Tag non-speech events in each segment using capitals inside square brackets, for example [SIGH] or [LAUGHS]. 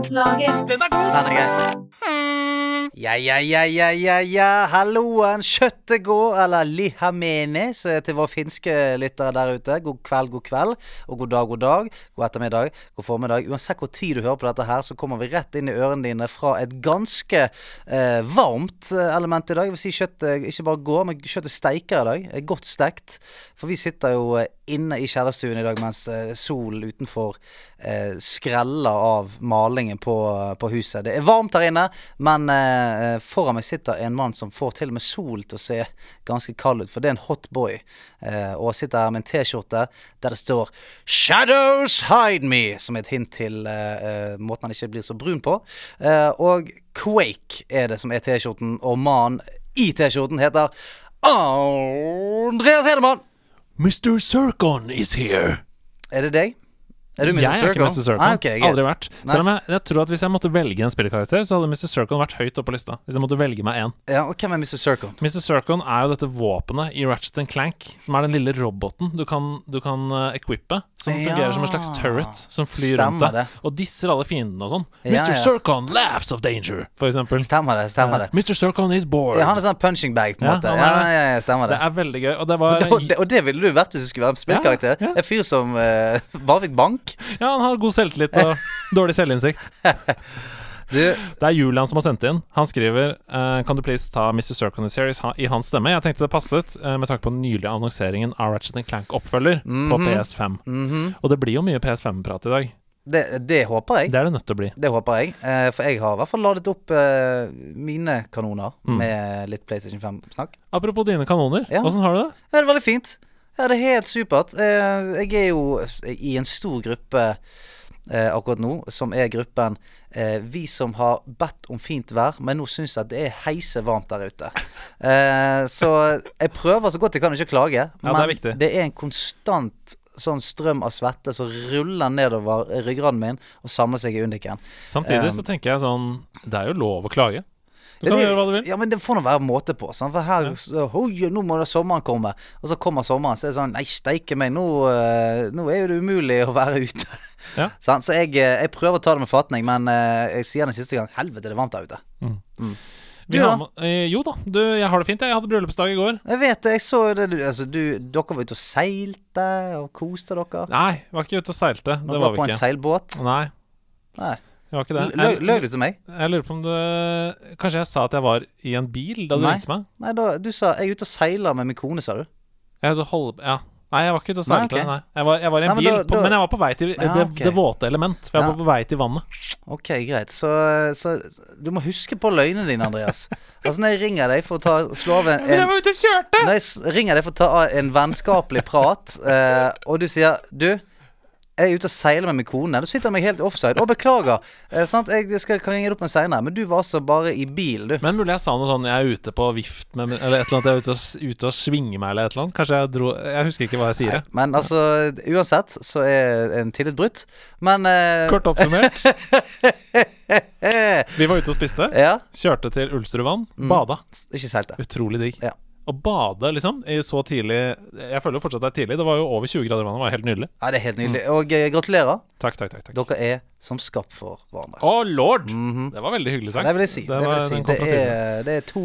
Nederlandslaget. Den er grei. Ja, ja, ja, ja, ja, ja. Halloen, kjøttet går, eller lihamene, til våre finske lyttere der ute. God kveld, god kveld, og god dag, god dag. God ettermiddag, god formiddag. Uansett hvor tid du hører på dette her, så kommer vi rett inn i ørene dine fra et ganske eh, varmt eh, element i dag. Jeg vil si kjøttet ikke bare går, men kjøttet steiker i dag. Er godt stekt. For vi sitter jo eh, inne i kjellerstuen i dag mens eh, solen utenfor eh, skreller av malingen på, på huset. Det er varmt her inne, men eh, foran meg sitter en mann som får til og med sol til å se ganske kald ut, for det er en hot boy. Eh, og sitter her med en T-skjorte der det står 'Shadows hide me', som er et hint til eh, eh, måten han ikke blir så brun på. Eh, og Quake er det som er T-skjorten, og mannen i T-skjorten heter Andreas Hedemann. Mr. Zircon is here. Er det deg? Er du Mr. Jeg er ikke Mr. Zircon. Ah, okay. Aldri vært. Selv om jeg, jeg tror at hvis jeg måtte velge en spillkarakter, så hadde Mr. Circle vært høyt oppe på lista. Hvis jeg måtte velge meg én. Ja, og hvem er Mr. Circle? Mr. Circle er jo dette våpenet i Ratchet Clank, som er den lille roboten du kan, du kan uh, equippe, som Ja. fungerer som en slags turret som flyr Stemmer rundt deg og disser alle fiendene og sånn. Ja, Mr. ja. Circle laughs of danger, for eksempel. Stemmer det. stemmer det Mr. Circle is bored. Ja, Han er sånn punching bag, på en Ja, måte. Ja, ja, ja, stemmer Det det. er veldig gøy, og det var Og det, og det ville du vært hvis du skulle være spillkarakter. En fyr som uh, [LAUGHS] bare fikk bank. Ja, han har god selvtillit og [LAUGHS] dårlig selvinnsikt. Det er Julian som har sendt inn. Han skriver uh, Kan du please ta Mr. Circon Series ha, i hans stemme? Jeg tenkte det passet uh, med tanke på den nylige annonseringen av Ratchet Clank-oppfølger på PS5. mhm. Og det blir jo mye PS5-prat i dag. det, det håper jeg. Det er det nødt til å bli. Det håper jeg. Uh, for jeg har i hvert fall ladet opp mine kanoner Mm. med litt PlayStation 5-snakk. Apropos dine kanoner, Ja. har du det? Det er veldig fint. Ja, det er helt supert. Eh, jeg er jo i en stor gruppe eh, akkurat nå, som er gruppen eh, vi som har bedt om fint vær, men nå syns jeg det er heise varmt der ute. Så jeg prøver så godt jeg kan ikke klage, klage, Ja, det er men det er en konstant sånn strøm av svette som ruller nedover ryggraden min og samler seg i undiken. Samtidig så tenker jeg sånn Det er jo lov å klage. Du kan det- gjøre hva du vil. Ja, men det får nå være måte på. Sånn, For her så, hoi, nå må da sommeren komme. Og så kommer sommeren, så er det sånn Nei, steike meg, nå, eh, nå er jo det umulig å være ute. Ja. [LAUGHS] Sånn, Så jeg, eh, jeg prøver å ta det med fatning, men eh, jeg sier den siste gang Helvete, det er varmt der ute. Vi Du har da? med, jo da, du, jeg har det fint. Jeg hadde bryllupsdag i går. Jeg vet det, jeg så det du, altså, du Dere var ute og seilte og koste dere. Nei, vi var ikke ute og seilte. Dere Det var var på en seilbåt. Nei, Nei. Vi var ikke det. Løy Jeg, løy du til meg? jeg lurer på om du Kanskje jeg sa at jeg var i en bil da du Nei. ringte meg? Nei, da, du sa 'jeg er ute og seiler med min kone', sa du. Jeg hadde hold, ja. Nei, jeg var ikke ute og Nei, okay. ok. Nei, Jeg, var, jeg var i en Nei, men bil, da- på, da- men jeg var på vei til Ja, det, okay. det våte element. For jeg Ja. var på vei til vannet. Ok, greit. Så, så du må huske på løgnene dine, Andreas. Altså, når jeg ringer deg for å ta, slå av en, Men jeg var ute og kjørte! Når jeg ringer deg for å ta en vennskapelig prat, uh, og du sier Du, jeg er ute og seiler med min kone. Du sitter meg helt offside. Å, beklager. Eh, sant? Jeg skal, kan ringe deg opp med seinere. Men du var altså bare i bil, du. Men mulig jeg sa noe sånn Jeg er ute på vift med Eller et eller annet Jeg er ute og, ute og svinger meg, eller et eller annet. Kanskje jeg dro Jeg husker ikke hva jeg sier. Nei, Men altså, uansett så er en tillit brutt. Men eh, Kort oppsummert. [LAUGHS] Vi var ute og spiste. Ja. Kjørte til Ulsterudvann. Mm. Bada. Ikke seilte. Utrolig digg. Ja. Å bade, liksom, i så tidlig Jeg føler jo fortsatt det er tidlig. Det var jo over 20 grader i vannet. Det var helt nydelig. Ja, det er helt nydelig. Mm. Og eh, gratulerer. Takk, takk, takk. takk. Dere er som skapt for hverandre. Å, lord! Mhm. Det var veldig hyggelig sagt. Det vil jeg si. Det, vil jeg si. den kom det, siden. er, det er to,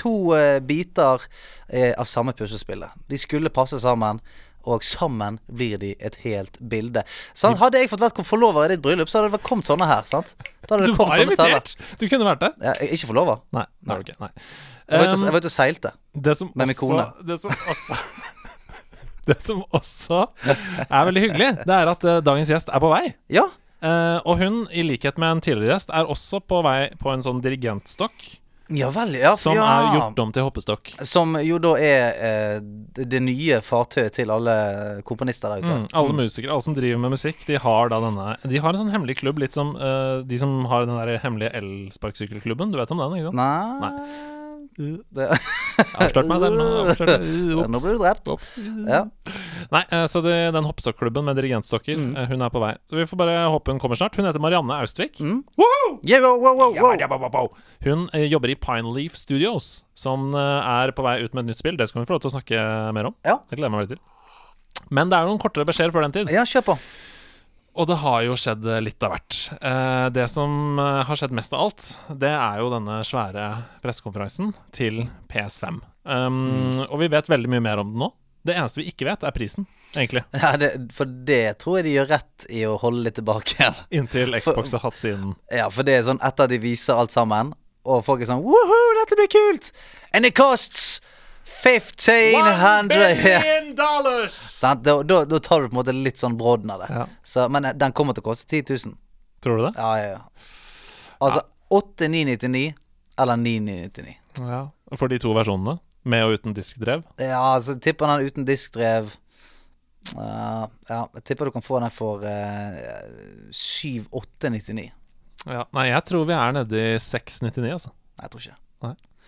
to eh, biter eh, av samme puslespillet. De skulle passe sammen. Og sammen blir de et helt bilde. Sant? Hadde jeg fått vært forlover i ditt bryllup, så hadde det kommet sånne her. Sant? Du var invitert! Du kunne vært det. Ja, ikke forlover. Nei, nei. Okay. Nei. Jeg var ute og, og seilte. Det som Med min kone. Det som også [LAUGHS] Det som også er veldig hyggelig, det er at eh, dagens gjest er på vei. Ja. Eh, og hun, i likhet med en tidligere gjest, er også på vei på en sånn dirigentstokk Ja vel, ja. som ja. er gjort om til hoppestokk. Som jo da er eh, det, nye fartøyet til alle komponister der ute. Mm, alle musikere, alle som driver med musikk, de har da denne De har en sånn hemmelig klubb, litt som eh, de som har den der hemmelige elsparkesykkelklubben. Du vet om den, ikke sant? Nei, har avslørt meg selv nå. [LAUGHS] avslørt meg. Nå blir du drept. Ops. Ja. Nei, eh, så det, den hoppestokklubben med dirigentstokker, Mm. eh, hun er på vei. Så vi får bare håpe hun kommer snart. Hun heter Marianne Austvik. Mm. Yeah, wow, wow, wow. Hun jobber i Pineleaf Studios, som eh, er på vei ut med et nytt spill. Det skal vi få lov til å snakke mer om. Ja. Det gleder jeg meg veldig til. Men det er noen kortere beskjeder før den tid. Ja, kjør på. Og det har jo skjedd litt av hvert. Eh, det som eh, har skjedd mest av alt, det er jo denne svære pressekonferansen til PS5. Um, Og vi vet veldig mye mer om den nå. Det eneste vi ikke vet, er prisen, egentlig. [LAUGHS] Ja, det, for det tror jeg de gjør rett i å holde litt tilbake igjen. Inntil Xbox har hatt sin Ja, for det er sånn etter at de viser alt sammen, og folk er sånn Woohoo, dette blir kult! And it costs 1500 billion dollars! sant? Da, da, da tar du på en måte litt sånn brodden av det. Ja. Så, men eh, den kommer til å koste 10 000. Tror du det? Ja, ja, ja. Altså 8999 eller 9999. Ja. For de to versjonene? Med og uten diskdrev? Ja, altså tipper den uten diskdrev uh, Ja, jeg tipper du kan få den for uh, 7899. Ja. Nei, jeg tror vi er nede i 699, altså. Nei, jeg tror ikke.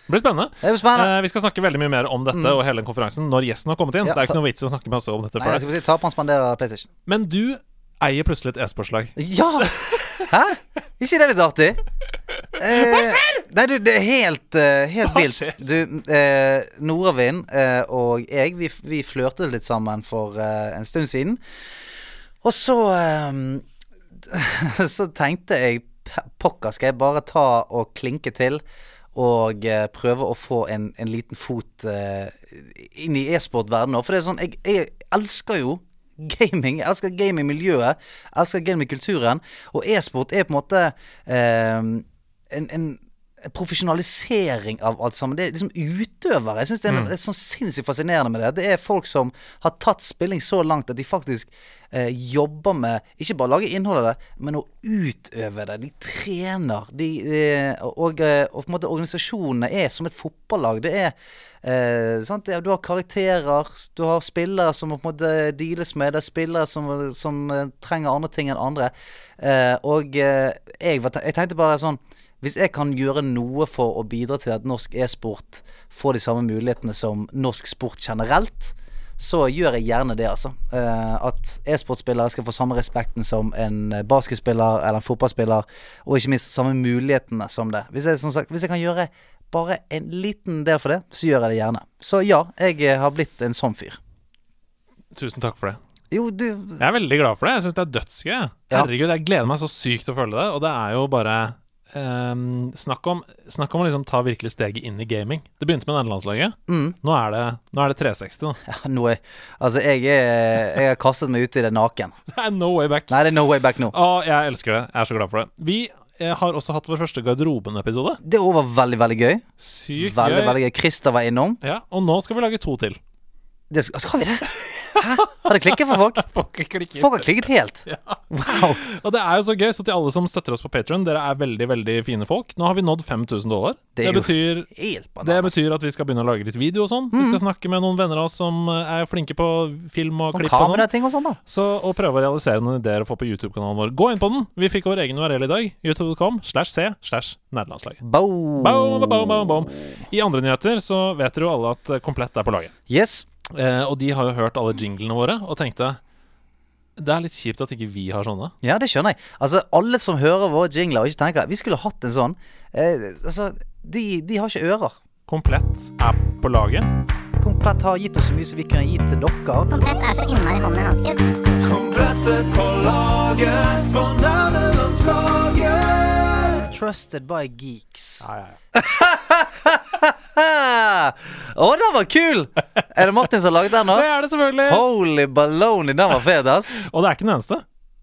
Det blir spennende. Det blir spennende. Eh, vi skal snakke veldig mye mer om dette og hele den konferansen når gjesten har kommet inn. Ja, det er ikke noe vits i å snakke masse om dette Nei, jeg skal si Taperen spanderer PlayStation. Men du eier plutselig et e-sportslag. Ja! Hæ? Ikke det litt artig? Hva skjer? Nei, du, det er helt, uh, helt vilt. Du, eh, Nordavind eh, og jeg, vi, vi flørtet litt sammen for eh, en stund siden. Og så eh, [LAUGHS] Så tenkte jeg "P- Pokker, skal jeg bare ta og klinke til og eh, prøve å få en, en liten fot eh, inn i e-sportverdenen òg. For det er sånn, jeg, jeg elsker jo gaming. Jeg elsker gamingmiljøet. Elsker gamingkulturen. Og e-sport er på en måte eh, en, en profesjonalisering av alt sammen. Det er liksom utøvere. Jeg syns det er noe det er sånn sinnssykt fascinerende med det. Det er folk som har tatt spilling så langt at de faktisk eh, jobber med Ikke bare å lage innhold av det, men å utøve det. De trener. De, eh, og, og, og på en måte organisasjonene er som et fotballag. Det er eh, sant? Du har karakterer, du har spillere som må på en måte deales med, det er spillere som, som eh, trenger andre ting enn andre. Eh, og eh, jeg, jeg tenkte bare sånn hvis jeg kan gjøre noe for å bidra til at norsk e-sport får de samme mulighetene som norsk sport generelt, så gjør jeg gjerne det, altså. Eh, at e-sportspillere skal få samme respekten som en basketspiller eller en fotballspiller, og ikke minst samme mulighetene som det. Hvis jeg, som sagt, hvis jeg kan gjøre bare en liten del for det, så gjør jeg det gjerne. Så ja, jeg eh, har blitt en sånn fyr. Tusen takk for det. Jo, du Jeg er veldig glad for det. Jeg syns det er dødsgøy. Herregud, jeg gleder meg så sykt til å følge det. Og det er jo bare ehm, snakk, om, snakk om å liksom ta virkelig steget inn i gaming. Det begynte med nederlandslaget. mm, Nå, er det, nå er det 360. Da. ja, er, Altså, jeg er Jeg har kastet meg ut i det naken. [LAUGHS] Det er no way back. Nei, det er no way back nå. Å, jeg elsker det. Jeg er så glad for det. Vi eh, har også hatt vår første Garderoben-episode. Det var veldig, veldig gøy. Sykt Veldig, gøy. veldig gøy. Christer var innom. Ja, og nå skal vi lage to til. Det, skal skal vi det? Hæ? Har det klikket for folk? [LAUGHS] Folk. Folk har klikket helt. Ja. Wow. Og det er jo så gøy, så til alle som støtter oss på Patron, dere er veldig veldig fine folk. Nå har vi nådd 5000 dollar. Det Det, betyr, det betyr at vi skal begynne å lage litt video og sånn. Vi skal snakke med noen venner av oss som eh, er flinke på film og Sånn klipp og sånn. og sånn, da. Så og prøve å realisere noen ideer å få på YouTube-kanalen vår. Gå inn på den! Vi fikk vår egen URL i dag. YouTube.com slash c slash nederlandslaget. Boom. Boom, boom, boom, boom. I andre nyheter så vet dere jo alle at eh, Komplett er på laget. Yes. Eh, og de har jo hørt alle jinglene våre og tenkte det er litt kjipt at ikke vi har sånne. Ja, det skjønner jeg. Altså, alle som hører våre jingler og ikke tenker Vi skulle hatt en sånn. Eh, altså, de, de har ikke ører. Komplett er på laget. Komplett har gitt oss så mye som vi kunne gitt til dere. Komplett er så innmari hånd i hanske. er på laget på nerdelandslaget. Trusted by geeks. Ja, ja, ja. [LAUGHS] Å, den var kul! Er det Martin som har laget den nå? Det er det selvfølgelig! Holy baloney, den var fet, ass. Og det er ikke den eneste.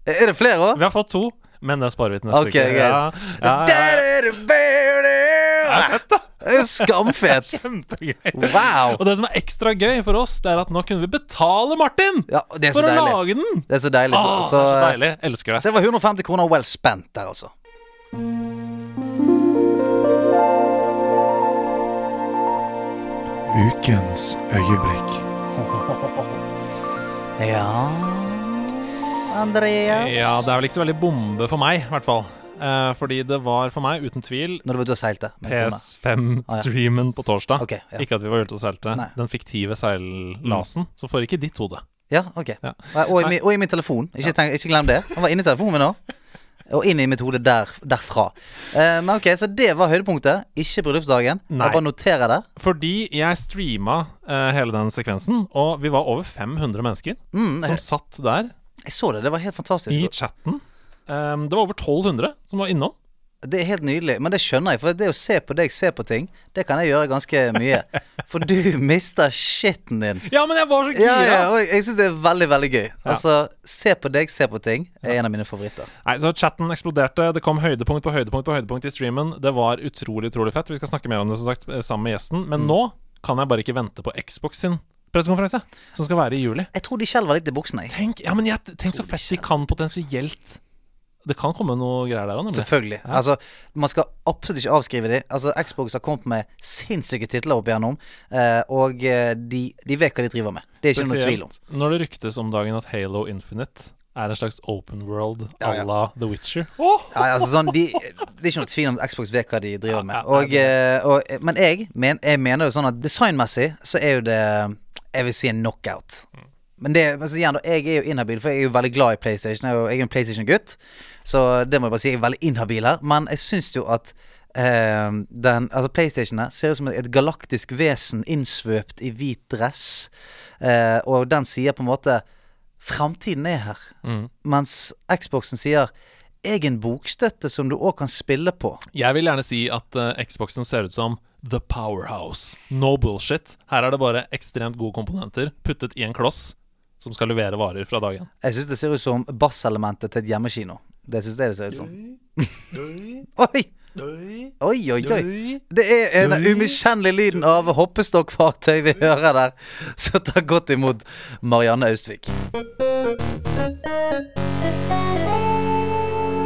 Er det flere òg? Vi har fått to, men det sparer vi til neste Ok, uke. Ja, ja, ja. Skamfett. [LAUGHS] Kjempegøy. Wow. Og det som er ekstra gøy for oss, det er at nå kunne vi betale Martin Ja, det er så for å lage den! Det er så deilig. Så, det er så så, deilig. Elsker det. så det var 150 kroner well spent der, altså. Ukens øyeblikk. [LAUGHS] Ja Andreas? Ja, det er vel ikke så veldig bombe for meg, i hvert fall. Eh, fordi det var for meg, uten tvil, Når du var ute og seilte? PS5-streamen på torsdag. Okay, ja. Ikke at vi var ute og seilte. Nei. Den fiktive seillasen. Så får ikke ditt hode. Ja, ok. Ja. Og, i, min- og i min telefon. Ikke, tenk, ikke glem det. Han var inni telefonen min nå. Og inn i mitt hode der, derfra. Eh, men ok, Så det var høydepunktet. Ikke bryllupsdagen. Nei. Jeg bare noterer det. Fordi jeg streama eh, hele den sekvensen, og vi var over 500 mennesker Mm, som satt der Jeg så det. Det var helt fantastisk. i chatten. Um, det var over 1200 som var innom. Det er helt nydelig, men det skjønner jeg. For det å se på deg se på ting, det kan jeg gjøre ganske mye. For du [LAUGHS] mister shitten din. Ja, men jeg var så Ja, gira! ja, og jeg syns det er veldig, veldig gøy. Altså, se på deg se på ting er en av mine favoritter. Nei, så Chatten eksploderte. Det kom høydepunkt på høydepunkt på høydepunkt i streamen. Det var utrolig utrolig fett. Vi skal snakke mer om det som sagt eh, sammen med gjesten. Men nå kan jeg bare ikke vente på Xbox sin pressekonferanse, som skal være i juli. Jeg tror de skjelver litt i buksene, jeg. Tenk, ja, men jeg, tenk så fett de de kan potensielt Det kan komme noe greier der òg, nemlig. Selvfølgelig. Altså, man skal absolutt ikke avskrive dem. Altså, Xbox har kommet med sinnssyke titler opp igjennom, eh, og eh, de, de vet hva de driver med. Det er ikke noe tvil om. Når det ryktes om dagen at Halo Infinite er en slags open world à Ja, ja. la The Witcher. Ja, altså sånn, de, Det er ikke noe tvil om at Xbox vet hva de driver med. Ja, ja, Og, eh, og, men jeg, men, jeg mener jo sånn at designmessig så er jo det Jeg vil si en knockout. Men det, altså, igjen, jeg er jo inhabil, for jeg er jo veldig glad i PlayStation. Jeg er jo jeg er en PlayStation-gutt, så det må jeg bare si. Jeg er veldig inhabil her. Men jeg syns jo at eh, den, altså PlayStation her ser ut som et galaktisk vesen innsvøpt i hvit dress. Eh, og den sier på en måte Framtiden er her. Mm. Mens Xboxen sier egen bokstøtte som du òg kan spille på. Jeg vil gjerne si at uh, Xboxen ser ut som The Powerhouse. No bullshit. Her er det bare ekstremt gode komponenter puttet i en kloss som skal levere varer fra dagen. Jeg syns det ser ut som basselementet til et hjemmekino. Det syns jeg det ser ut som. Oi! Oi, oi, oi. Det er den umiskjennelige lyden av hoppestokkfartøy vi hører der. Så ta godt imot Marianne Austvik.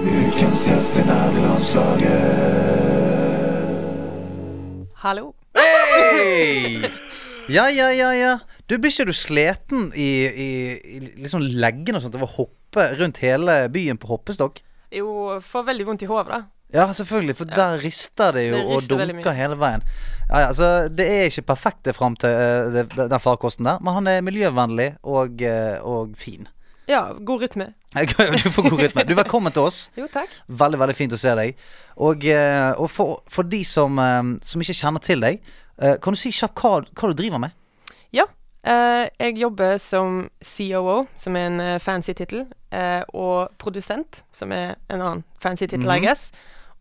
Ukens gjest i nærlandslaget. Hallo. Hei! Ja, ja, ja, ja. Du, Blir ikke du sliten i, i, i liksom leggene og sånt av å hoppe rundt hele byen på hoppestokk? Jo, får veldig vondt i hodet, da. Ja, selvfølgelig, for der rister det jo Det rister og dunker hele veien. Ja, ja, altså, det er ikke perfekt det fram til uh, det, den farkosten der, men han er miljøvennlig og, uh, og fin. Ja, god rytme. [LAUGHS] Du får god rytme. Du, er velkommen til oss. Jo, takk. Veldig, veldig fint å se deg. Og, uh, og for, for de som, som ikke kjenner til deg, kan du si kjapt hva, hva du driver med? Ja. Eh, jeg jobber som COO, som er en eh, fancy tittel, eh, og produsent, som er en annen fancy tittel, I Mhm. guess.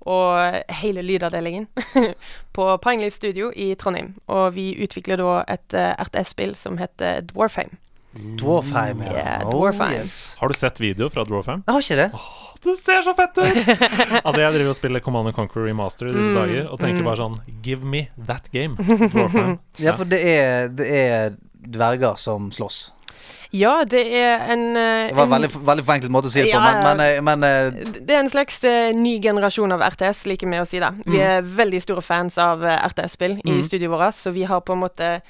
Og hele lydavdelingen [LAUGHS] på Pinelife Studio i Trondheim. Og vi utvikler da et uh, RTS-spill som heter Dwarfheim. Dwarfheim, ja. Yeah, Oh, yes. Har du sett video fra Dwarfheim? Jeg har ikke det. Det ser så fett ut! [LAUGHS] altså, jeg driver og spiller Command Conquer Remaster i disse Mm, dager og tenker mm. bare sånn Give me that game. [LAUGHS] Dwarfheim. Ja, for det er, det er dverger som slåss. Ja, det er en eh, Det var en veldig, veldig forenklet måte å si det på, men, men, eh, men eh, Det er en slags ny generasjon av RTS, liker vi å si det. Vi er veldig store fans av RTS-spill i Mm. studioet vårt, så vi har på en måte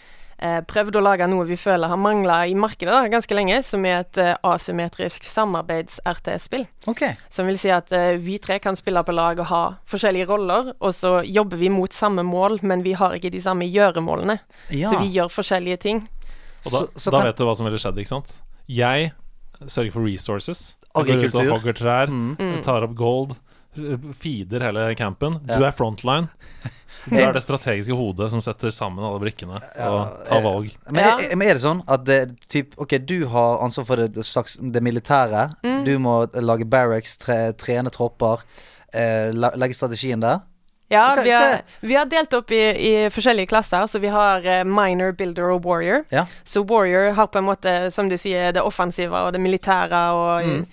prøvd å lage noe vi føler har mangla i markedet da, ganske lenge, som er et asymmetrisk samarbeids-RTS-spill. Okay. Som vil si at vi tre kan spille på lag og ha forskjellige roller, og så jobber vi mot samme mål, men vi har ikke de samme gjøremålene. Ja. Så vi gjør forskjellige ting. Og da, Så- så da kan- vet du hva som ville skjedd, ikke sant? Jeg sørger for resources. Jeg går ut og hogger trær, Mm. tar opp gold, feeder hele campen. Ja. Du er frontline. Du er det strategiske hodet som setter sammen alle brikkene [LAUGHS] og tar valg. Men, er, men er det sånn at det, typ, Ok, du har ansvar for det, det slags Det militære. Mm. Du må lage barracks, tre, trene tropper. Eh, legge strategien der. Ja, vi har, vi har delt opp i, i forskjellige klasser, så vi har eh, minor, builder og warrior. Ja. Så warrior har på en måte, som du sier, det offensive og det militære og Mm.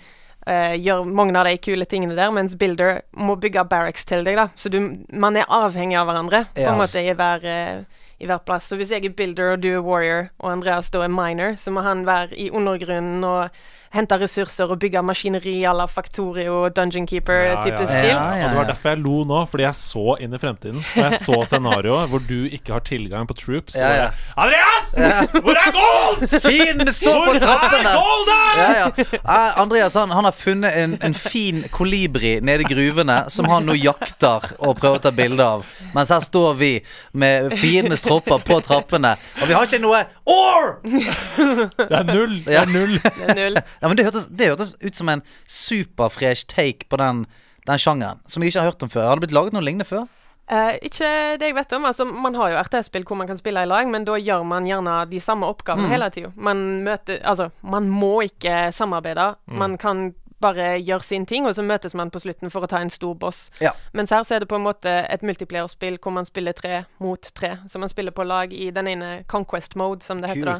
uh, gjør mange av de kule tingene der, mens builder må bygge barracks til deg, da. Så du, man er avhengig av hverandre på en måte i hver, uh, i hver plass. Så hvis jeg er builder og du er warrior, og Andreas da er minor, så må han være i undergrunnen og hente ressurser og bygge maskineri à la Factorio Dungeon Keeper-type ja. stil. Ja, ja, Og det var derfor jeg lo nå, fordi jeg så inn i fremtiden. Og jeg så scenarioet hvor du ikke har tilgang på troops. Ja, ja. Og jeg, Andreas! Hvor er gold?! Fienden står på Hvor er trappene! golden?! Ja, ja. Eh, Andreas han, han har funnet en, en fin kolibri nede i gruvene som han nå jakter og prøver å ta bilde av. Mens her står vi med fiendenes tropper på trappene. Og vi har ikke noe OR! Det er null! Det er null. Det er null. Ja, men det hørtes, det hørtes ut som en superfresh take på den, den sjangeren. Som jeg ikke har hørt om før. Har det blitt laget noe lignende før? Eh, ikke det jeg vet om. Altså, man har jo RTS-spill hvor man kan spille i lag, men da gjør man gjerne de samme oppgavene hele tida. Man møter Altså, man må ikke samarbeide. Man kan bare gjøre sin ting, og så møtes man på slutten for å ta en stor boss. Ja. Mens her så er det på en måte et multiplierspill hvor man spiller tre mot tre. Så man spiller på lag i den ene Conquest mode, som det heter. da.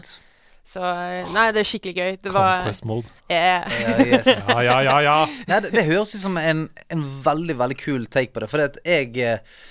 Så eh, Nei, det er skikkelig gøy. Det var Conquest mode. Yeah. Ja, yes. [LAUGHS] Ja, ja, ja, ja. Nei, det, det høres ut som en, en veldig, veldig kul take på det. For jeg, eh,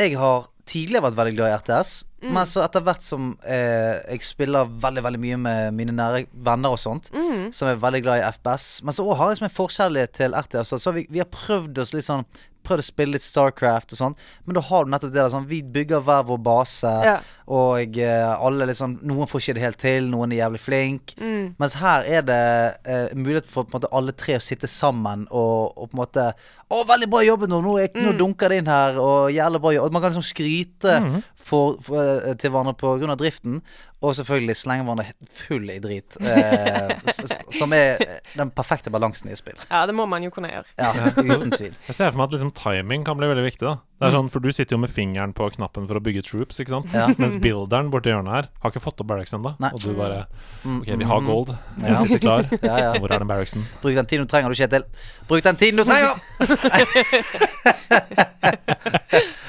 jeg har tidligere vært veldig glad i RTS. Men så etter hvert som eh, jeg spiller veldig veldig mye med mine nære venner og sånt, som er veldig glad i FPS Men så har jeg liksom en forskjellighet til RTS. Så vi, vi har prøvd oss litt sånn Prøvd å spille litt Starcraft og sånn, men da har du nettopp det der sånn Vi bygger hver vår base, Ja. og uh, alle liksom Noen får ikke det helt til, noen er jævlig flink. Mm. Mens her er det uh, mulighet for på en måte alle tre å sitte sammen og, og på en måte Å, veldig bra jobbet nå! Nå, jeg, Mm. nå dunker det inn her, og jævlig bra jobb. Man kan liksom skryte Mhm. For, for, eh, til hverandre av driften, og selvfølgelig slengevannet hverandre full i drit. Eh, [LAUGHS] som er den perfekte balansen i spill. ja, det må man jo kunne gjøre. Ja, uten tvil. Jeg ser for meg at liksom timing kan bli veldig viktig. da Det er sånn, For du sitter jo med fingeren på knappen for å bygge troops, ikke sant? Ja. Mens builderen borti hjørnet her har ikke fått opp barracksen ennå. Og du bare Mm, OK, vi har mm, gold. Jeg sitter klar. [LAUGHS] Ja, ja. Hvor er den barracksen? Bruk den tiden du trenger, du, Kjetil. Bruk den tiden du trenger! [LAUGHS]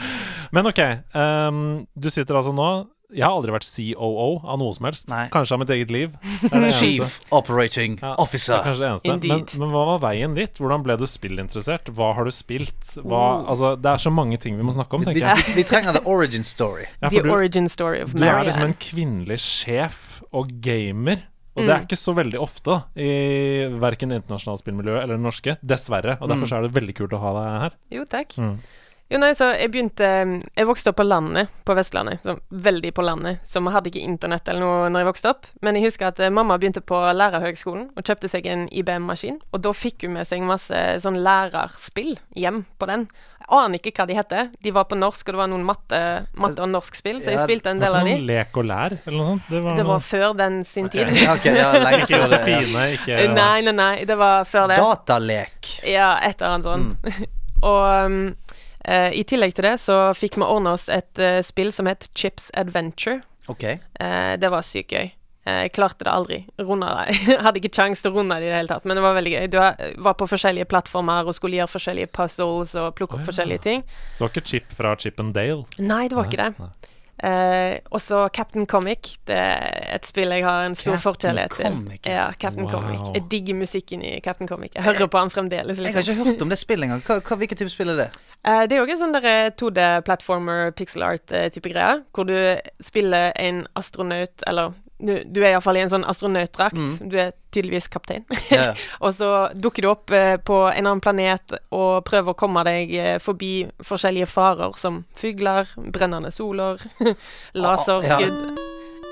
Men OK, um, du sitter altså nå Jeg har aldri vært COO av noe som helst. Nei. Kanskje av mitt eget liv. Det det. [LAUGHS] Chief Operating Ja, er Officer. kanskje det eneste. Men, men hva var veien dit? Hvordan ble du spillinteressert? Hva har du spilt? Hva, Oh. altså, det er så mange ting vi må snakke om, tenker jeg. vi, vi trenger the origin story. Ja, The du, origin story of du er liksom en kvinnelig sjef og gamer. Og Mm. det er ikke så veldig ofte i verken det internasjonale spillmiljøet eller det norske. Dessverre. Og derfor så er det veldig kult å ha deg her. Jo, takk. Mm. Jo, nei, så jeg begynte Jeg vokste opp på landet på Vestlandet. Så, veldig på landet. Så vi hadde ikke internett eller noe når jeg vokste opp. Men jeg husker at eh, mamma begynte på lærerhøgskolen og kjøpte seg en IBM-maskin. Og da fikk hun med seg masse sånn lærerspill hjem på den. Jeg aner ikke hva de heter. De var på norsk, og det var noen matte, matte og norskspill, så jeg Ja, spilte en Var del ikke av de. noen lek og lær, eller noe sånt? Det var, Det var noe før den sin tid. Ok, ja, [LAUGHS] lenge Ikke før det. Ja. Josefine, ikke Nei, nei, nei. Det var før det. Datalek. Ja, et eller annet sånn. [LAUGHS] og eh, i tillegg til det så fikk vi ordna oss et uh, spill som het Chips Adventure. Ok. Uh, det var sykt gøy. Eh, Jeg klarte det aldri. Runda det. [LAUGHS] Hadde ikke kjangs til å runde det i det hele tatt, men det var veldig gøy. Du var på forskjellige plattformer og skulle gjøre forskjellige puzzles og plukke opp oh, ja. forskjellige ting. Så det var ikke Chip fra Chip and Dale? Nei, det var ikke det. Nei. Eh, og så Captain Comic. Det er et spill jeg har en stor forkjærlighet til. Ja. Captain Wow. Comic. Jeg digger musikken i Captain Comic. Jeg hører på han fremdeles. Jeg har Liksom. ikke hørt om det spillet engang. Hva, hva, hvilken type spill er det? Eh, det er jo en sånn 2D-platformer, pixel art-type greier, hvor du spiller en astronaut, eller du, du er iallfall i en sånn astronautdrakt. Mm. Du er tydeligvis kaptein. Ja, ja. [LAUGHS] og så dukker du opp eh, på en annen planet og prøver å komme deg eh, forbi forskjellige farer, som fugler, brennende soler, [LAUGHS] laserskudd.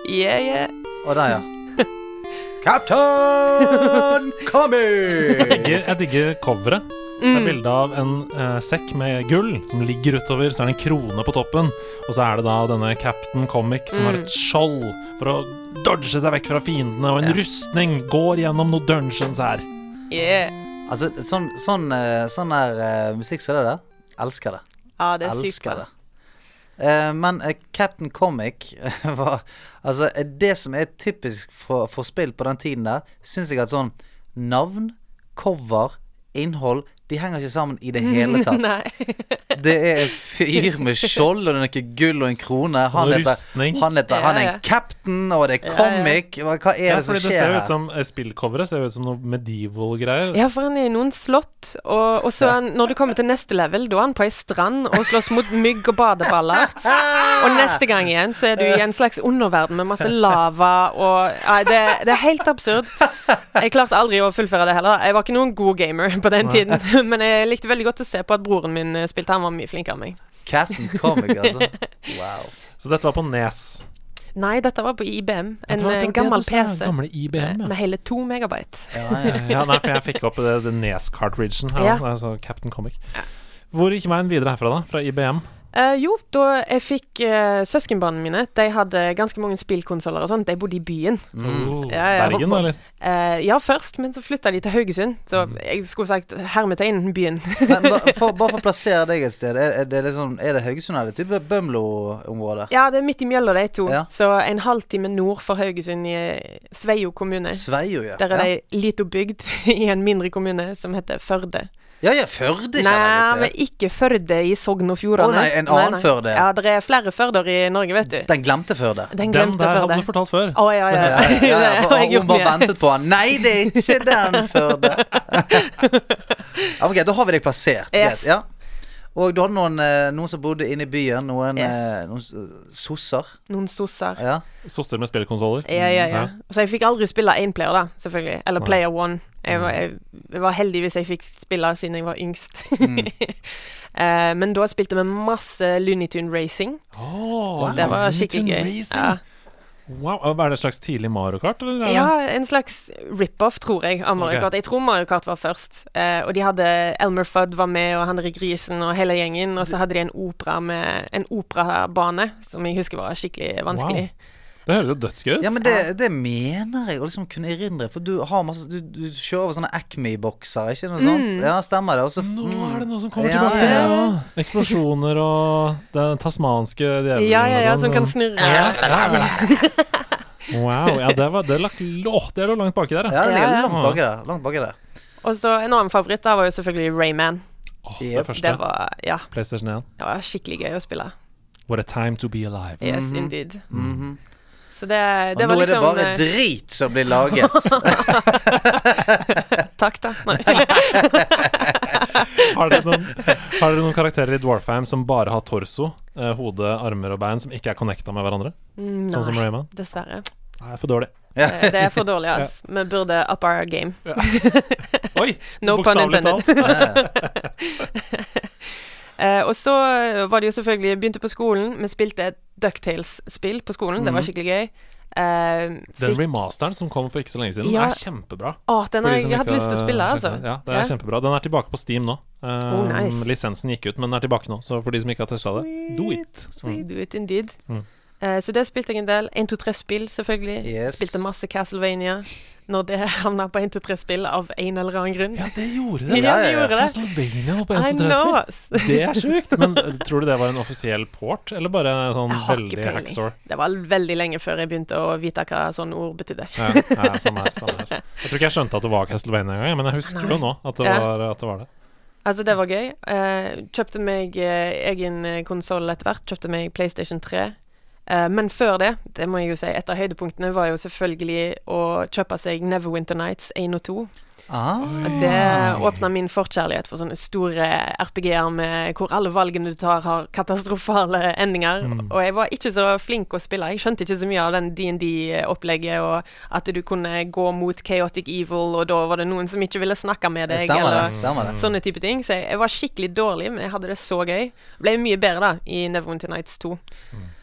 Yeah, yeah. Og der, ja. [LAUGHS] Kaptein Comic! digger, jeg digger coveret. Det Mm. er bilde av en eh, sekk med gull som ligger utover. Så er det en krone på toppen. Og så er det da denne Captain Comic som har Mm. et skjold for å dodge seg vekk fra fiendene, og en Ja. rustning går gjennom noen dungeons her. yeah. Altså, sånn, sånn, eh, sånn er, uh, musikk som det der, elsker det. Ja, det er sykt bra. det. Eh, men uh, Captain Comic [LAUGHS] var Altså, det som er typisk for, for spill på den tiden der, syns jeg at sånn navn, cover, innhold De henger ikke sammen i det hele tatt. [LAUGHS] Det er en fyr med skjold, og noe gull og en krone. Han heter, han, heter, han er captain, og det er comic. Hva, er Ja, det som fordi det ser ut som eh, Spillcoveret ser ut som noe medieval-greier. Ja, for han er i noen slott, og, og så er han, når du kommer til neste level, da er han på ei strand og slåss mot mygg og badeballer. Og neste gang igjen så er du i en slags underverden med masse lava og Nei, det, det er helt absurd. Jeg klarte aldri å fullføre det heller. Jeg var ikke noen god gamer på den tiden, [LAUGHS] men jeg likte veldig godt å se på at broren min eh, spilte. Han var mye flinkere enn meg. Captain Comic, altså. [LAUGHS] Wow. Så dette var på Nes. Nei, dette var på IBM. En det eh, var det gammel PC. IBM, ja. Med hele to megabyte. Ja, ja. [LAUGHS] ja, nei, for jeg fikk opp det, det Nes-cartridgen her. Altså Captain Comic. Hvor gikk veien videre herfra, da? Fra IBM? Eh, jo, da jeg fikk uh, søskenbarna mine De hadde ganske mange spillkonsoller og sånn. De bodde i byen. Mm. Ja, ja. Bergen, eller? Uh, ja, først, men så flytta de til Haugesund. Så Mm. jeg skulle sagt hermetegn byen. Men ba, [LAUGHS] for, bare for å plassere deg et sted. Er, er, det, liksom, er det Haugesund eller type Bømlo-området? ja, det er midt i mjølla, de to. Ja. Så en halvtime nord for Haugesund i Sveio kommune. Sveio, ja. Der er ja. det ei lita bygd [LAUGHS] i en mindre kommune som heter Førde. Ja, ja, Førde kjenner Nei, jeg litt til. Men ikke Førde i Sogn og Fjordane. Å, nei, en annen Førde. Ja, det er flere Førder i Norge, vet du. Den glemte Førde. Den Den glemte der hadde du fortalt før. Å ja, ja. [LAUGHS] Ja, ja. ja, ja, [LAUGHS] ja, for hun bare ventet på han. Nei, det er ikke den Førde. ja, [LAUGHS] ok, da har vi deg plassert. Yes. Ja. Og du hadde noen, eh, noen som bodde inne i byen. Noen, Yes. eh, noen sosser. Noen sosser. Ja. Sosser med spillkonsoller. Ja, ja, ja. Så jeg fikk aldri spille énplayer, da, selvfølgelig. Eller Player One. Jeg var, jeg, jeg var heldig hvis jeg fikk spille siden jeg var yngst. Mm. [LAUGHS] Eh, men da spilte vi masse Lunitune Tune Racing. Åh, Det var skikkelig gøy. Ja. Wow, Er det et slags tidlig Mario Kart? Eller? er ja, en slags rip-off, tror jeg, av Mario okay. Kart. Jeg tror Mario Kart var først. Eh, og de hadde Elmer Fudd var med, og Henrik Grisen og hele gjengen. Og så hadde de en opera med en operabane, som jeg husker var skikkelig vanskelig. Det høres jo dødsgøy ut. ja, men det, det mener jeg å liksom kunne erindre. For du har masse Du, du kjører over sånne Acme-bokser, ikke noe sånt? Mm. Ja, stemmer det. Også, Nå mm. er det noe som kommer Ja, tilbake til ja, ja. Eksplosjoner og den tasmanske djevelen Ja, ja, ja, og som sånn, kan Ja, snurre. [LAUGHS] Wow, ja, det var det lagt Å, det lå langt baki der, Ja, ja. det er ligger langt baki der. Langt baki der. Og så en annen favoritt da var jo selvfølgelig Rayman. Åh, Yep. det første. Det var, ja, PlayStation 1. det var skikkelig gøy å spille. What a time to be alive. Yes, Mhm. indeed. Mhm. Så det, det Og var nå er det liksom bare eh, drit som blir laget. [LAUGHS] Takk, da. Nei. [LAUGHS] Har dere noen, [LAUGHS] har dere noen karakterer i Dwarfheim som bare har torso, eh, hode, armer og bein, som ikke er connecta med hverandre? Nei, Sånn som Rayman? dessverre. Nei, for dårlig. Ja. Det, er for dårlig, altså. Vi burde up our game. Oi! No pun bokstavelig intended. Eh, og så var det jo selvfølgelig Begynte på skolen. Vi spilte et Ducktales-spill på skolen. Det var skikkelig gøy. Eh, Den remasteren som kom for ikke så lenge siden, Ja. er kjempebra. Å, den har jeg hatt lyst til å spille, altså. Ja, det er kjempebra. Den er tilbake på Steam nå. Um, Oh, nice. Lisensen gikk ut, men den er tilbake nå. Så for de som ikke har testa det, do it. Sweet. Do it indeed. Mm. Eh, så det spilte jeg en del. 1, 2, 3-spill, selvfølgelig. Yes. Spilte masse Castlevania. Når det [LAUGHS] havna på 1, 2, 3-spill av en eller annen grunn. Ja, det gjorde det. Ja, ja, ja. gjorde. Castlevania var på 1-2-3-spill. Det er sjukt. Men [LAUGHS] tror du det var en offisiell port, eller bare sånn veldig hacksore? Det var veldig lenge før jeg begynte å vite hva sånne ord betydde. Ja, ja, samme her, samme her. [LAUGHS] Jeg tror ikke jeg skjønte at det var Castlevania engang, men jeg husker Nei. jo nå at det, var, at det var det. Altså, det var gøy. Uh, kjøpte meg uh, egen konsoll etter hvert. Kjøpte meg PlayStation 3. Eh, men før det, det må jeg jo si, et av høydepunktene var jo selvfølgelig å kjøpe seg Neverwinter Nights 1 og 2. Ah. Det åpna min forkjærlighet for sånne store RPG-er med hvor alle valgene du tar, har katastrofale endinger. Mm. Og jeg var ikke så flink å spille. Jeg skjønte ikke så mye av den DND-opplegget, og at du kunne gå mot chaotic evil, og da var det noen som ikke ville snakke med Det deg. stemmer eller det. Stemmer. Sånne type ting. Så jeg, jeg var skikkelig dårlig, men jeg hadde det så gøy. Ble mye bedre da i Neverwinter Nights 2.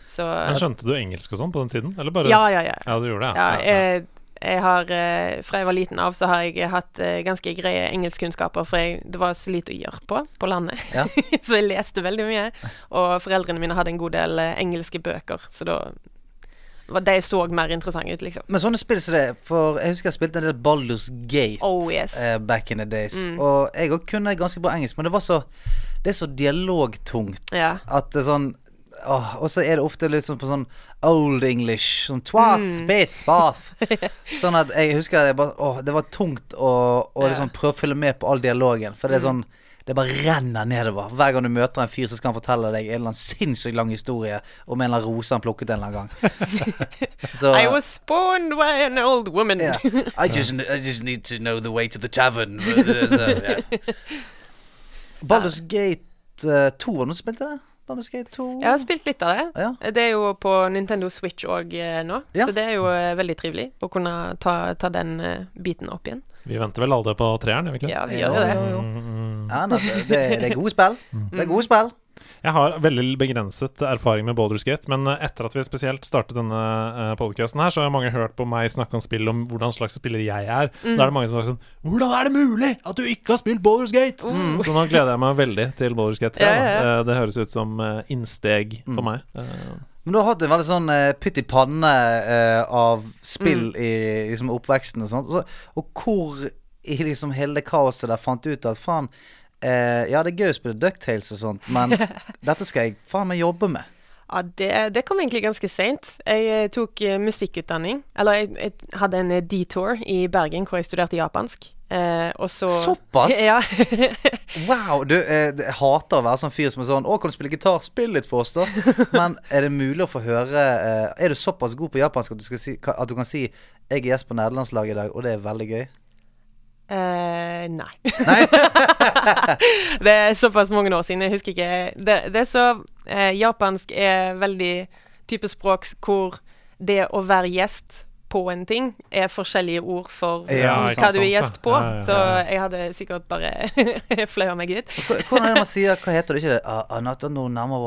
Så Men skjønte du engelsk og sånn på den tiden? Eller bare Ja, ja, ja. Ja, du gjorde det? ja Ja, ja. jeg, jeg har eh, Fra jeg var liten av, så har jeg hatt eh, ganske greie engelskkunnskaper, for jeg, det var så lite å gjøre på på landet. Ja. [LAUGHS] så jeg leste veldig mye. Og foreldrene mine hadde en god del eh, engelske bøker, så da var de så mer interessante ut, liksom. Men sånne spill som det For jeg husker jeg spilte en del Baldur's Gate Oh, yes. uh, back in the days. Mm. Og jeg òg kunne ganske bra engelsk, men det var så Det er så dialogtungt Ja. at det er sånn Åh, og så er det ofte litt sånn på sånn old English. Sånn twath, Mm. bith, bath. [LAUGHS] sånn at jeg husker at bare, oh, det var tungt å, å liksom prøve å følge med på all dialogen. For det er Mm. sånn Det bare renner nedover. Hver gang du møter en fyr, så skal han fortelle deg en eller annen sinnssykt lang historie om en eller annen rose han plukket en eller annen gang. [LAUGHS] så, I was spawned by an old woman. Yeah. [LAUGHS] I just I just need to know the way to the tavern. But, uh, so, yeah. Baldur's Gate uh, 2, var det noen som spilte det? Baldur's Gate 2? Jeg har spilt litt av det. Ja. Det er jo på Nintendo Switch òg eh, nå, Ja. så det er jo eh, veldig trivelig å kunne ta, ta den eh, biten opp igjen. Vi venter vel alle på treeren, gjør vi ikke? Ja, vi gjør jo det. ja, ja. Mm, mm. Ja, nei, det, det, det er gode spill. Det er gode spill. Jeg har veldig begrenset erfaring med Baldur's Gate, men eh, etter at vi spesielt startet denne uh, podcasten her, så har mange hørt på meg snakke om spill, om hvordan slags spiller jeg er. Da er det mange som har sagt sånn Hvordan er det mulig at du ikke har spilt Baldur's Gate? Så nå gleder jeg meg veldig til Baldur's Gate 3. Ja, ja, ja. Eh, Det høres ut som eh, innsteg for meg. Eh, Men du har hatt en veldig sånn uh, pytt i panne eh, av spill i liksom, oppveksten og sånt. Så, og hvor i liksom hele det kaoset der fant du ut at faen eh, Ja, det er gøy å spille Ducktales og sånt, men [LAUGHS] dette skal jeg faen meg jobbe med. Ja, det, det kom egentlig ganske seint. Jeg eh, tok eh, musikkutdanning. Eller jeg, jeg hadde en eh, detour i Bergen hvor jeg studerte japansk. Eh, så Såpass? [LAUGHS] Ja. Wow! Du, eh, jeg hater å være sånn fyr som er sånn 'Å, kan du spille gitar? Spill litt for oss, da.' Men er det mulig å få høre eh, Er du såpass god på japansk at du, si, at du kan si 'Jeg er gjest på nederlandslaget i dag, og det er veldig gøy'? Eh, nei. Nei? [LAUGHS] det er såpass mange år siden. Jeg husker ikke Det, det er så eh, Japansk er veldig type språk hvor det å være gjest på en ting er forskjellige ord for Ja, hva sant, du er gjest på. Ja, ja, ja. Så jeg hadde sikkert bare [LAUGHS] fløya meg ut. Hvordan er det man sier Hva heter det ikke? det? Anata no nama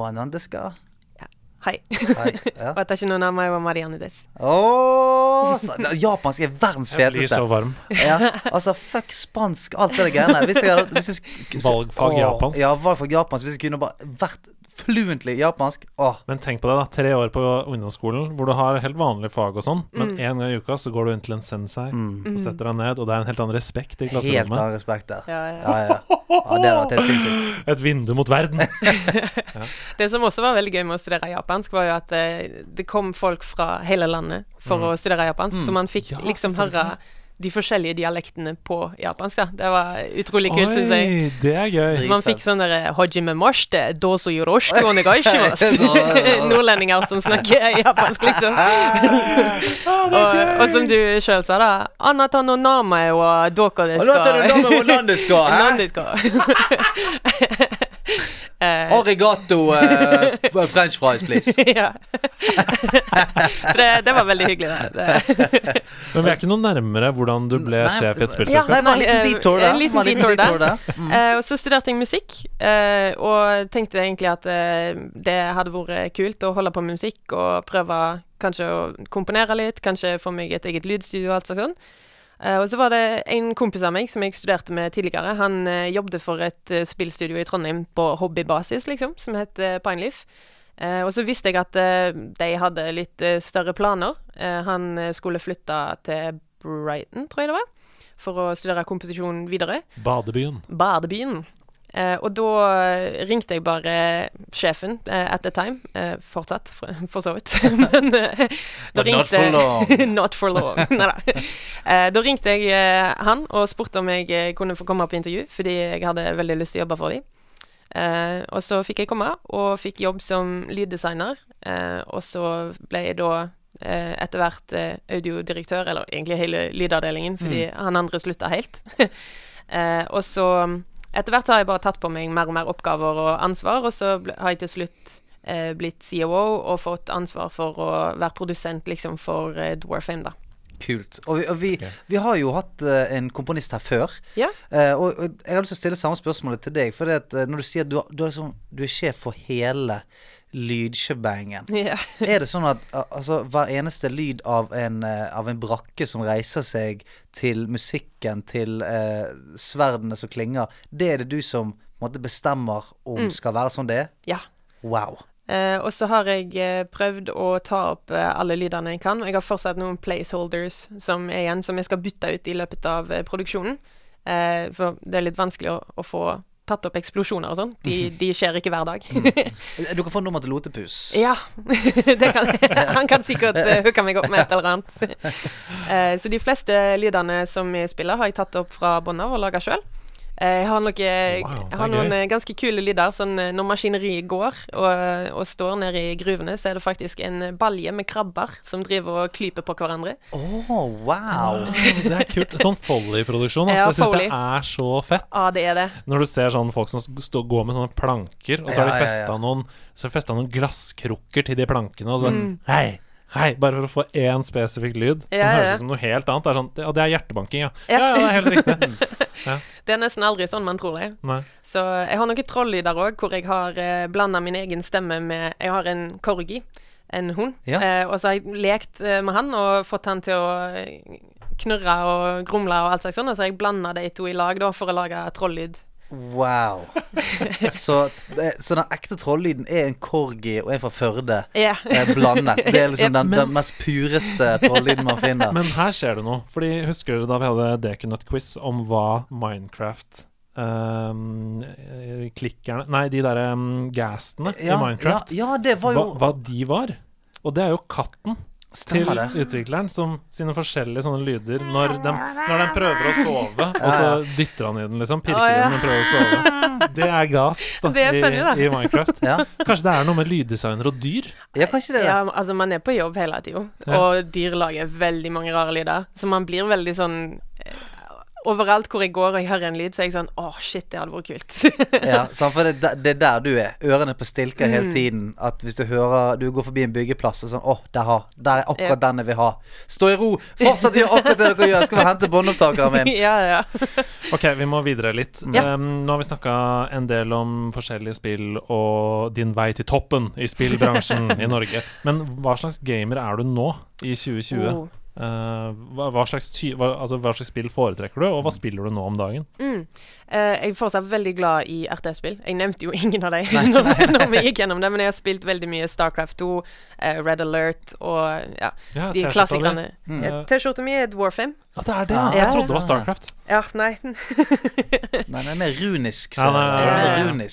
wa nandeska? Hei. Hei, ja. [LAUGHS] Watashi no namae wa Marianne des. Åh, så, japansk er verdens feteste. [LAUGHS] jeg blir så varm. [LAUGHS] Ja, altså, fuck spansk, alt det der greiene. Hvis jeg hadde hvis jeg, Valgfag japansk. Ja, valgfag japansk. Hvis jeg kunne bare vært fluently japansk. Åh. Men tenk på det, da. Tre år på ungdomsskolen hvor du har helt vanlige fag og sånn, men Mm. en gang i uka så går du inn til en sensei og setter deg ned, og det er en helt annen respekt i klasserommet. Helt annen respekt der. Ja, ja. Ja, ja. ja det hadde vært helt sinnssykt. Et vindu mot verden. [LAUGHS] Det som også var veldig gøy med å studere japansk, var jo at eh, det kom folk fra hele landet for å studere japansk, så man fikk Ja, liksom høre de forskjellige dialektene på japansk. Ja. Det var utrolig kult, syns jeg. Det er gøy. Så man fikk sånn derre Hojime moshte, doso yoroshiku [LAUGHS] onegaishimasu. [LAUGHS] [LAUGHS] Nordlendinger som snakker japansk, liksom. og, og som du sjøl sa, da Anata no namae wa doko desu ka. navnet hvor land du skal, hæ? Eh, Arigato uh, [LAUGHS] french fries, please. [LAUGHS] ja. Så det, det var veldig hyggelig. Det. [LAUGHS] Men vi er ikke noe nærmere hvordan du ble Nei, sjef i et Ja, spillselskap. Nei, en liten eh, detour der. en liten detour der. der. Mm. Eh, og så studerte jeg musikk, eh, og tenkte egentlig at eh, det hadde vært kult å holde på med musikk og prøve kanskje å komponere litt, kanskje få meg et eget lydstudio og alt. Eh, og så var det en kompis av meg som jeg studerte med tidligere. Han uh, jobbet for et eh, spillstudio i Trondheim på hobbybasis, liksom, som het Pineleaf. Eh, og så visste jeg at eh, de hadde litt eh, større planer. Eh, han eh, skulle flytte til Brighton, tror jeg det var, for å studere komposisjon videre. Badebyen. Badebyen. Eh, og da ringte jeg bare sjefen eh, at the time. Eh, fortsatt, for, for så vidt. [LAUGHS] Men da But not for long. [LAUGHS] not for long. [LAUGHS] Neida. Eh, da ringte jeg han og spurte om jeg kunne få komme på intervju, fordi jeg hadde veldig lyst til å jobbe for dem. Eh, og så fikk jeg komme, og fikk jobb som lyddesigner. Eh, og så ble jeg da etter hvert audiodirektør, eller egentlig hele lydavdelingen, fordi han andre slutta helt. eh, og så etter hvert har jeg bare tatt på meg mer og mer oppgaver og ansvar, og så har jeg til slutt eh, blitt COO og fått ansvar for å være produsent liksom for eh, Dwarfame, da. Kult. Og vi, og vi, vi har jo hatt uh, en komponist her før. Ja. Uh, og, og jeg har lyst til å stille samme spørsmålet til deg. For det at, uh, når du sier at du, du, er liksom, du er sjef for hele lydsjebangen. Yeah. [LAUGHS] Er det sånn at altså, hver eneste lyd av en, eh, av en brakke som reiser seg til musikken, til eh, sverdene som klinger, det er det du som måte, bestemmer om skal være sånn det er? ja. Wow. Eh, og så har jeg eh, prøvd å ta opp eh, alle lydene jeg kan. Jeg har fortsatt noen placeholders som er igjen, som jeg skal bytte ut i løpet av produksjonen. Eh, for det er litt vanskelig å, å få tatt opp eksplosjoner og sånn. De, [LAUGHS] de skjer ikke hver dag. [LAUGHS] Du kan få nummer til Lotepus. ja. [LAUGHS] det kan, han kan sikkert uh, hooke meg opp med et eller annet. Eh, så de fleste lydene som vi spiller, har jeg tatt opp fra bånn av og laga sjøl. Jeg har, noe, Wow, er jeg har noen gøy. eh, ganske kule lyder. Sånn, eh, når maskineriet går og, og står nede i gruvene, så er det faktisk en eh, balje med krabber som driver og klyper på hverandre. Å, wow. Det er kult. Sånn Folly-produksjon. Ja, Altså, det syns jeg er så fett. Ja, det er det. Når du ser sånn folk som stå, går med sånne planker, og så har Ja, de ja, festa ja. noen noen glasskrukker til de plankene, og så Mm. Hei, Hei, bare for å få én spesifikk lyd som Ja, ja. høres ut som noe helt annet. Det er sånn Ja, det er hjertebanking, ja. Ja. Ja, ja, det er helt riktig. [LAUGHS] Det er nesten aldri sånn man tror det. Nei. Så jeg har noen trollyder òg, hvor jeg har eh, blanda min egen stemme med Jeg har en corgi, en hund, Ja. eh, og så har jeg lekt eh, med han og fått han til å eh, knurre og grumle og alt slags sånn, og så har jeg blanda de to i lag da for å lage trollyd. Wow. Så, så den ekte trollyden er en corgi og en fra Førde Ja. eh, blandet. Det er liksom den, Men- den mest pureste trollyden man finner. Men her skjer det noe. Fordi Husker dere da vi hadde Dekunut-quiz om hva Minecraft ehm, eh, Klikkerne Nei, de derre um, gastene i Minecraft. Ja, ja, det var hva, hva de var. Og det er jo katten til utvikleren som sine forskjellige sånne lyder når den, når den prøver å sove, og så dytter han i den, liksom. Pirker ja. den og prøver å sove. [LAUGHS] Det er Gast da, Det er funny, da. i, i Minecraft. Ja, Kanskje det er noe med lyddesigner og dyr? ja kanskje det. er. Ja, altså Man er på jobb hele tida, og dyr lager veldig mange rare lyder. Så man blir veldig sånn Overalt hvor jeg går og jeg hører en lyd, så er jeg sånn Å, shit, det hadde vært kult. [LAUGHS] Ja, sant, for det, det er der du er. Ørene på stilker Mm. hele tiden. At hvis du hører Du går forbi en byggeplass og sånn Å, der, har, der er akkurat Ja. den jeg vil ha. Stå i ro! Fortsett å gjøre akkurat det dere gjør. Jeg skal bare hente båndopptakeren min. [LAUGHS] ja, ja. [LAUGHS] Ok, vi må videre litt. Ja. Um, nå har vi snakka en del om forskjellige spill og din vei til toppen i spillbransjen i Norge. Men hva slags gamer er du nå, i 2020? Oh. Uh, hva, hva, slags ty hva, altså, hva slags spill foretrekker du, og hva spiller du nå om dagen? Mm. Uh, jeg er fortsatt veldig glad i RTS-spill. Jeg nevnte jo ingen av dem [LAUGHS] når, når vi gikk gjennom det, men jeg har spilt veldig mye Starcraft 2, uh, Red Alert og ja, Ja, de klassikerne. Mm. Ja, T-skjorta mi er Dwarfim. Ja, det er det, Ja. ja. Jeg trodde det var Starcraft. Ja, nei [LAUGHS] Nei, den er mer runisk. Ja, Så, nei, det nei, er nei, mer nei.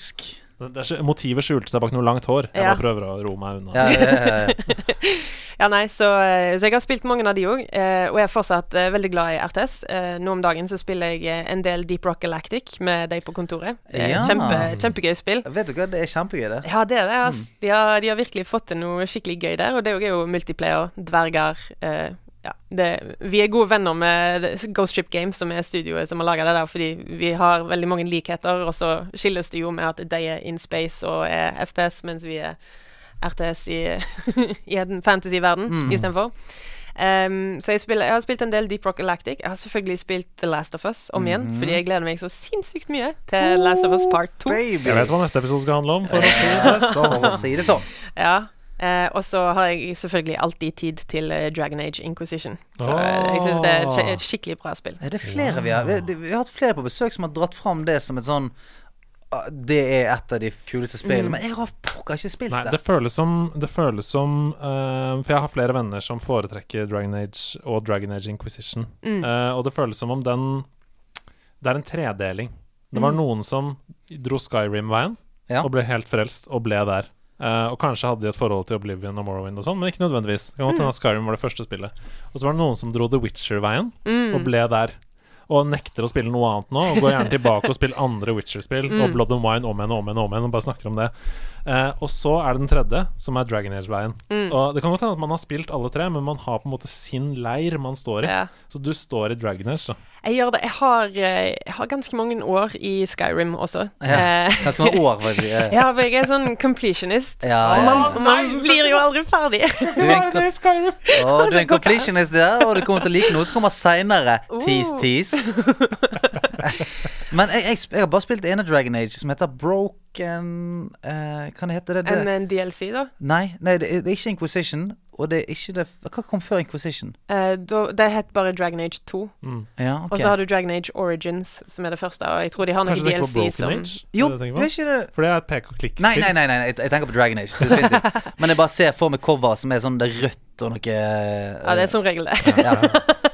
Er, motivet skjulte seg bak noe langt hår. Jeg Ja. bare prøver å roe meg unna. Ja, ja, ja, ja. [LAUGHS] Ja, nei, så, eh, så jeg har spilt mange av de òg, eh, og jeg er fortsatt eh, veldig glad i RTS. Nå om dagen så spiller jeg en del Deep Rock Galactic med de på kontoret. Ja. Kjempe, kjempegøy spill. Vet du hva, det er kjempegøy, det. Ja, det er det. Altså. De, har, de har virkelig fått til noe skikkelig gøy der, og det er jo multiplayer, dverger eh, ja, det, vi er gode venner med Ghost Ship Games, som er studioet som har laga det der, fordi vi har veldig mange likheter, og så skilles det jo med at de er in space og er FPS, mens vi er RTS i, [LAUGHS] i en fantasy-verden Mm. istedenfor. Um, så jeg, spiller, jeg har spilt en del Deep Rock Galactic. Jeg har selvfølgelig spilt The Last of Us om igjen, Mhm. fordi jeg gleder meg så sinnssykt mye til Last of Us Part 2. Baby. Jeg vet hva neste episode skal handle om. For å si det [LAUGHS] sånn. Ja. Eh, og så har jeg selvfølgelig alltid tid til eh, Dragon Age Inquisition. Så oh. jeg syns det er et et skikkelig bra spill. Er det flere vi har vi, vi har hatt flere på besøk som har dratt fram det som et sånn ah, Det er et av de kuleste spillene. Men jeg har pokker ikke spilt Nei, det. det føles som, det føles som eh, For jeg har flere venner som foretrekker Dragon Age og Dragon Age Inquisition. Mm. Eh, og det føles som om den Det er en tredeling. Det var Mm. noen som dro Skyrim-veien Ja. og ble helt frelst og ble der. Eh, og kanskje hadde de et forhold til Oblivion og Morrowind og sånn, men ikke nødvendigvis. Det kan godt hende at Skyrim var det første spillet. Og så var det noen som dro The Witcher-veien Mm. og ble der. Og nekter å spille noe annet nå, og går gjerne tilbake og spiller andre Witcher-spill. Mm. Og Blood and Wine om igjen og om igjen og om igjen, og bare snakker om det. Eh, og så er det den tredje, som er Dragon Age-veien. Mm. Og det kan godt hende at man har spilt alle tre, men man har på en måte sin leir man står i. Ja. Så du står i Dragon Age, da. Jeg gjør det. Jeg har, eh, jeg har ganske mange år i Skyrim også. Ja. Eh, [LAUGHS] Ganske mange år, faktisk. [LAUGHS] Ja. for jeg er sånn completionist. Ja, og ja, man, man blir jo aldri ferdig. [LAUGHS] Du er en, Å, du er en completionist ja, og du kommer til å like noe som kommer seinere. Tease, Oh. tease. Men jeg, jeg, jeg har bare spilt ene Dragon Age som heter Broken eh, Kan det hete det? det? En, en DLC, da. Nei, nei det, er, det er ikke Inquisition. Og det er ikke det Hva kom før Inquisition? Eh, da det het bare Dragon Age 2. Mm. Ja, okay. Og så har du Dragon Age Origins, som er det første. Og jeg tror de har noe på DLC Broken som Age? Jo, det er ikke det For det er et pek og klikk-spill. Nei, nei, nei, nei, jeg, jeg tenker på Dragon Age. [LAUGHS] Men jeg bare ser for meg cover som er sånn det er rødt og noe Ja, det er som regel det. ja. Men [LAUGHS]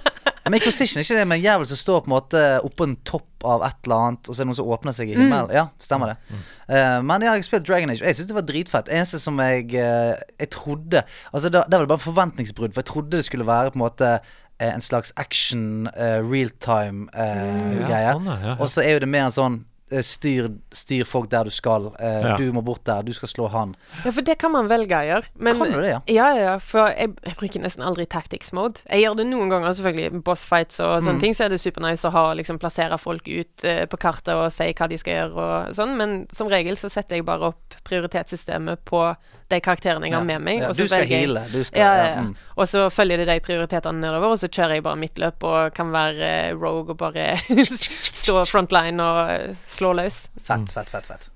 Inquisition er ikke det med en jævel som står på en måte oppå en topp av et eller annet, og så er det noen som åpner seg i himmelen? Ja, stemmer det. Eh, men ja, jeg har spilt Dragon Age, og jeg syns det var dritfett. Eneste som jeg uh, Jeg trodde Altså, det, var bare forventningsbrudd, for jeg trodde det skulle være på en måte eh, en slags action, uh, Ja, realtime-greie. sånn, ja, ja, ja. Og så er jo det mer en sånn styr, styr folk der du skal. Eh, Ja. Du må bort der, du skal slå han. Ja, for det kan man velge å gjøre. Men, Kan du det, ja? Ja, ja. For jeg, jeg bruker nesten aldri tactics mode. Jeg gjør det noen ganger, selvfølgelig. Boss fights og Mm. sånne ting, så er det supernice å ha liksom plassere folk ut eh, på kartet og si hva de skal gjøre og sånn, men som regel så setter jeg bare opp prioritetssystemet på de karakterene jeg har med meg. Du skal heale. Du skal, Ja, ja, mm. Og så følger det de prioritetene nedover, og så kjører jeg bare midtløp og kan være eh, rogue og bare [LAUGHS] stå [LAUGHS] frontline og eh, slå løs. Fett, fett, fett. fett.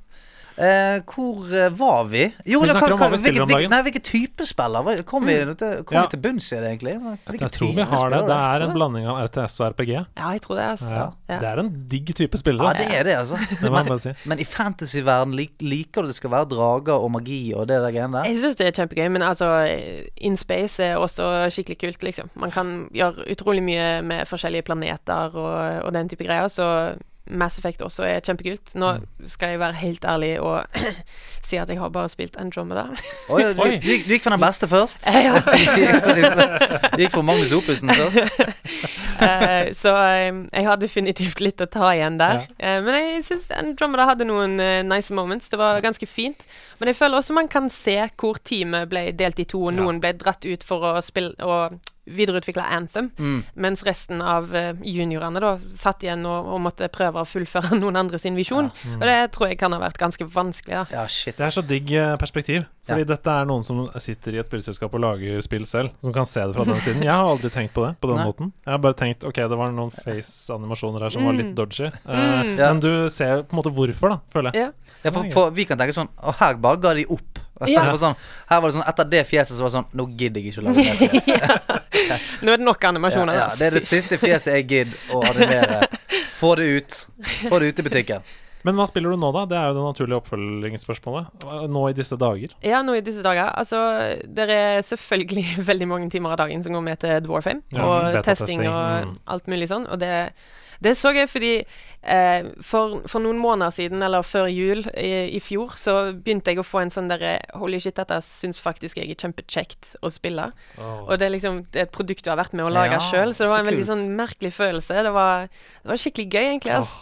Eh, hvor eh, var vi? Jo, Vi vi hvilket- spiller om dagen. hvilket- Nei, hvilke type spiller? Kom vi, til, kom Ja. vi til bunns i det, egentlig? Hvilke Jeg tror vi har det. Det er en blanding av RTS og RPG. Ja, jeg tror det, altså. Ja. Ja. Det er en digg type spill. Ja, det er det, altså. Det må jeg bare si. Men i fantasyverden lik, liker du det skal være drager og magi og det der greiene der? Jeg syns det er kjempegøy, men altså In space er også skikkelig kult, liksom. Man kan gjøre utrolig mye med forskjellige planeter og, og den type greier, så Mass Effect også er kjempekult. Nå skal jeg være helt ærlig og [COUGHS] si at jeg har bare spilt Andromeda. Oi, du, du, du gikk for den beste først? [LAUGHS] Ja. [LAUGHS] du, gikk for Magnus Opussen først? uh, [LAUGHS] så eh, jeg har definitivt litt å ta igjen der. Eh, men jeg syns Andromeda hadde noen uh, nice moments. Det var ganske fint. Men jeg føler også man kan se hvor teamet ble delt i to, og Ja. noen ble dratt ut for å spille og videreutvikle Anthem, Mm. mens resten av eh, juniorene da satt igjen og, og måtte prøve å fullføre [LAUGHS] noen andre sin visjon. Og det tror jeg kan ha vært ganske vanskelig. da. Ja, shit. Det er så digg eh, perspektiv. Fordi Ja. dette er noen som sitter i et spillselskap og lager spill selv, som kan se det fra den siden. Jeg har aldri tenkt på det på den Nei. måten. Jeg har bare tenkt ok, det var noen face-animasjoner her som var litt dodgy. Eh, Mm. Ja. Men du ser på en måte hvorfor, da, føler jeg. Ja. Ja, for, for vi kan tenke sånn Og her bare ga de opp. Ja. Det var sånn, her var det sånn Etter det fjeset så var det sånn Nå gidder jeg ikke å lage mer [LAUGHS] fjes. Nå er det nok animasjoner. ja, ja, det er det siste fjeset jeg gidder å animere. Få det ut. Få det ut i butikken. Men hva spiller du nå, da? Det er jo det naturlige oppfølgingsspørsmålet. Nå i disse dager. Ja, nå i disse dager. Altså, det er selvfølgelig [LAUGHS] veldig mange timer av dagen som går med til Dwarfame. Ja, og beta-testing, og mm. alt mulig sånn. Og det, det så jeg fordi eh, for, for noen måneder siden, eller før jul i, i fjor, så begynte jeg å få en sånn derre Holy shit, dette syns faktisk jeg er kjempekjekt å spille. Og det er liksom det er et produkt du har vært med å lage Ja, sjøl, så det var så en veldig kult. sånn merkelig følelse. Det var, det var skikkelig gøy, egentlig. ass.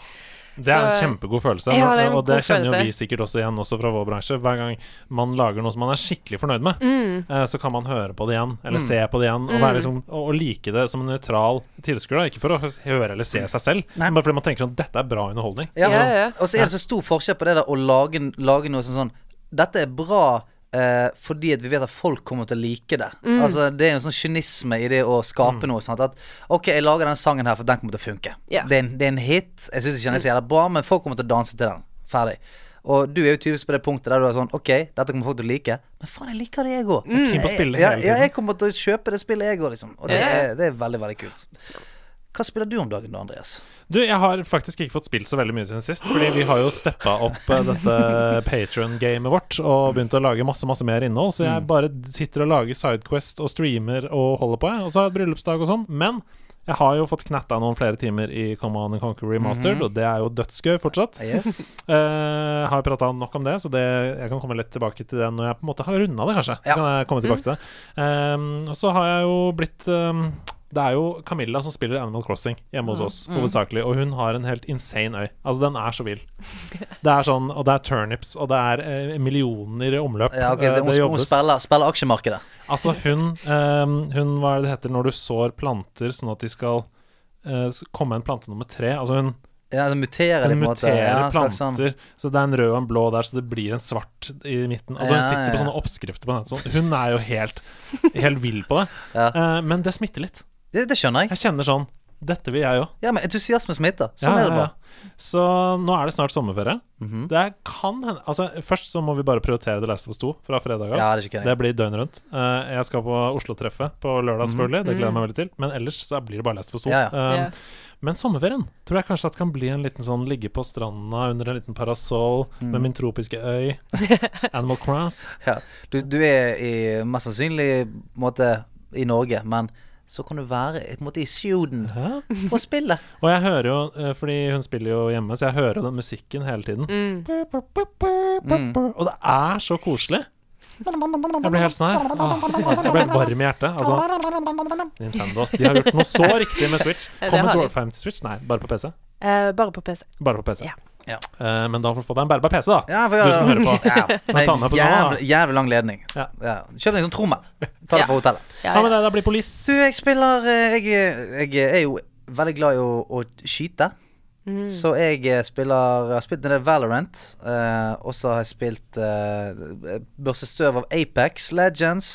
Det er en Så- kjempegod følelse, Ja, det en og det kjenner kjenner jo vi sikkert også igjen også fra vår bransje. Hver gang man lager noe som man er skikkelig fornøyd med, Mm. eh, så kan man høre på det igjen, eller se på det igjen, og, være liksom, og, like det som en nøytral tilskuer. Ikke for å høre eller se seg selv, Nei. men bare fordi man tenker sånn Dette er bra underholdning. Ja, Ja, ja. Og så er det så stor forskjell på det der å lage, lage noe som sånn Dette er bra eh, fordi at vi vet at folk kommer til å like det. Mm. Altså Det er jo en sånn kynisme i det å skape noe. Sant? At OK, jeg lager denne sangen her, for den kommer til å funke. Yeah. Det, er en, det er en hit. Jeg syns ikke den er så jævla bra, men folk kommer til å danse til den. Ferdig. Og du er jo tydeligvis på det punktet der du er sånn OK, dette kommer folk til å like, men faen, jeg liker det, jeg òg. Jeg jeg, ja, tiden. jeg kommer til å kjøpe det spillet, jeg òg, liksom. Og det yeah. er, det er veldig, veldig kult. Hva spiller du om dagen da, Andreas? Du, jeg har faktisk ikke fått spilt så veldig mye siden sist, fordi vi har jo steppa opp eh, dette Patron-gamet vårt og begynt å lage masse, masse mer innhold, så jeg bare sitter og lager Sidequest og streamer og holder på, jeg. Og så har jeg bryllupsdag og sånn. Men jeg har jo fått knatta noen flere timer i Command and Conquer Remastered, og det er jo dødsgøy fortsatt. Yes. Uh, [LAUGHS] har prata nok om det, så det, jeg kan komme litt tilbake til det når jeg på en måte har runda det, kanskje. Ja. Så kan jeg komme tilbake til det. Um, og så har jeg jo blitt um, Det er jo Camilla som spiller Animal Crossing hjemme hos oss, hovedsakelig. Og hun har en helt insane øy. Altså, den er så vill. [LAUGHS] Det er sånn, og det er turnips, og det er eh, millioner i omløp. Ja, okay, Eh, det, hun, hun jobbes. spiller, spiller aksjemarkedet. Altså, hun, um, hun Hva er det det heter når du sår planter sånn at de skal eh, komme en plante nummer tre? Altså, hun Ja, det muterer de hun muterer Ja, planter. sånn- planter, så det er en rød og en blå der, så det blir en svart i midten. Altså Hun Ja, sitter på sånne oppskrifter på nettet. Sånn. Hun er jo helt, helt vill på det. Ja. Eh, men det smitter litt. Det, det skjønner jeg. Jeg kjenner sånn Dette vil jeg òg. Ja, men entusiasme smitter. Sånn er det bare. Så nå er det snart sommerferie. Mhm. Det kan hende Altså, først så må vi bare prioritere The Last of Us 2 fra fredag av. Ja, det er ikke Det blir døgnet rundt. Uh, jeg skal på Oslo-treffet på lørdag, selvfølgelig. Det gleder jeg meg veldig til. Men ellers så blir det bare Last of Us 2. Ja, ja. Um, yeah. Men sommerferien tror jeg kanskje at kan bli en liten sånn ligge på stranda under en liten parasoll Mm. med min tropiske øy. [LAUGHS] Animal Cross. Ja. Du, du er i, mest sannsynlig måte i Norge, men så kan du være på en måte i Suden Ja. på spillet. [LAUGHS] Og jeg hører jo, eh, fordi hun spiller jo hjemme, så jeg hører den musikken hele tiden. Mm. Og det er så koselig. Jeg blir helt sånn her. Jeg blir helt varm i hjertet. Altså, Nintendo. De har gjort noe så riktig med Switch. Kommer. Dwarfheim til Switch? Nei, bare på PC. Uh, bare på PC. Bare på PC. Ja. Ja. Uh, men da får du få deg en bærbar PC, da. Ja, for Du som hører på. [LAUGHS] Ja, Men ta med på sånn, jævlig, jævlig lang ledning. Ja. Ja. Kjøp deg en sånn trommel. Ta det Ja. på hotellet. Ja, med deg, da blir polis. Du, jeg spiller eh, Jeg, jeg er jo veldig glad i å, å skyte. Mm. Så jeg eh, spiller Jeg har spilt en del Valorant. Uh, og så har jeg spilt uh, Børse støv av Apex Legends.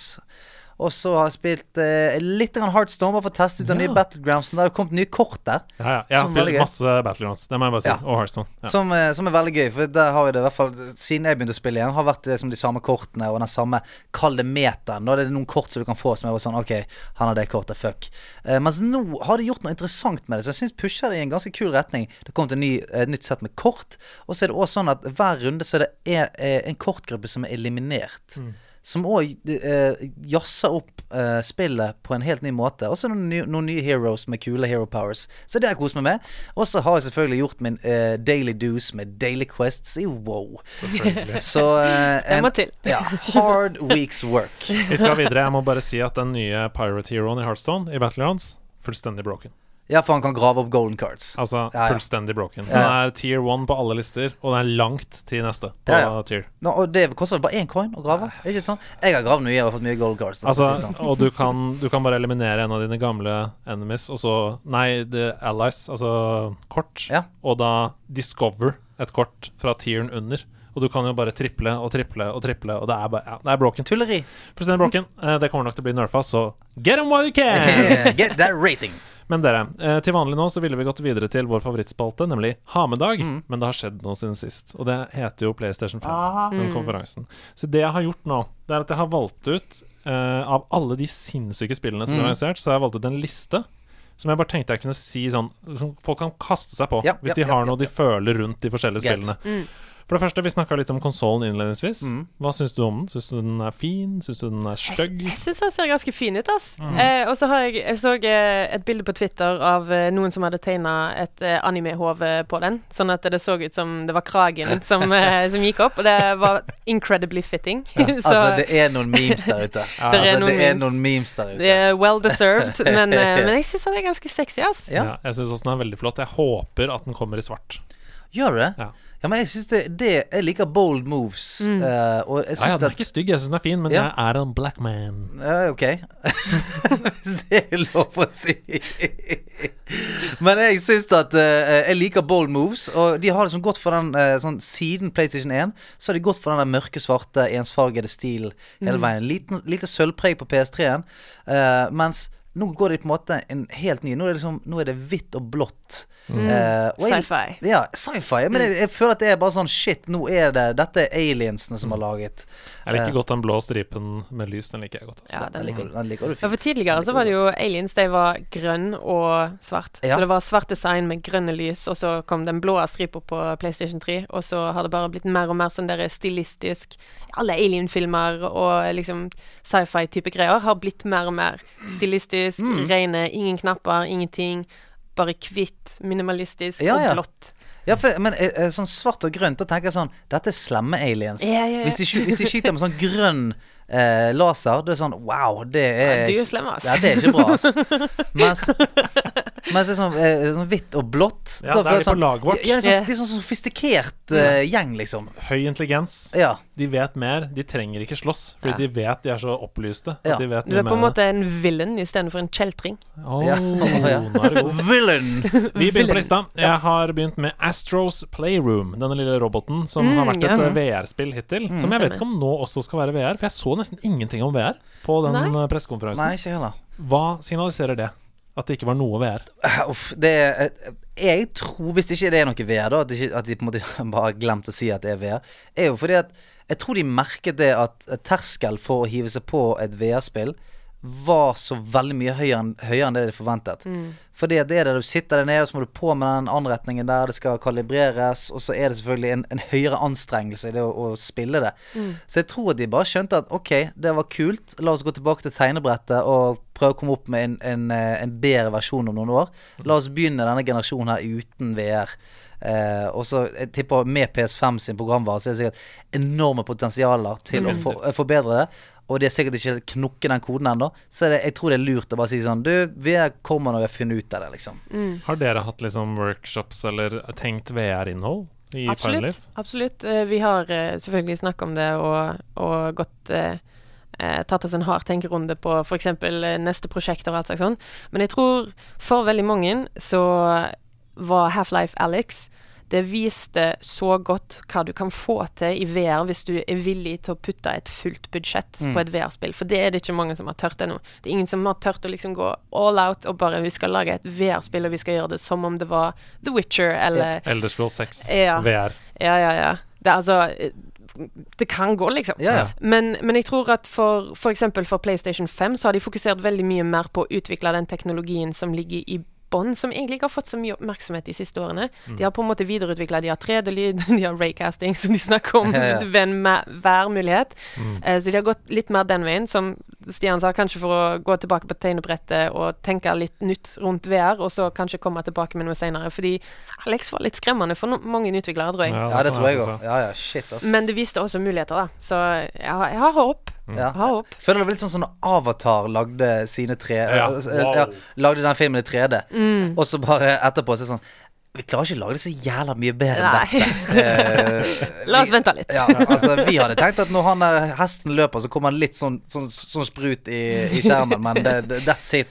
Og så har jeg spilt uh, litt Heartstone, bare for å teste ut den nye Battlegroundsen. Det har jo kommet nye kort der. Ja, ja. Jeg har spilt masse Battlegrounds, det må jeg bare si. Ja. Og Hearthstone. Ja. Som, eh, som er veldig gøy, for der har vi det i hvert fall siden jeg begynte å spille igjen, har vært liksom de samme kortene og den samme kalde meteren. Nå er det noen kort som du kan få som er sånn OK, han har det kortet, fuck. Eh, mens nå har de gjort noe interessant med det, så jeg syns pusher det i en ganske kul retning. Det kom til ny, et nytt sett med kort, og så er det også sånn at hver runde så er det eh, en kortgruppe som er eliminert. Som òg eh, jazzer opp eh, spillet på en helt ny måte. Og så noen, nye- noen nye heroes med kule hero powers. Så det har jeg kost meg med. Og så har jeg selvfølgelig gjort min eh, daily dues med daily quests i wow. [LAUGHS] Så eh, Det ja, hard week's work. Vi skal videre. Jeg må bare si at den nye Pirate Heroen i Hearthstone, i Battlegrounds, fullstendig broken. Ja, for han kan grave opp golden cards. Altså Ja, ja. fullstendig broken. Den er tier one på alle lister, og den er langt til neste. Nå, og det koster bare én coin å grave? Ikke sånn? Jeg har gravd mye og fått mye golden cards. da, Altså, sånn. og du kan, du kan bare eliminere en av dine gamle enemies, og så Nei, the allies, altså kort, Ja. og da discover et kort fra tieren under. Og du kan jo bare triple og triple og triple, og det er bare Ja, det er broken. Tulleri. Broken. Eh, Det kommer nok til å bli nerfa, så get them while you can! [LAUGHS] Get that rating. Men dere, eh, til vanlig nå så ville vi gått videre til vår favorittspalte, nemlig Ha med dag. Mm. Men det har skjedd noe siden sist, og det heter jo PlayStation 5, den konferansen. Så det jeg har gjort nå, det er at jeg har valgt ut uh, Av alle de sinnssyke spillene som er organisert, lansert, så har jeg valgt ut en liste. Som jeg bare tenkte jeg kunne si sånn Som folk kan kaste seg på Ja, hvis ja, de har ja, noe de føler rundt de forskjellige Get. spillene. For det første, vi snakka litt om konsollen innledningsvis. Mm. Hva syns du om den? Syns du den er fin? Syns du den er Jeg, stygg? jeg syns den ser ganske fin ut, ass. Mm. Eh, og så har jeg, jeg så eh, et bilde på Twitter av eh, noen som hadde tegna et eh, anime-hode på den. Sånn at det så ut som det var kragen [LAUGHS] som, som gikk opp, og det var incredibly fitting. [LAUGHS] så Altså, det er noen memes der ute. Ja. [LAUGHS] Det er altså, noen det er memes. noen memes der ute. det er well deserved. Men, eh, men jeg syns den er ganske sexy, ass. Ja. Ja, jeg syns også den er veldig flott. Jeg håper at den kommer i svart. Gjør du det? Ja. Ja, men jeg syns det, det Jeg liker bold moves. eh, og jeg Ja, ja, den er at ikke stygg, jeg syns den er fin, men Ja. jeg er en black man. Ja, ok. [LAUGHS] Hvis det er lov å si. Men jeg syns at uh, Jeg liker bold moves, og de har liksom gått for den uh, sånn Siden PlayStation 1 så har de gått for den der mørke, svarte, ensfargede stilen hele veien. Liten, lite sølvpreg på PS3-en, eh, mens nå går det på en måte en helt ny. Nå er det, liksom, nå er det hvitt og blått. Eh, og jeg- Sci-fi. Ja, sci-fi. Men jeg, jeg føler at det er bare sånn Shit, nå er det Dette er aliensene som har laget. Jeg liker godt den blå stripen med lys. Den liker jeg godt. Altså. Ja, Den den liker den liker du Ja, for. Tidligere så var det jo aliens, de var grønn og svart. Ja. Så det var svart design med grønne lys, og så kom den blå stripa på PlayStation 3, og så har det bare blitt mer og mer sånn der stilistisk Alle alien-filmer og liksom sci-fi-type greier har blitt mer og mer stilistisk, Mm. rene, ingen knapper, ingenting. Bare hvitt, minimalistisk Ja, ja. og blått. Ja, for, men eh, eh, sånn svart og grønt, da tenker jeg sånn Dette er slemme aliens. Ja, ja, ja. Hvis, de, hvis de skyter med sånn grønn eh, laser, det er sånn Wow, det er Ja, du er slem, ass. Ja, det er ikke bra, ass. [LAUGHS] Mens, mens det er sånn, eh, sånn hvitt og blått Ja, da det er de på sånn, laget vårt. Ja, de er sånn, de er sånn sofistikert eh, gjeng, liksom. Høy intelligens. Ja. De vet mer. De trenger ikke slåss, fordi Ja. de vet de er så opplyste. Ja. De vet Du er på en mer. måte en villain istedenfor en kjeltring. Åh, Ja. [LAUGHS] Ja. nå er det god. Villain! Vi begynner på lista. Jeg har begynt med Astros Playroom. Denne lille roboten som har vært et ja. eh, VR-spill hittil. Som jeg vet ikke om nå også skal være VR, for jeg så nesten ingenting om VR på den Nei. eh, Nei, ikke heller. Hva signaliserer det? At det ikke var noe VR? Eh, Uff, det er Jeg tror, hvis ikke det er noe VR, da, at, ikke, at de på en måte [LAUGHS] bare har glemt å si at det er VR, er jo fordi at jeg tror de merket det at terskel for å hive seg på et VR-spill var så veldig mye høyere enn, høyere enn det de forventet. Fordi at det er det du sitter der nede, så må du på med den anretningen der, det skal kalibreres, og så er det selvfølgelig en, en høyere anstrengelse i det å, å spille det. Så jeg tror at de bare skjønte at ok, det var kult, la oss gå tilbake til tegnebrettet og prøve å komme opp med en, en, eh, en bedre versjon om noen år. La oss begynne denne generasjonen her uten VR. Eh, og så jeg tipper med PS5 sin programvare så er det sikkert enorme potensialer til å for, eh, forbedre det. Og de har sikkert ikke knukket den koden ennå. Så er det, jeg tror det er lurt å bare si sånn Du, vi kommer når vi har funnet ut av det, liksom. Har dere hatt liksom workshops eller tenkt VR-innhold? i absolutt, Absolutt. absolutt. Eh, Vi har eh, selvfølgelig snakket om det og, og gått eh, eh, Tatt oss en hard tenkerunde på f.eks. neste prosjekt og alt slags sånn. Men jeg tror for veldig mange så var Half-Life Alex Det viste så godt hva du kan få til i VR hvis du er villig til å putte et fullt budsjett Mm. på et VR-spill. For det er det ikke mange som har tørt ennå. Det er ingen som har tørt å liksom gå all out og bare Vi skal lage et VR-spill, og vi skal gjøre det som om det var The Witcher eller Elder Scrolls 6 Ja. VR. Ja, ja, ja. Det er altså Det kan gå, liksom. Ja. Men, men jeg tror at for f.eks. For, for PlayStation 5 så har de fokusert veldig mye mer på å utvikle den teknologien som ligger i bånn, som egentlig ikke har fått så mye oppmerksomhet de siste årene. Mm. De har på en måte videreutvikla De har 3D-lyd, [LAUGHS] de har raycasting, som de snakker om [LAUGHS] ved hver mulighet. Mm. Uh, så de har gått litt mer den veien, som Stian sa, kanskje for å gå tilbake på tegnebrettet og tenke litt nytt rundt VR, og så kanskje komme tilbake med noe senere. Fordi Alex var litt skremmende for no mange utviklere, tror jeg. Ja, det tror jeg òg. Ja, ja, shit, altså. Men det viste også muligheter, da. Så jeg har, jeg har håp. Ja. Jeg har håp. Føler det var litt sånn som når Avatar lagde sine tre Ja, eh, wow. ja, Lagde den filmen i 3D, Mm. og så bare etterpå så er det sånn Vi klarer ikke å lage det så jævla mye bedre enn dette. [LAUGHS] Eh, La oss vi- vente litt. Ja, altså Vi hadde tenkt at når han der hesten løper, så kommer han litt sånn, sånn, sånn sprut i, i skjermen, men det, det, that's it.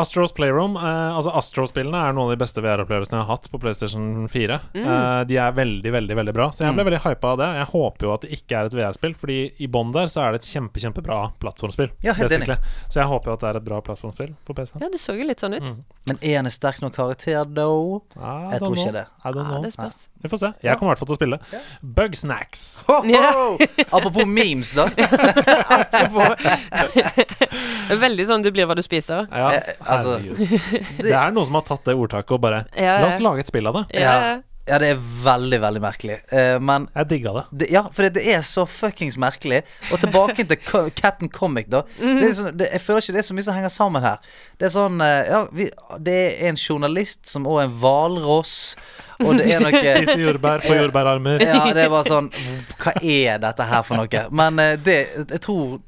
Astros Playroom eh, Altså Astro-spillene er noen av de beste VR-opplevelsene jeg har hatt på PlayStation 4. Mm. Eh, de er veldig, veldig veldig bra. Så jeg ble veldig hypa av det. Jeg håper jo at det ikke er et VR-spill, Fordi i bånn der så er det et kjempe, kjempebra plattformspill. Ja, helt enig. Så jeg håper jo at det er et bra plattformspill på PS5. Ja, det så jo litt sånn ut. Mm. Men er han en sterk nok karakter, though? Ah, Jeg tror know. ikke det. Ah, det spørs. Vi får se. Jeg kommer i hvert fall til å spille. Bugsnacks. Ho, ho! [LAUGHS] Apropos memes, da. [LAUGHS] Det er Veldig sånn du blir hva du spiser. Ja, Eh, altså, herregud. Det er noen som har tatt det ordtaket og bare Ja, La oss lage et spill av det. Ja. Ja. Ja, det er veldig, veldig merkelig. Uh, men Jeg digga det. det, Ja, for det, det er så fuckings merkelig. Og tilbake til Co Captain Comic, da. Det er sånn, det, jeg føler ikke det er så mye som henger sammen her. Det er sånn uh, Ja, vi, det er en journalist som òg er en hvalross, og det er noe [LAUGHS] Spise jordbær, på jordbærarmer. Ja, det er bare sånn Hva er dette her for noe? Men uh, det Jeg tror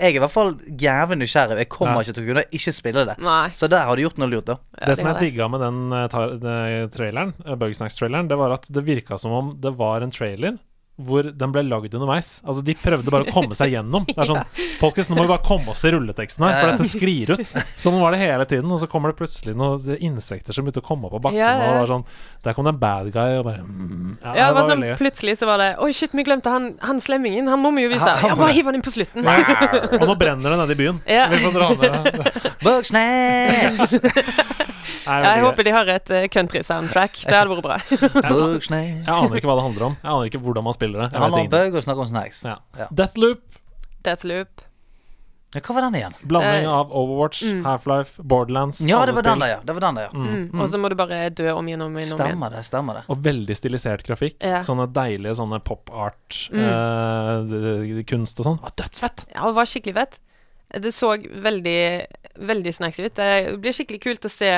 Jeg er i hvert fall jævlig nysgjerrig. Jeg kommer Ja. ikke til å kunne ikke spille det. Nei. Så der har du gjort noe lurt, da. Ja, det som jeg digga med den den traileren, uh, Bugsnacks-traileren, det var at det virka som om det var en trailer hvor den ble lagd underveis. Altså De prøvde bare å komme seg gjennom. Det er sånn [LAUGHS] Folkens, nå må vi bare komme oss til rulleteksten her, for dette sklir ut. Sånn var det hele tiden, og så kommer det plutselig noen insekter som begynte å komme opp av bakken, Ja, ja. og det var sånn Der kom det en bad guy, og bare mm, Ja, Ja, det var sånn, veldig plutselig så var det Oi, shit, vi glemte han, han slemmingen. Han må vi jo vise. Han- Ja, bare hiv han inn på slutten. Og nå brenner det nede i byen. Ja. Vi får dra ned. [LAUGHS] Bugsnacks! [LAUGHS] Jeg håper de har et eh, country-soundtrack. Det hadde vært bra. [LAUGHS] Jeg aner ikke hva det handler om. Jeg aner ikke hvordan man spiller det. Det Jeg handler vet om bug om snacks. Ja. Ja. Deathloop, Deathloop. Ja, hva var den igjen? blanding Eh, av Overwatch, mm. Half-Life, Borderlands. Ja, det var den der, ja. Det var den der, ja. Mm. Og så må du bare dø om igjen og om igjen. Stemmer det. stemmer det Og veldig stilisert grafikk. Ja. Sånne deilige sånne pop Mm. art-kunst og sånn. var dødsfett! Ja, det var skikkelig fett. Det så veldig, veldig snacks ut. Det blir skikkelig kult å se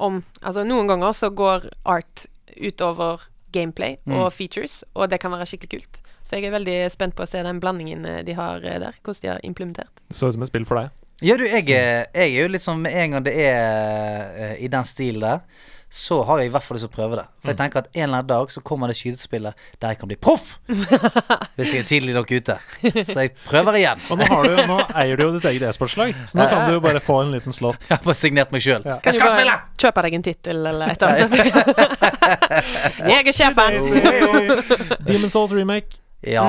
om Altså, noen ganger så går art utover gameplay og features, og det kan være skikkelig kult. Så jeg er veldig spent på å se den blandingen eh, de har eh, der. Hvordan de har implementert. Så ut som et spill for deg. Ja, du, jeg, jeg er jo litt sånn Med en gang det er eh, i den stilen der, så har jeg i hvert fall lyst til å prøve det. For jeg tenker at en eller annen dag så kommer det skytespillet der jeg kan bli proff! [LAUGHS] Hvis jeg er tidlig nok ute. Så jeg prøver igjen. Og nå, har du, nå eier du jo ditt eget e-sportslag, så nå kan du jo bare få en liten slott. Jeg har bare signert meg sjøl. Ja. Jeg skal spille! Kjøpe deg en tittel eller et eller annet. [LAUGHS] jeg er sjefen! Demon Souls remake. Ja.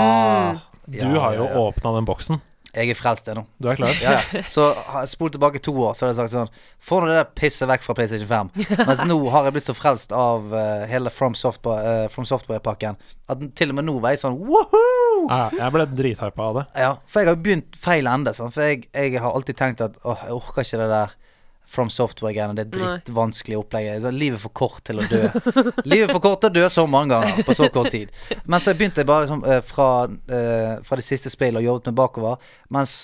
Du har jo ja, ja. åpna den boksen. Jeg er frelst ennå. Du er klar? Ja, ja. Så har spolt tilbake to år, så hadde jeg sagt sånn Få nå det der pisset vekk fra PlayStation 5. Mens nå har jeg blitt så frelst av uh, hele From, Software, uh, From Software-pakken at til og med nå var jeg sånn woohoo! Ja, jeg ble drithypa av det. Ja, for jeg har begynt feil ende. Sånn, For jeg, jeg har alltid tenkt at åh, jeg orker ikke det der From Software-greiene. Det er Nei. drittvanskelig opplegg. Så Livet er for kort til å dø. Livet er for kort til å dø så mange ganger på så kort tid. Men så begynte jeg bare liksom eh, fra, eh, fra det siste spillet og jobbet meg bakover. Mens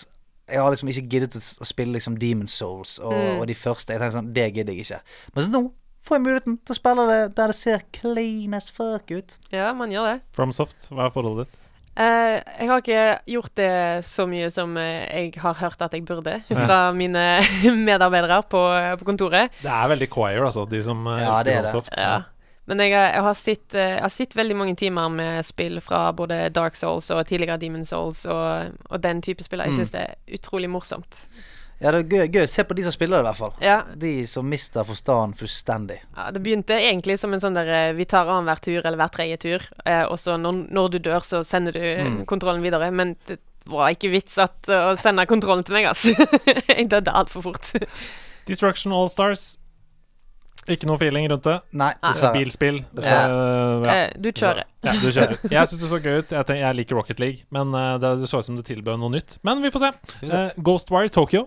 jeg har liksom ikke giddet å spille liksom Demon Souls og, Mm. og de første. Jeg tenkte sånn, Det gidder jeg ikke. Men så nå får jeg muligheten til å spille det der det ser clean as fuck ut. Ja, man gjør det. From Soft, hva er forholdet ditt? Eh, jeg har ikke gjort det så mye som eh, jeg har hørt at jeg burde fra mine [LAUGHS] medarbeidere på, på kontoret. Det er veldig choir, altså, de som uh, Ja, elsker er Ja. Men jeg, har- jeg, har sett, eh, jeg har sett veldig mange timer med spill fra både Dark Souls og tidligere Demon Souls og, og den type spill. Jeg syns det er utrolig morsomt. Ja, det er gøy, gøy se på de som spiller det, i hvert fall. Ja, De som mister forstanden fullstendig. ja, Det begynte egentlig som en sånn der eh, Vi tar annenhver tur eller hver tredje tur, eh, og så når, når du dør, så sender du eh, Mm. kontrollen videre. Men det var ikke vits at, å sende kontrollen til meg, altså. [LAUGHS] jeg døde altfor fort. Destruction All Stars. Ikke noe feeling rundt det. Nei, dessverre. Bilspill. Dessverre. Eh, ja. Eh, du kjører. Ja, du kjører. Jeg syns det så gøy ut. Jeg, tenker, jeg liker Rocket League, men eh, det, det så ut som det tilbød noe nytt. Men vi får se. får se. Eh, Ghostwire Tokyo.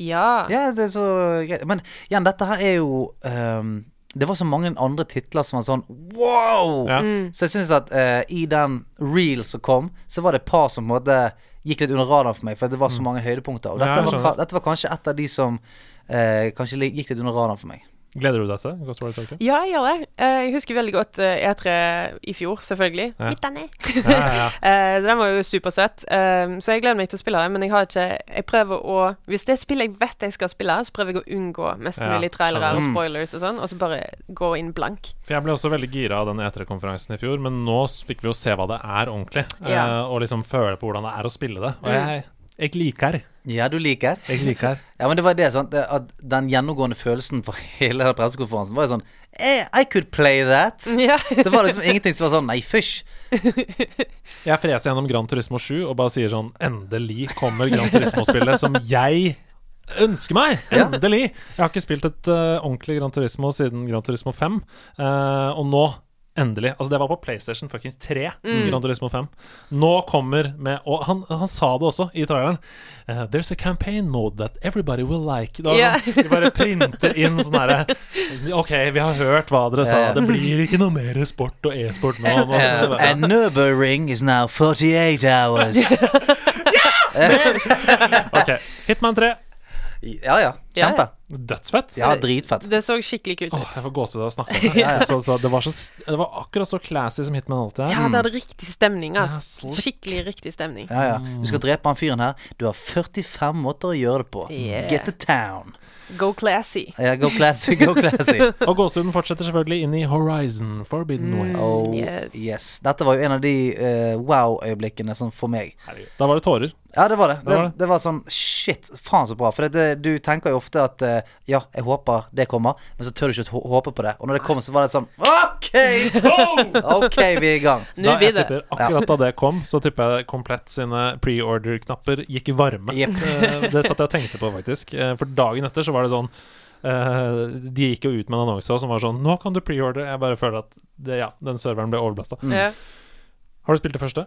Ja. Ja, det er så greit. Men igjen, dette her er jo um, Det var så mange andre titler som var sånn wow! Ja. Så jeg syns at uh, i den reel som kom, så var det et par som på en måte gikk litt under radaren for meg, for det var så mange høydepunkter. Og dette, Ja, var, dette var kanskje et av de som uh, kanskje gikk litt under radaren for meg. Gleder du deg til Ghostwire Tokyo? Ja, jeg gjør det. Eh, Jeg husker veldig godt eh, E3 i fjor, selvfølgelig. Ja. Midtane. [LAUGHS] Ja, ja, ja. [LAUGHS] Eh, så den var jo supersøt. Så jeg gleder meg til å spille det, men jeg har ikke Jeg prøver å Hvis det er spill jeg vet jeg skal spille, så prøver jeg å unngå mest mulig trailere og spoilers og sånn, og så bare gå inn blank. For jeg ble også veldig gira av den E3-konferansen i fjor, men nå fikk vi jo se hva det er ordentlig. Ja. og liksom føle på hvordan det er å spille det. Og Mm. jeg, jeg liker. Ja, du liker? Jeg liker. [LAUGHS] Ja, men det var det, sant. At den gjennomgående følelsen for [LAUGHS] hele den pressekonferansen var jo sånn eh, I could play that. [LAUGHS] Ja. Det var liksom ingenting som var sånn Nei, fysj. Jeg freser gjennom Gran Turismo 7 og bare sier sånn Endelig kommer Gran Turismo-spillet som jeg ønsker meg! Endelig! Jeg har ikke spilt et uh, ordentlig Gran Turismo siden Gran Turismo 5, Uh, og nå Endelig. Altså, det var på PlayStation fuckings 3. Gran Turismo 5. Nå kommer med Og han, han sa det også i traileren. Uh, There's a campaign mode that everybody will like. Da, Ja. De bare printer inn sånn herre OK, vi har hørt hva dere sa. Ja, ja. Det blir ikke noe mer sport og e-sport nå. nå Uh, and Nürburgring is now 48 hours. [LAUGHS] [LAUGHS] OK. Hitman 3. Ja, ja. Kjempe. Dødsfett. Ja, dritfett. Det så skikkelig kult Åh, jeg får gåsehud av å snakke om [LAUGHS] det. Så, så det, var så, det var akkurat så classy som Hitman alltid er. Ja, det hadde riktig stemning, ass. Skikkelig riktig stemning. Ja, ja. Du skal drepe han fyren her. Du har 45 måter å gjøre det på. Yeah. Get to town. Go classy. Ja, go classy, go classy. [LAUGHS] Og gåsehuden fortsetter selvfølgelig inn i Horizon Forbidden West. Oh, Yes. yes. Dette var jo en av de uh, wow-øyeblikkene som for meg. Herregud. Da var det tårer. Ja, det var det. Det, var det. det var sånn Shit, faen så bra. For det, det, du tenker jo ofte at eh, Ja, jeg håper det kommer, men så tør du ikke å håpe på det. Og når det kom, så var det sånn OK! OK, vi er i gang. Nå Da, jeg det. tipper akkurat da det kom, så tipper jeg Komplett sine pre-order-knapper gikk i varme. Yep. Eh, det satt jeg og tenkte på, faktisk. Eh, For dagen etter så var det sånn Uh, De gikk jo ut med en annonse som var sånn Nå kan du pre-order. Jeg bare føler at det, ja, den serveren ble overbelasta. Mm. Har du spilt det første?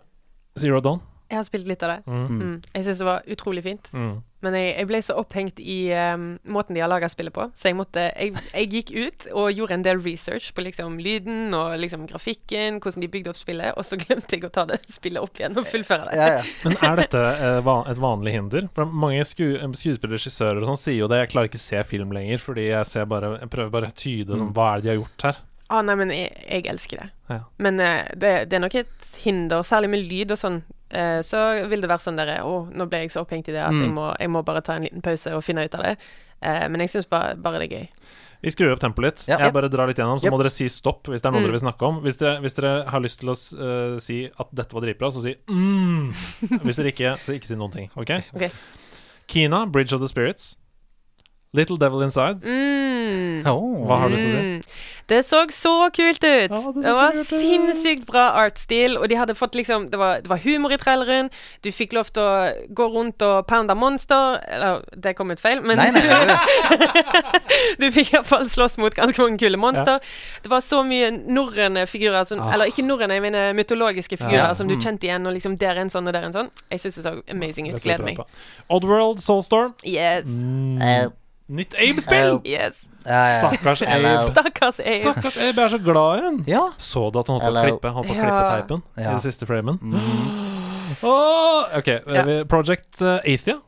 Zero Dawn? Jeg har spilt litt av det. Mm. Mm. Jeg syns det var utrolig fint. Mm. Men jeg, jeg ble så opphengt i um, måten de har laga spillet på, så jeg måtte jeg, jeg gikk ut og gjorde en del research på liksom lyden og liksom grafikken, hvordan de bygde opp spillet, og så glemte jeg å ta det spillet opp igjen og fullføre det. Ja, ja. Men er dette uh, va- et vanlig hinder? For mange sku eh, skuespillere, regissører og sånn sier jo det. Jeg klarer ikke å se film lenger, fordi jeg ser bare Jeg prøver bare å tyde sånn, hva er det de har gjort her. Ah, nei, men jeg, jeg elsker det. Ja. Men uh, det, det er nok et hinder, særlig med lyd og sånn. Eh, så vil det være sånn der Å, nå ble jeg så opphengt i det at jeg, må, jeg må bare ta en liten pause og finne ut av det. Eh, men jeg syns bare, bare det er gøy. Vi skrur opp tempoet litt. Ja. Jeg bare drar litt gjennom, så Yep. må dere si stopp hvis det er noe Mm. dere vil snakke om. Hvis dere, hvis dere har lyst til å eh, si at dette var dritbra, så si mm. [LAUGHS] Hvis dere ikke, så ikke si noen ting. OK? Ok. Kina, Bridge of the Spirits. Little Devil Inside. Mm. Oh. Hva har du så å si? Mm. Det så så kult ut! det så det var så sinnssykt bra artstil, og de hadde fått liksom det var, det var humor i traileren. Du fikk lov til å gå rundt og pounde monster Eller, det kom ut feil, men Nei, nei, nei. [LAUGHS] du fikk iallfall slåss mot ganske mange kule monster. Det var så mye norrøne figurer, som, Ah. eller ikke norrøne, jeg mener mytologiske figurer, Ja. som du Mm. kjente igjen, og liksom der er en sånn og der er en sånn. Jeg syns det så amazing Det ut. Gleder meg. Oddworld, Soulstorm. Yes. Mm. Eh, Nytt Abe-spill! Yes. ja, ja. Stakkars Abe. Stakkars Abe. Stakkars Abe, er så glad i henne. ja. Så du at han holdt på å klippe, holdt på å klippe teipen i den siste framen? Mm. [GASPS] Åh, OK. Ja. Project uh, Athea.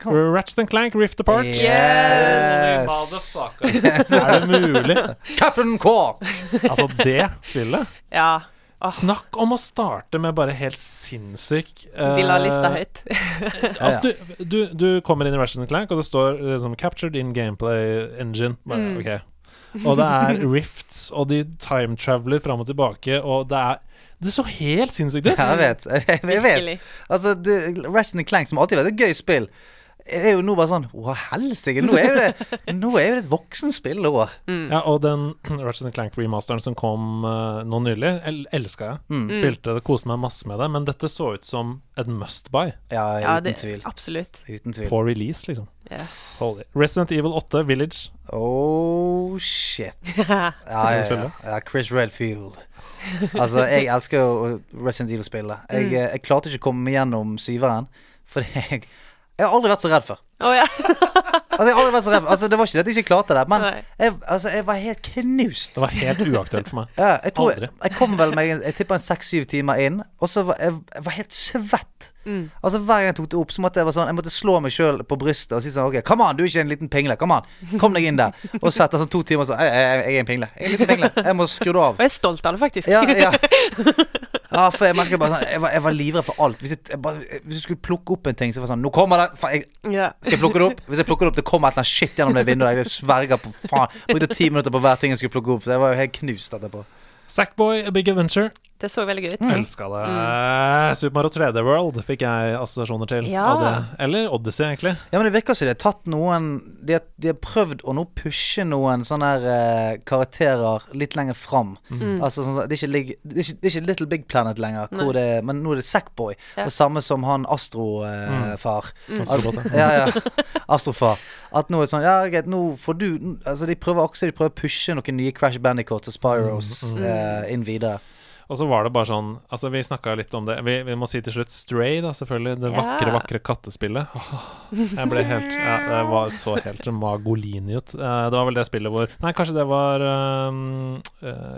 Kom. Ratchet and Clank Rift Apart. Yes. [LAUGHS] Er det mulig? Captain Quark. Altså, det spillet Ja. Åh, Snakk om å starte med bare helt sinnssyk uh, de la lista høyt. [LAUGHS] Altså, du, du, du kommer inn i Ratchet and Clank, og det står liksom 'Captured in gameplay engine'. Bare, Mm. okay. og det er [LAUGHS] rifts, og de time traveler fram og tilbake, og det er Det så helt sinnssykt ut! Ja, jeg vet. [LAUGHS] Jeg, vet. Altså, Ratchet Resident Clank, som alltid har vært et gøy spill, er jo nå bare sånn Å, helsike! Nå er jo det [LAUGHS] Nå er jo det et voksenspill òg. Ja, og den [CLEARS THROAT] Ratchet Clank remasteren som kom uh, nå nylig, el elska jeg. Mm. Spilte det, koste meg masse med det, men dette så ut som et must buy Ja, Ja, uten det, tvil. absolutt. Uten tvil. på release, liksom. Yeah. Holy. Resident Evil 8 Village. Oh, shit. [LAUGHS] Ja, ja, ja, ja. Chris Redfield. Altså, jeg elsker jo Resident Evil-spillet. Jeg, Mm. eh, jeg klarte ikke å komme gjennom syveren, for jeg Jeg har aldri vært så redd før. Oh, ja. [LAUGHS] Altså, jeg har aldri vært så redd Altså, Det var ikke det at jeg ikke klarte det, men jeg, altså, jeg var helt knust. Det var helt uaktuelt for meg. Ja, jeg tror Aldri. jeg, kom vel meg Jeg tippa en seks-syv timer inn, og så var jeg, jeg var helt svett. Mm. Altså Hver gang jeg tok det opp, så måtte jeg være sånn Jeg måtte slå meg sjøl på brystet og si sånn OK, come on, du er ikke en liten pingle. Come on, kom deg inn der. Og så etter sånn to timer sånn jeg, jeg, jeg er en pingle. Jeg er en liten pingle. Jeg må skru det av. Og jeg er stolt av det, faktisk. Ja, ja. [LAUGHS] ja, for jeg merker bare sånn Jeg var, jeg var livredd for alt. Hvis jeg, jeg bare, hvis jeg skulle plukke opp en ting, så var det sånn Nå kommer det! Faen, jeg, Ja. skal jeg plukke det opp? Hvis jeg plukker det opp, det kommer et eller annet shit gjennom det vinduet. Jeg sverger på faen. Brukte ti minutter på hver ting jeg skulle plukke opp. Så jeg var jo helt knust etterpå. Sackboy A Big Adventure. Det så veldig gøy ut. Elska det. Super Mario 3D World fikk jeg assosiasjoner til. Ja. av det. Eller Odyssey, egentlig. Ja, men det virker som de har tatt noen De har, de har prøvd å nå pushe noen sånne her uh, karakterer litt lenger fram. Mm. Altså sånn, det, er ikke, det, er ikke, det er ikke Little Big Planet lenger, hvor det, men nå er det Sackboy. Ja. Og samme som han Astrofar. Mm. Astrobot, ja. ja, ja. Astrofar. At nå er det sånn Ja, greit, nå får du Altså, de prøver også De prøver å pushe noen nye Crash Bandicots og Spyros Mm. eh, inn videre. Og så var det bare sånn Altså, vi snakka litt om det. Vi, vi må si til slutt Stray, da, selvfølgelig. Det Ja. vakre, vakre kattespillet. Åh, jeg ble helt Ja, det var så helt Magolini ut. Eh, Det var vel det spillet hvor Nei, kanskje det var um,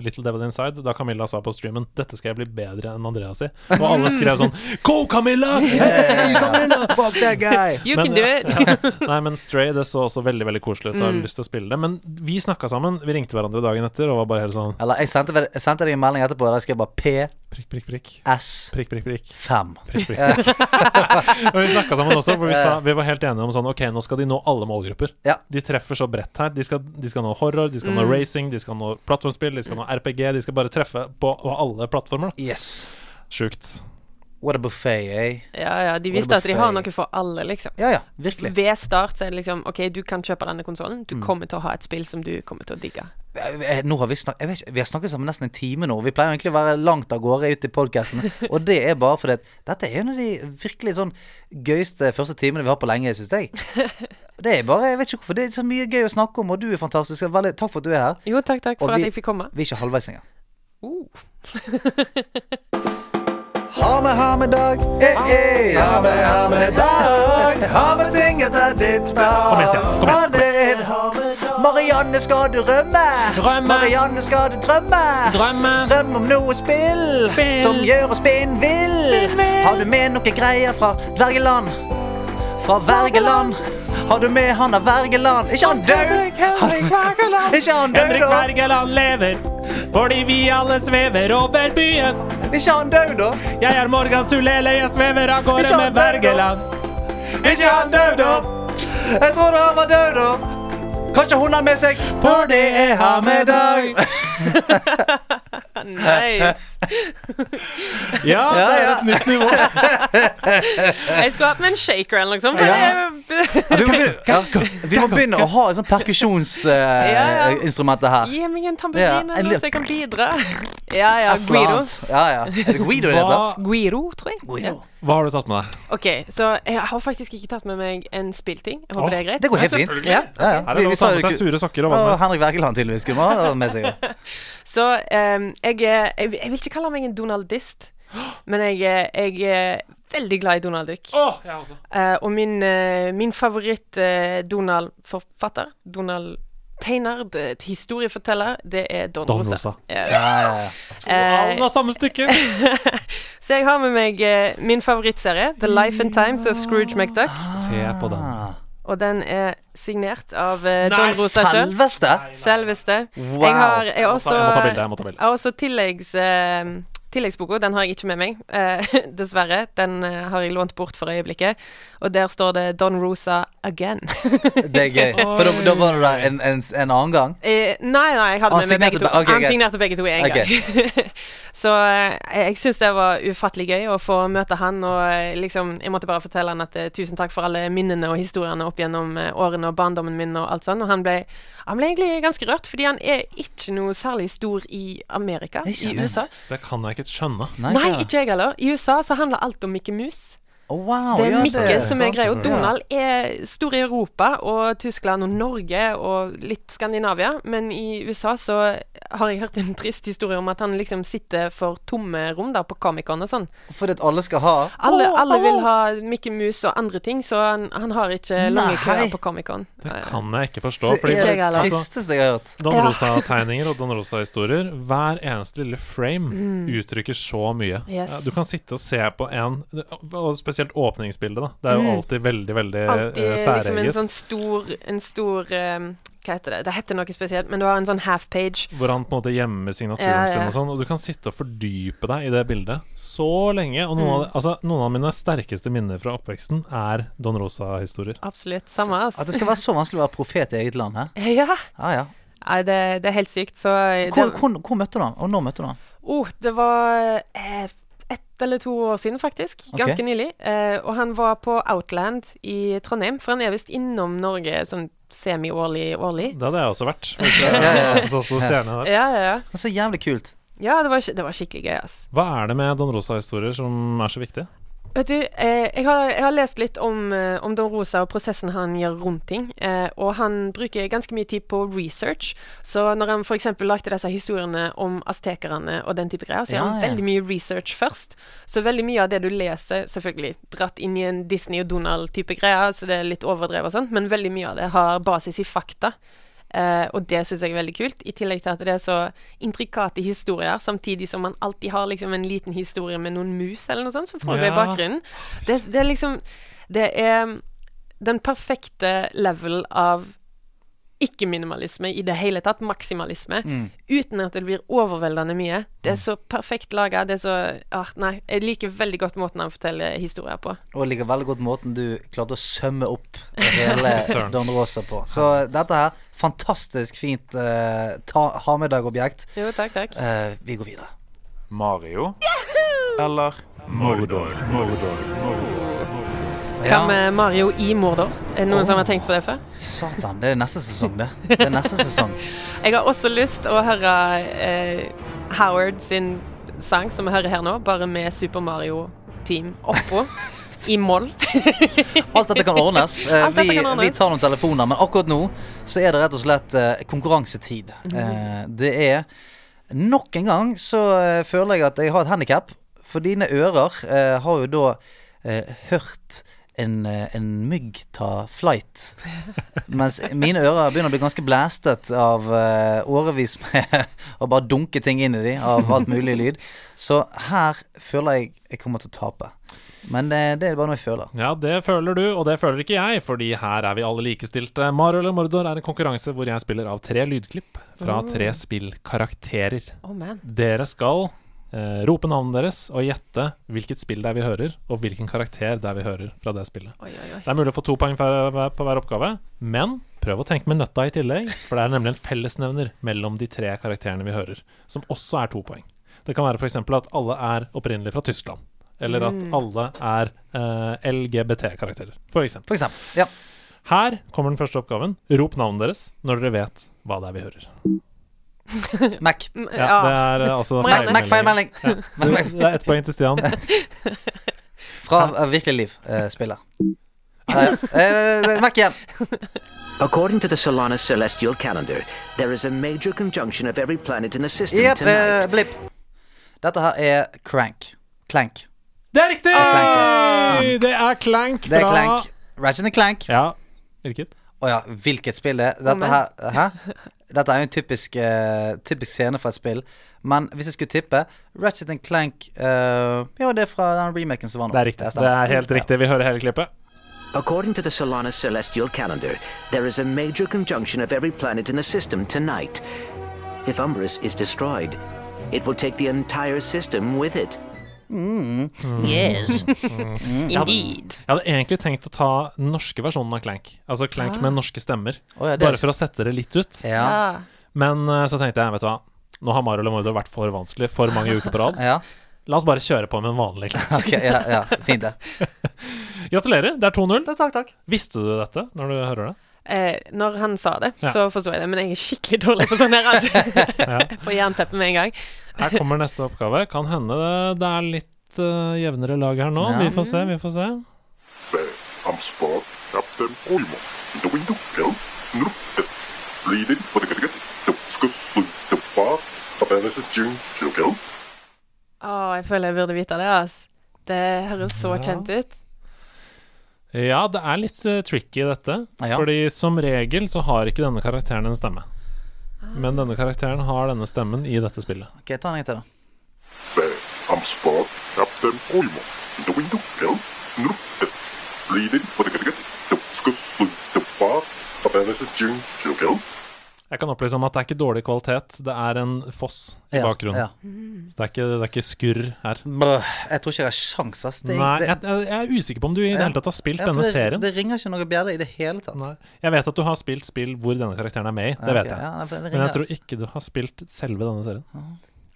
Little Devil Inside, da Camilla sa på streamen 'Dette skal jeg bli bedre enn Andreas i'. Og alle skrev sånn 'Go, Camilla!' [LAUGHS] Hey, Camilla! [LAUGHS] Fuck that guy! You Men, can do it. [LAUGHS] Nei, men Stray det så også veldig veldig koselig ut. Jeg har Mm. lyst til å spille det. Men vi snakka sammen. Vi ringte hverandre dagen etter og var bare helt sånn Eller jeg sendte, jeg sendte deg en melding etterpå. Der skal jeg bare P, prikk, prikk, prikk. S, Prikk, prikk, prikk. 5. prikk, prikk. [LAUGHS] og vi snakka sammen også, for vi, sa, vi var helt enige om sånn Ok, nå skal de nå alle målgrupper. Ja. De treffer så bredt her. De skal, de skal nå horror, de skal nå racing, de skal nå plattformspill, de skal nå RPG. De skal bare treffe på, på alle plattformer. da. Yes. Sjukt. What a buffet, eh? Ja, ja, de visste at de har noe for alle, liksom. Ja, ja, virkelig. Ved start så er det liksom OK, du kan kjøpe denne konsollen. Mm. Du kommer til å ha et spill som du kommer til å digge. Eh, Nå har vi, snak jeg vet ikke, vi har snakket sammen nesten en time nå. Vi pleier egentlig å være langt av gårde ut i podkasten. Og det er bare fordi at dette er en av de virkelig sånn gøyeste første timene vi har på lenge, syns jeg. Det er bare, jeg vet ikke hvorfor. Det er så mye gøy å snakke om, og du er fantastisk. Veldig, takk for at du er her. Jo, takk, takk Og for vi- at jeg fikk komme. Vi er ikke halvveis engang. Uh. [LAUGHS] Ha med, ha med dag. Eh, eh. Ha med, ha med dag. Ha med ting etter ditt Kom igjen, Stian. Kom igjen. Marianne, skal du rømme? Rømme. Marianne, skal du drømme? Drømme. Drøm om noe spill, Spill. som gjør oss spinnvill. Har du med noe greier fra Dvergeland? Fra Vergeland? Har du med han av Vergeland? Ikke han død? Ikke han død, Henrik Vergeland lever fordi vi alle svever over byen. Ikke han død, da? Jeg er Morgan Sulele, jeg svever av gårde med Vergeland. Ikke han død, da? Jeg trodde han var død, da. Kanskje hun har med seg For det er har med deg. [LAUGHS] Nice. Ja, det er ja. et nytt nivå. Jeg skulle hatt med en shaker eller noe sånt. for Ja. det- Vi må begynne, vi må begynne å ha et sånt Ja, ja. perkusjonsinstrument her. Gi meg en Ja, tamburin, ja, så jeg kan bidra. [LAUGHS] Ja, ja. Guido. Ja, ja. Er det Guido det heter? Hva, [LAUGHS] Guido, tror jeg. Guido. hva har du tatt med deg? OK, så jeg har faktisk ikke tatt med meg en spillting. Jeg håper oh, det er greit. Det går helt fint. Ja. Ja, ja. Her er Vi, det vi å ta med seg sure sokker og hva som helst. Henrik Wergeland tydeligvis skulle ha med seg. [LAUGHS] Så um, jeg, jeg, jeg vil ikke kalle meg en donaldist, men jeg, er- jeg veldig glad i Donald Duck. Åh, jeg også. Eh, og min, eh, min favoritt-Donald-forfatter, Donald tegner, d- historieforteller, det er Don, Don Rosa. Rosa. Ja. Ja, ja, ja. Eh, Alle har samme stykke. [LAUGHS] så jeg har med meg eh, min favorittserie, The Life and Times of Scrooge McDuck. Se på den. Ah. Og den er signert av eh, Don Rosa sjøl. Selveste? Selveste. Wow. Jeg har, jeg Jeg også, jeg må ta bilde. Jeg må ta bilde. jeg har også tilleggs eh, tilleggsboka, den har jeg ikke med meg, eh, [LAUGHS] dessverre. Den eh, har jeg lånt bort for øyeblikket. Og der står det Don Rosa again. [LAUGHS] Det er gøy. For da, da var du der en, en, en annen gang. Eh, nei, nei, jeg hadde Han med meg begge to. Okay, Han signerte begge to i en Ok. gang. [LAUGHS] så eh, jeg syns det var ufattelig gøy å få møte han, og eh, liksom Jeg måtte bare fortelle han at eh, tusen takk for alle minnene og historiene opp gjennom årene og barndommen min og alt sånn. Og han ble, han ble egentlig ganske rørt, fordi han er ikke noe særlig stor i Amerika, i. USA. Det kan jeg ikke skjønne. Nei, Nei, ikke jeg heller. I USA så handler alt om Mikke Mus. Å, wow, Det er ja, Mikke som er greia. Donald er stor i Europa og Tyskland og Norge og litt Skandinavia, men i USA så har jeg hørt en trist historie om at han liksom sitter for tomme rom der på Comic-Con og sånn. Fordi at alle skal ha Alle, alle vil ha Mikke Mus og andre ting, så han, han har ikke lange Nei. køer på Comic-Con. Det kan jeg ikke forstå. Det Fordi jeg er det tristeste jeg har hørt. Don Rosa-tegninger og Don Rosa-historier, hver eneste lille frame uttrykker så mye. Mm. Yes. Du kan sitte og se på en, og spesielt åpningsbildet, da. Det er jo Mm. alltid veldig, veldig Alltid eh, liksom en sånn stor, en stor um, Hva heter det? Det heter noe spesielt, men du har en sånn half page. Hvor han på en måte gjemmer signaturen Ja, ja. sin og sånn. Og du kan sitte og fordype deg i det bildet så lenge. Og noen, Mm. av, altså, noen av mine sterkeste minner fra oppveksten er Don Rosa-historier. Absolutt. Samme, At det skal være så vanskelig å være profet i eget land. her. [LAUGHS] Ja. Ah, ja. Nei, det, det er helt sykt. Så eh, Hvor, det, hvor, hvor møtte du han? Og når møtte du han? oh, det var eh, ett eller to år siden, faktisk. Ganske Ganske nylig. Eh, og han var på Outland i Trondheim, for han er visst innom Norge sånn semi-årlig. årlig. Det hadde jeg også vært. [LAUGHS] Ja, ja, ja. Så så stjerne der. Ja, ja, ja. Så jævlig kult. Ja, det var, det var skikkelig gøy, ass. Hva er det med Don Rosa-historier som er så viktig? Vet du, eh, jeg, har, jeg har lest litt om, eh, om Don Rosa og prosessen han gjør rundt ting. Eh, og han bruker ganske mye tid på research. Så når han f.eks. lagde disse historiene om aztekerne og den type greier, så gjør Ja, han veldig mye research først. Så veldig mye av det du leser, selvfølgelig dratt inn i en Disney og Donald-type greier, så det er litt overdrevet og sånn, men veldig mye av det har basis i fakta. Eh, og det syns jeg er veldig kult, i tillegg til at det er så intrikate historier, samtidig som man alltid har liksom en liten historie med noen mus eller noe sånt som foregår Ja. i bakgrunnen. Det, det er liksom Det er den perfekte level av ikke-minimalisme i det hele tatt, maksimalisme, Mm. uten at det blir overveldende mye. Det er så perfekt laga. Det er så ah, Nei, jeg liker veldig godt måten han forteller historier på. Og liker veldig godt måten du klarte å sømme opp [LAUGHS] hele Don Rosa på. Så dette her, fantastisk fint uh, ta, ha med deg-objekt. Jo, takk, takk. Uh, vi går videre. Mario eller Mordor? Mordor, Mordor. Hva med Mario i Mordor? Er det noen som har tenkt på det før? Satan, det er neste sesong, det. Det er neste sesong. [LAUGHS] Jeg har også lyst å høre eh, Howard sin sang, som vi hører her nå, bare med Super Mario Team oppå. [LAUGHS] I moll. [LAUGHS] Alt dette kan ordnes. Eh, vi, kan ordnes. vi tar noen telefoner, men akkurat nå så er det rett og slett eh, konkurransetid. Mhm. Eh, det er Nok en gang så eh, føler jeg at jeg har et handikap. For dine ører eh, har jo da hørt en, eh, en mygg ta flight. Mens mine ører begynner å bli ganske blæstet av uh, årevis med [LAUGHS] å bare dunke ting inn i de av alt mulig lyd. Så her føler jeg jeg kommer til å tape. Men det, det er bare noe jeg føler. Ja, det føler du, og det føler ikke jeg, fordi her er vi alle likestilte. Mario eller Mordor er en konkurranse hvor jeg spiller av tre lydklipp fra tre spillkarakterer. Oh. Dere skal eh, rope navnet deres og gjette hvilket spill det er vi hører, og hvilken karakter det er vi hører fra det spillet. Oi, oi, oi. Det er mulig å få to poeng for, hver- på hver oppgave, men prøv å tenke med nøtta i tillegg, for det er nemlig en fellesnevner mellom de tre karakterene vi hører, som også er to poeng. Det kan være f.eks. at alle er opprinnelig fra Tyskland, eller at alle er eh, LGBT-karakterer, f.eks. For eksempel. Ja. Her kommer den første oppgaven. Rop navnet deres når dere vet hva det er vi hører. [LAUGHS] Mac. Mm, Ja, det er eh, altså Mac- [LAUGHS] Mac, feilmelding. Du, Det er ett poeng til Stian. [LAUGHS] Fra uh, virkelig liv uh, spiller. Ja, ja. Eh, Mac igjen. According to the Solana celestial calendar, there is a major conjunction of every planet in the system yep, tonight. Uh, blipp. Dette her er Crank. Clank. Det er riktig! Clank, Det er Clank Det er Clank. Ratchet and Clank. Ja, hvilket? Å ja, hvilket spill det er. Dette her Hæ? Dette er jo en typisk, uh, typisk scene fra et spill. Men hvis jeg skulle tippe Ratchet and Clank uh, Jo, det er fra den remaken som var nå. Det er riktig. Det er helt riktig. Vi hører hele klippet. According to the Solana celestial calendar, there is a major conjunction of every planet in the system tonight. If Umbrus is destroyed, it will take the entire system with it. Yes. [LAUGHS] Indeed. Jeg hadde egentlig tenkt å ta den norske versjonen av Clank. Altså Clank med norske stemmer. Oh, ja, Bare for å sette det litt ut. Ja. Ah. Men eh, så tenkte jeg, vet du hva. Nå har Mario Lemordo vært for vanskelig for mange uker på rad. [LAUGHS] ja. La oss bare kjøre på med en vanlig Clank. [LAUGHS] okay, ja, ja. Fint, det. Gratulerer, det er 2-0. Takk, takk. Visste du dette når du hører det? Eh, når han sa det, Ja. så forsto jeg det, men jeg er skikkelig dårlig på sånn her. Altså. Jeg får jernteppe med en gang. Her kommer neste oppgave. Kan hende det, er litt uh, jevnere lag her nå. Ja. Vi får se, vi får se. Å, jeg føler jeg burde vite det, altså. Det høres så Ja. kjent ut. Ja, det er litt eh, tricky dette. Ja. Fordi som regel så har ikke denne karakteren en stemme. Men denne karakteren har denne stemmen i dette spillet. Ok, ta en gang til, da. Bleeding, get the Jeg kan opplyse om at det er ikke dårlig kvalitet. Det er en foss i Ja, bakgrunnen. ja. Så det er, ikke, det er ikke skurr her. Jeg tror ikke jeg har sjans, ass. Det, Nei, jeg, jeg er usikker på om du i det hele tatt har spilt ja, denne det, serien. Det ringer ikke noe bjelle i det hele tatt. Nei. Jeg vet at du har spilt spill hvor denne karakteren er med i, det vet ok, jeg. Ja, det Men jeg tror ikke du har spilt selve denne serien.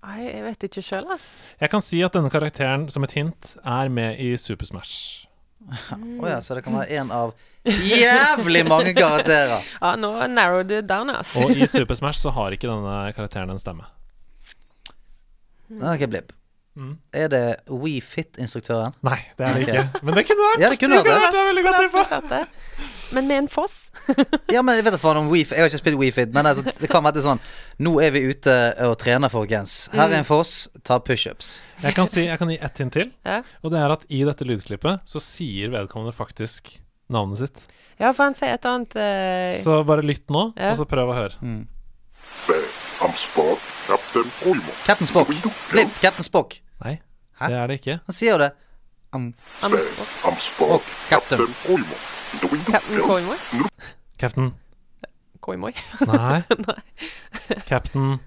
Nei, jeg vet ikke sjøl, ass. Jeg kan si at denne karakteren, som et hint, er med i Super Smash. [LAUGHS] Å ja, så det kan være en av jævlig mange karakterer. [LAUGHS] Ja, nå narrowed it down, ass. Og i Super Smash så har ikke denne karakteren en stemme. Ok, Blipp. Mm. Er det WeFit-instruktøren? Nei, det er det ikke. Men det kunne vært. Ja, det kunne vært det. vært det veldig godt. Absolutt det. Men med en foss. [LAUGHS] Ja, men jeg vet da faen om WeFit. Jeg har ikke spilt WeFit, men altså, det kan være sånn Nå er vi ute og trener, folkens. Her er en foss. Ta pushups. Jeg kan, si, jeg kan gi ett hint til. Ja. Og det er at i dette lydklippet så sier vedkommende faktisk navnet sitt. Ja, for han sier et annet uh... Så bare lytt nå, Ja. og så prøv å høre. Mm. Captain Spock. Blipp, Captain Spock. Nei, Hæ? det er det ikke. Han sier jo det. Um, han, I'm Spock, Captain. Captain Koimoi. Captain Koimoi. [LAUGHS] Nei. Captain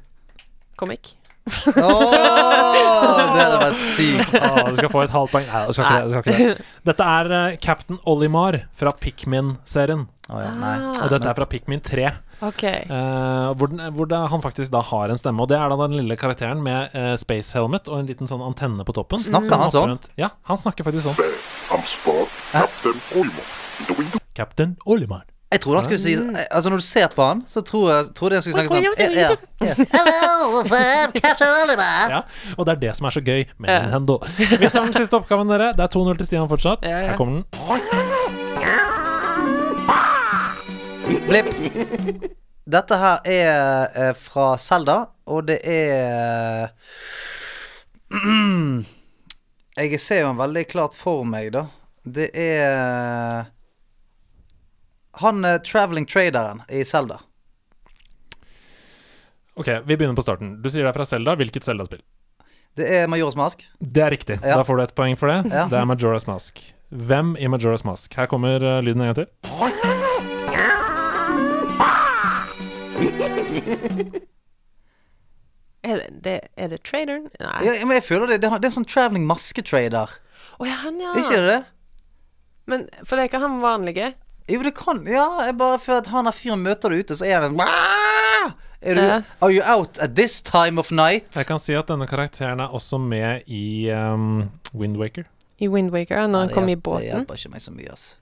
Comic. Åh, det hadde vært sykt. Å, Du skal få et halvt poeng. Nei, du skal ikke det. Du skal ikke det. Dette er eh, Captain Olimar fra Pikmin-serien. Å ja, nei. Og dette er fra Pikmin 3. OK. eh, hvor, den, hvor det, han faktisk da har en stemme. Og det er da den lille karakteren med eh, space helmet og en liten sånn antenne på toppen. Snakker han hopper sånn? rundt. Ja, han snakker faktisk sånn. I'm Spock, Captain Olmo. The window Captain Olimar. Jeg trodde han skulle si Altså Når du ser på han, så tror jeg trodde jeg han skulle snakke sånn ja. [LAUGHS] Hello, Captain Oliver. Ja, og det er det som er så gøy med Ja. Nintendo. Vi tar den siste oppgaven, dere. Det er 2-0 til Stian fortsatt. Ja. Her kommer den. Blipp. Dette her er eh, fra Selda, og det er [CLEARS THROAT] Jeg ser jo han veldig klart for meg, da. Det er Han uh, traveling traderen i Selda. Ok, vi begynner på starten. Du sier det er fra Selda. Hvilket Selda-spill? Det er Majoras Mask. Det er riktig. Ja. Da får du et poeng for det. Ja. Det er Majora's Mask. Hvem i Majora's Mask? Her kommer uh, lyden en gang til. Er det, det, er det traderen? Nei. Ja, men jeg føler det. Det er, det er sånn traveling masketrader. Å ja, han, ja. Ikke det? Men for det er ikke han vanlige? Jo, det kan Ja, jeg bare føler at han er fyren møter deg ute, så er han er du. Are you out at this time of night? Jeg kan si at denne karakteren er også med i um, Windwaker. I Windwaker, når Ja, han kom i båten? Det hjelper ikke meg så mye, altså.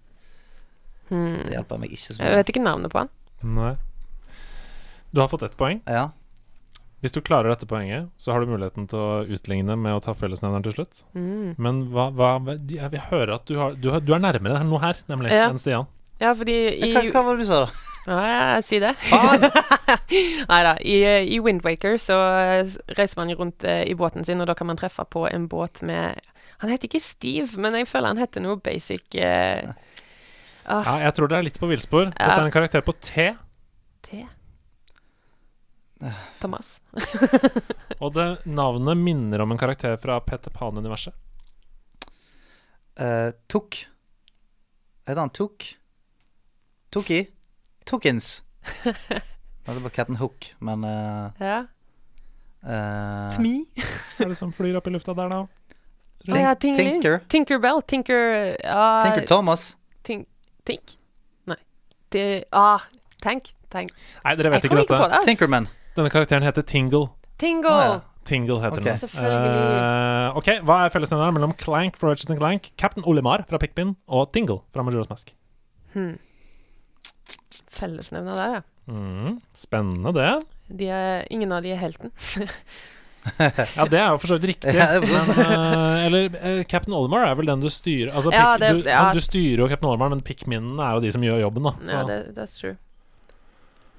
Hmm. Det hjelper meg ikke så mye. Jeg vet ikke navnet på han. Nei. Du har fått ett poeng. Ja. Hvis du klarer dette poenget, så har du muligheten til å utligne med å ta fellesnevneren til slutt. Mm. Men hva, hva Jeg vil høre at du, har, du, har, du er nærmere noe her, nemlig, Ja. enn Stian. Ja, fordi i Hva, hva var det du sa, da? Ja, si det. [LAUGHS] Nei da. I, eh, I Windwaker så eh, reiser man rundt eh, i båten sin, og da kan man treffe på en båt med Han heter ikke Steve, men jeg føler han heter noe basic eh, Ja, jeg tror det er litt på villspor. Dette er en karakter på T, T. Thomas. [LAUGHS] og det navnet minner om en karakter fra Petter Pan-universet. Uh, Tuk. Heter han Tuk? Tuki? Tukins. Det var Captain Hook, men uh, Ja. uh, Fmi. Hva er det som flyr opp i lufta der, da? ah, ja, Tingling. Tinker. Tinkerbell. Tinker uh, Tinker Thomas. Tink. Tink? Nei. Det, ah, tank? tank. Nei, dere vet Jeg ikke dette. det. ass. Tinkerman. Denne karakteren heter Tingle. Tingle. Ah, ja. Tingle heter okay. den. Eh, ok, Hva er fellesnevneren mellom Clank fra Ratchet Clank, Captain Olimar fra Pickpin og Tingle fra Majora's Mask? Hmm. Fellesnevner der, ja. Mm, spennende, det. De er, ingen av de er helten. [LAUGHS] Ja, det er jo for så vidt riktig. Ja, men, uh, eller uh, Captain Olimar er vel den du styrer Altså, Ja, det- du, ja. du styrer jo Captain Olimar, men Pikminene er jo de som gjør jobben, da. Så. Ja, det, that's true.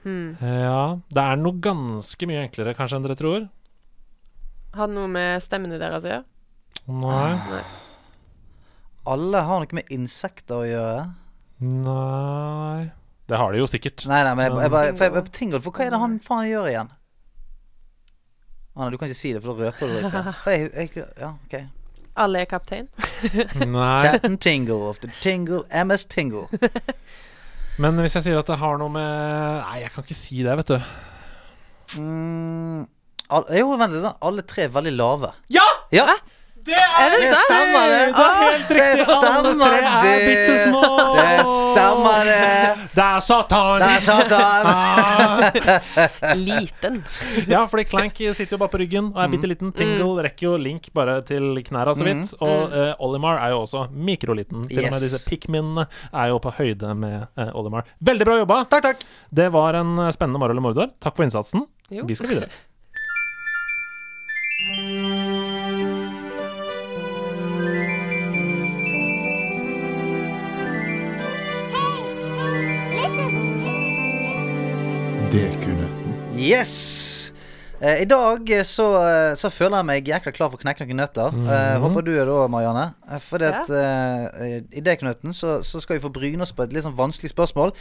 Hmm. Ja, det er noe ganske mye enklere kanskje enn dere tror. Har det noe med stemmene deres å gjøre? Nei. Alle har noe med insekter å gjøre. Nei Det har de jo sikkert. Nei, nei, men jeg, jeg bare for jeg, Tingle. jeg, tenker, for hva er det han faen gjør igjen? Anna, du kan ikke si det, for da røper du det ikke. [LAUGHS] For jeg, jeg, ja, ok. Alle er kaptein? [LAUGHS] Nei. Captain Tingle of the Tingle MS Tingle. [LAUGHS] Men hvis jeg sier at det har noe med Nei, jeg kan ikke si det, vet du. Mm, all, jo, vent litt. Alle tre er veldig lave. Ja! Ja, Det er det det stemmer, det! Det er helt Det riktig. Alle stemmer, tre er det! Det stemmer, det! Det er Satan! Der satt han! [LAUGHS] Ah. Liten. Ja, fordi Clank sitter jo bare på ryggen og er bitte liten. Tingle rekker jo Link bare til knæra så vidt. Og uh, Olimar er jo også mikroliten. Til og med disse Pikminene er jo på høyde med uh, Olimar. Veldig bra jobba! Takk, takk. Det var en eh, spennende Marol og Mordor. Takk for innsatsen. Jo. Vi skal videre. [LAUGHS] DQ-nøtten. Yes! Eh, I dag eh, så, eh, så føler jeg meg jækla klar for å knekke noen nøtter. Eh, håper du er det òg, Marianne. Fordi at eh, i Deknøtten så, så skal vi få bryne oss på et litt sånn vanskelig spørsmål.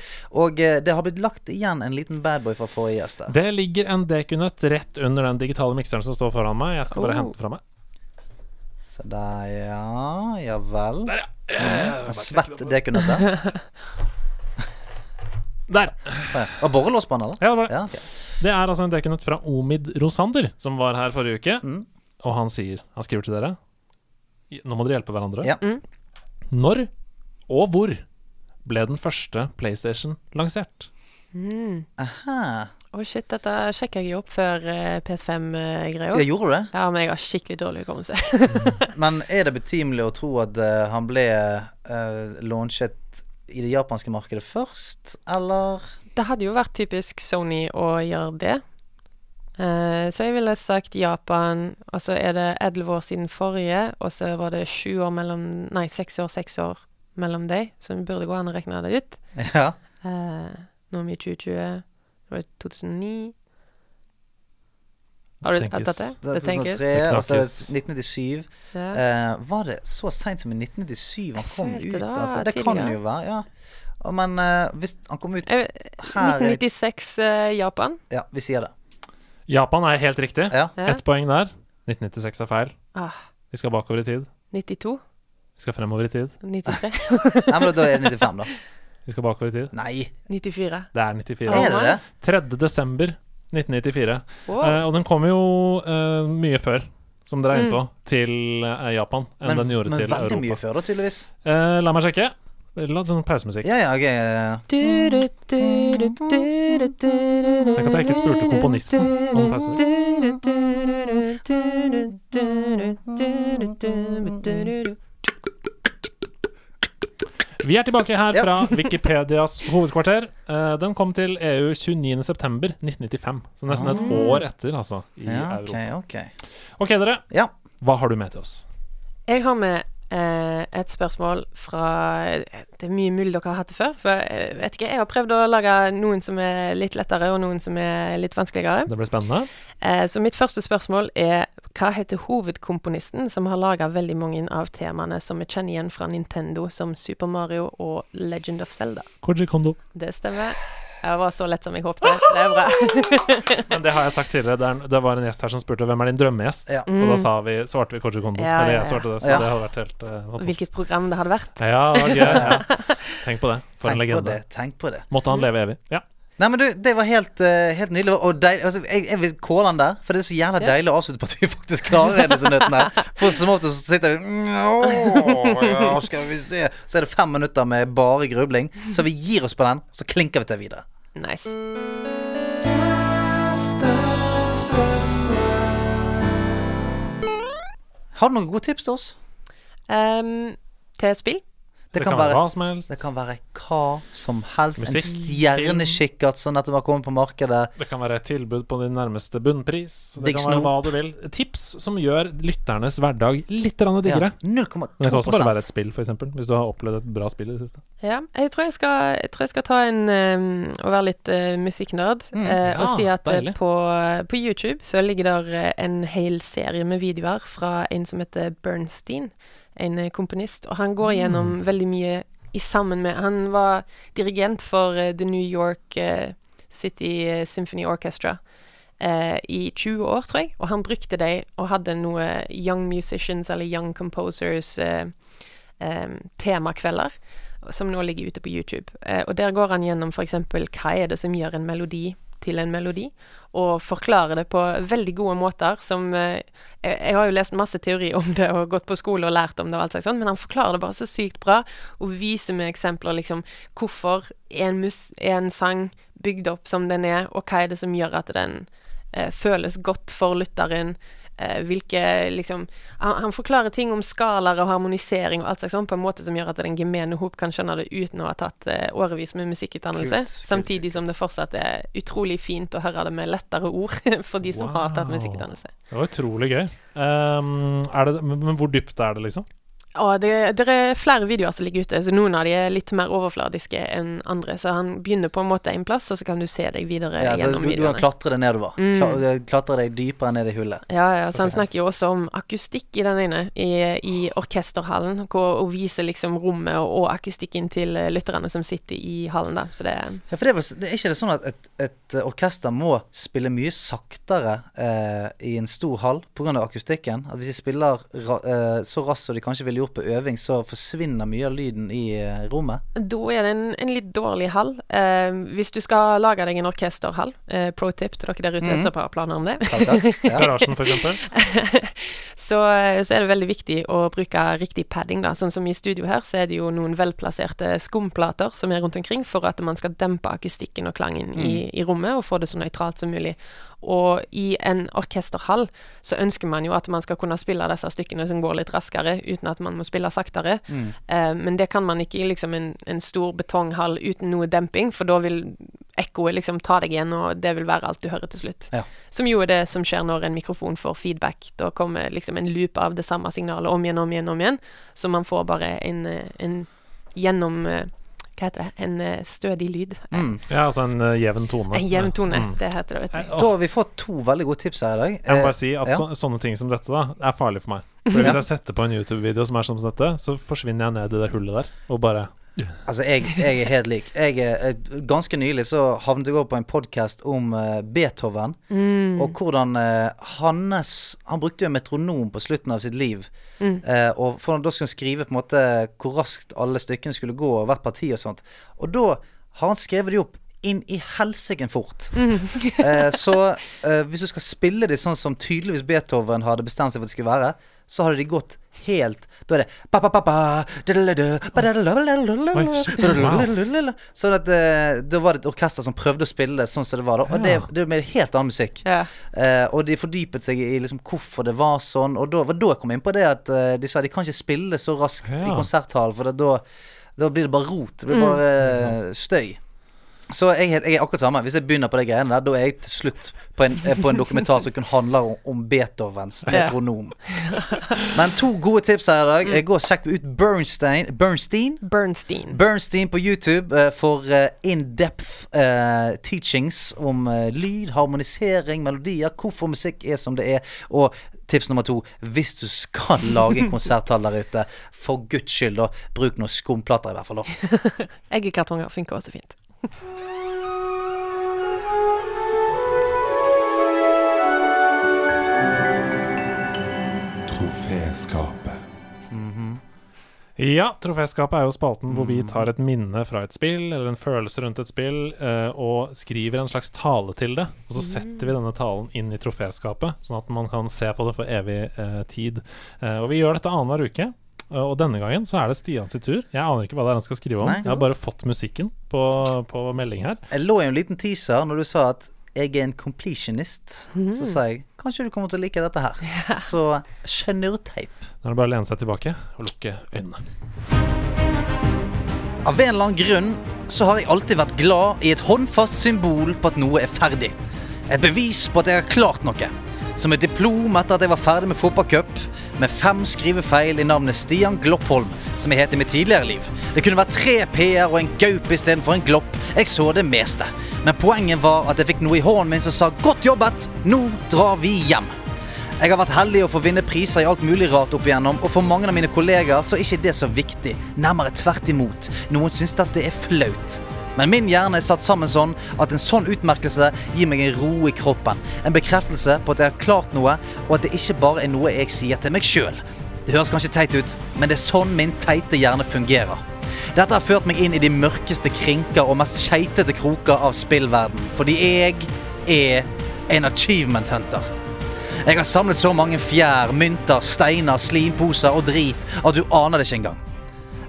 Og det har blitt lagt igjen en liten badboy fra forrige gjest. Det ligger en dekunøtt rett under den digitale mikseren som står foran meg. Jeg skal bare Oh. hente fra meg. Så der, ja. Ja vel. Der, ja. En svett dekunøtt [LAUGHS] der. Og borrelås på den, eller? Ja, det var det. Ja, okay. Det er altså en dekunøtt fra Omid Rosander, som var her forrige uke. Mm. Og han sier Han skriver til dere Nå må dere hjelpe hverandre. Ja. Mm. Når og hvor ble den første PlayStation lansert? Mm. Aha. Å shit, dette sjekka jeg jo opp før uh, PS5-greia. Ja, gjorde du det? Ja, men jeg har skikkelig dårlig hukommelse. [LAUGHS] Men er det betimelig å tro at uh, han ble uh, launchet i det japanske markedet først, eller? det hadde jo vært typisk Sony å gjøre det. Uh, så jeg ville sagt Japan, og så er det elleve år siden forrige, og så var det sju år mellom Nei, seks år, seks år mellom dem, så det burde gå an å regne det ut. Ja. Uh, nå er vi i 2020, det var 2009 Har du Tenkes. tatt det? Det tenkes. 2003, Det og så er det knakkes. 1997. Ja. Uh, var det så seint som i 1997 han kom ut? det var Altså, det kan jo være, ja. Og Men uh, hvis han kom ut her 1996 uh, Japan. Ja, vi sier det. Japan er helt riktig. Ja. Ja. Ett poeng der. 1996 er feil. Ah, Vi skal bakover i tid. 92. Vi skal fremover i tid. 93. [LAUGHS] Nei, men da er det 95, da. Vi skal bakover i tid. Nei, 94. Det er 94. er det det? 3. desember 1994. Wow. Eh, og den kom jo eh, mye før, som dere er inne på, til eh, Japan enn Men, den gjorde men veldig mye før, da, tydeligvis. Eh, la meg sjekke. La sånn pausemusikk. Ja, ja, okay, ja, du, Tenk at jeg ikke spurte komponisten om pausemusikk. Vi er tilbake her fra Wikipedias hovedkvarter. Eh, den kom til EU 29.9.1995, så nesten et år etter, altså, i Ah. Ja, ok, Europa. Okay. Ok, dere. Ja. Hva har du med til oss? Jeg har med et spørsmål fra Det er mye mulig dere har hatt det før. For jeg vet ikke, jeg har prøvd å lage noen som er litt lettere, og noen som er litt vanskeligere. Det blir spennende. Eh, så mitt første spørsmål er hva heter hovedkomponisten som har laga veldig mange av temaene som vi kjenner igjen fra Nintendo, som Super Mario og Legend of Zelda? Koji Kondo. Det stemmer. Det var så lett som jeg håpet. Det er bra. [LAUGHS] Men det har jeg sagt tidligere. Det, er, det var en gjest her som spurte hvem er din drømmegjest. Ja. Og da sa vi, svarte vi Koji Kondo. Mm. Ja, Eller jeg svarte det, så ja. det hadde vært helt uh, fantastisk. Hvilket program det hadde vært. Ja, det var gøy. Ja. [LAUGHS] Tenk på det. For en legende. på det. Tenk på det. Måtte han leve evig. Ja. Nei, men du, det var helt, eh, helt nydelig. Og deil, altså, jeg, jeg vil kåle den der, for det er så jævla deilig å avslutte på at vi faktisk klarer disse nøttene. For som ofte så sitter vi «Mm, «Åh, ja, skal vi se. Så er det fem minutter med bare grubling. Så vi gir oss på den, så klinker vi til videre. Nice. Har du noen gode tips til oss? Um, til spill? Det, kan, være hva som helst. Det kan være hva som helst. Musikk, en stjernekikkert at nettopp har kommet på markedet. Det kan være et tilbud på din nærmeste bunnpris. Det Digg kan være hva du vil. Tips som gjør lytternes hverdag litt grann diggere. Ja, 0,2 Men det kan også bare være et spill, f.eks. Hvis du har opplevd et bra spill i det siste. Ja, jeg tror jeg skal, jeg tror jeg skal ta en Å og være litt uh, musikknerd Mm, og ja, si at eh, deilig. på, på YouTube så ligger der en hel serie med videoer fra en som heter Bernstein, en eh, komponist, og han går gjennom Mm. veldig mye i sammen med Han var dirigent for uh, The New York uh, City Symphony Orchestra. uh, I 20 år, tror jeg, og han brukte dem og hadde noe Young Musicians eller Young Composers eh, temakvelder som nå ligger ute på YouTube. Og der går han gjennom f.eks. hva er det som gjør en melodi til en melodi, og forklarer det på veldig gode måter som eh, jeg, jeg har jo lest masse teori om det og gått på skole og lært om det, og alt sånt, men han forklarer det bare så sykt bra, og viser med eksempler liksom hvorfor er en, mus, en sang bygd opp som den er, og hva er det som gjør at den eh, føles godt for lytteren. Eh, hvilke liksom han, han forklarer ting om skalaer og harmonisering og alt slags sånn på en måte som gjør at den gemene hop kan skjønne det uten å ha tatt eh, årevis med musikkutdannelse. Kult, kult, samtidig som det fortsatt er utrolig fint å høre det med lettere ord [LAUGHS] for de som har tatt musikkutdannelse. Det var utrolig gøy. Um, det, men men hvor dypt er det, liksom? Og det, det er flere videoer som ligger ute, så noen av de er litt mer overfladiske enn andre. Så han begynner på en måte en plass, og så kan du se deg videre Ja, gjennom du, du kan klatre deg nedover. Mm. Kla- Klatre deg dypere ned i hullet. Ja, ja, så han snakker jo også om akustikk i den ene, i, i orkesterhallen, hvor, og viser liksom rommet og, og akustikken til eh, lytterne som sitter i hallen, da. Så det Ja, for det er, vel, det er ikke det sånn at et, et eh, orkester må spille mye saktere eh, i en stor hall pga. akustikken? At hvis de spiller ra, eh, så raskt som de kanskje ville gjort på øving, så forsvinner mye av lyden i eh, rommet? Da er det en, en litt dårlig hall. Eh, hvis du skal lage deg en orkesterhall, eh, pro tip til dere der ute Mhm. som har planer om det. Garasjen, [LAUGHS] for eksempel. [LAUGHS] så, eh, så er det veldig viktig å bruke riktig padding. da. Sånn som i studio her, så er det jo noen velplasserte skumplater som er rundt omkring for at man skal dempe akustikken og klangen i, i rommet, og få det så nøytralt som mulig. Og i en orkesterhall så ønsker man jo at man skal kunne spille disse stykkene som går litt raskere, uten at man må spille saktere. Eh, men det kan man ikke i liksom en, en stor betonghall uten noe demping, for da vil ekkoet liksom ta deg igjen, og det vil være alt du hører til slutt. Ja. Som jo er det som skjer når en mikrofon får feedback. Da kommer liksom en loop av det samme signalet om igjen, om igjen, om igjen. Så man får bare en, eh, en gjennom eh, Hva heter det? En eh, stødig lyd. Mm. Ja, altså en uh, jevn tone. En jevn tone. Mm. Det heter det, vet du. Da har vi fått to veldig gode tips her i dag. Jeg må Eh, bare si at ja. så, sånne ting som dette da er farlig for meg. [LAUGHS] For Hvis jeg setter på en YouTube-video som er som dette, så forsvinner jeg ned i det hullet der og bare Altså, jeg, jeg er helt lik. Jeg, er- eh, ganske nylig så havnet jeg over på en podkast om uh, Beethoven. Og hvordan uh, hans Han brukte jo metronom på slutten av sitt liv. Eh, og for Da skulle han skrive på en måte hvor raskt alle stykkene skulle gå, og hvert parti og sånt. Og da har han skrevet de opp inn i helsiken fort. eh, så hvis du skal spille de sånn som tydeligvis Beethoven hadde bestemt seg for at det skulle være, så hadde de gått helt Da er det ba, ba, ba, ba, dadadada, badadadadadadada, Oi, shit, badadadadadadada. Så at, eh, da var det et orkester som prøvde å spille det sånn som det var. Da. Og det, det er med helt annen musikk. Eh, og de fordypet seg i liksom hvorfor det var sånn. Og da var da jeg kom inn på det at eh, de sa de kan ikke spille så raskt i konserthallen, for da, da blir det bare rot. Det blir bare eh, støy. Så jeg, jeg er akkurat samme. Hvis jeg begynner på de greiene der, da er jeg til slutt på en, eh, på en dokumentar som kun handler om, om Beethovens metronom. Men to gode tips her i dag. Jeg Gå og sjekk ut Bernstein, Bernstein Bernstein. Bernstein på YouTube uh, for uh, in-depth uh, teachings om lyd, harmonisering, melodier, hvorfor musikk er som det er. Og tips nummer to, hvis du skal [LAUGHS] lage en konserthall der ute, for guds skyld, da, bruk noen skumplater i hvert fall. da [LAUGHS] Eggekartonger funker også fint. Troféskapet. Ja, Troféskapet er jo spalten hvor vi tar et minne fra et spill, eller en følelse rundt et spill, eh, og skriver en slags tale til det. Og så setter vi denne talen inn i troféskapet, sånn at man kan se på det for evig eh, tid. Eh, og vi gjør dette annenhver uke. Eh, Og denne gangen så er det Stian sin tur. Jeg aner ikke hva det er han skal skrive om. Nei. Jeg har bare fått musikken på, på melding her. Jeg lå i en liten teaser når du sa at jeg er en completionist. Så sa jeg kanskje du kommer til å like dette her. Så skjønnurteip. Nå er det bare å lene seg tilbake og lukke øynene. Av en eller annen grunn så har jeg alltid vært glad i et håndfast symbol på at noe er ferdig. Et bevis på at jeg har klart noe. Som et diplom etter at jeg var ferdig med fotballcup, med fem skrivefeil i navnet Stian Gloppholm, som jeg het i mitt tidligere liv. Det kunne vært tre p-er og en gaup istedenfor en glopp. Jeg så det meste. Men poenget var at jeg fikk noe i hånden min som sa 'godt jobbet, nå drar vi hjem'. Jeg har vært heldig å få vinne priser i alt mulig rart opp igjennom, og for mange av mine kollegaer så er ikke det så viktig. Nærmere tvert imot. Noen syns at det er flaut. Men min hjerne er satt sammen sånn at en sånn utmerkelse gir meg en ro i kroppen. En bekreftelse på at jeg har klart noe, og at det ikke bare er noe jeg sier til meg sjøl. Det høres kanskje teit ut, men det er sånn min teite hjerne fungerer. Dette har ført meg inn i de mørkeste krinker og mest skeitete kroker av spillverden, fordi jeg er en achievement hunter. Jeg har samlet så mange fjær, mynter, steiner, slimposer og drit at du aner det ikke engang.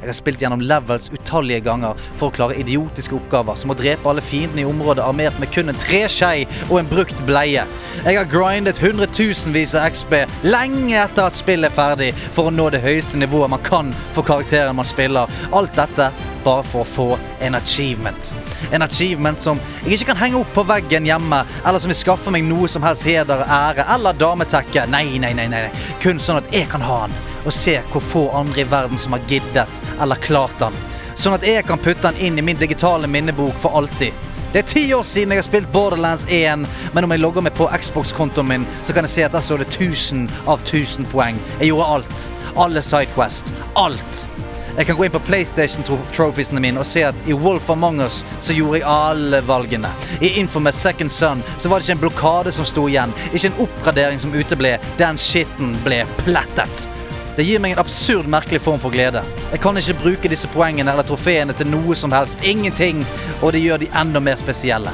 Jeg har spilt gjennom levels utallige ganger for å klare idiotiske oppgaver, som å drepe alle fiendene i området armert med kun en treskei og en brukt bleie. Jeg har grindet hundretusenvis av XB lenge etter at spillet er ferdig, for å nå det høyeste nivået man kan for karakteren man spiller. Alt dette bare for å få en achievement. En achievement som jeg ikke kan henge opp på veggen hjemme, eller som vil skaffe meg noe som helst heder, ære eller dametekke. Nei, nei, nei, nei. Kun sånn at jeg kan ha den, og se hvor få andre i verden som har giddet eller klart den. Sånn at jeg kan putte den inn i min digitale minnebok for alltid. Det er ti år siden jeg har spilt Borderlands 1, men om jeg logger meg på Xbox-kontoen min, så kan jeg se at der står det 1000 av 1000 poeng. Jeg gjorde alt. Alle Sidequest. Alt. Jeg kan gå inn på PlayStation-trophiesene mine og se at i Wolf Among Us så gjorde jeg alle valgene. I Infamous Second Son så var det ikke en blokade som sto igjen. Ikke en oppgradering som uteble. Den skitten ble plettet. Det gir meg en absurd merkelig form for glede. Jeg kan ikke bruke disse poengene eller trofeene til noe som helst. Ingenting. Og det gjør de enda mer spesielle.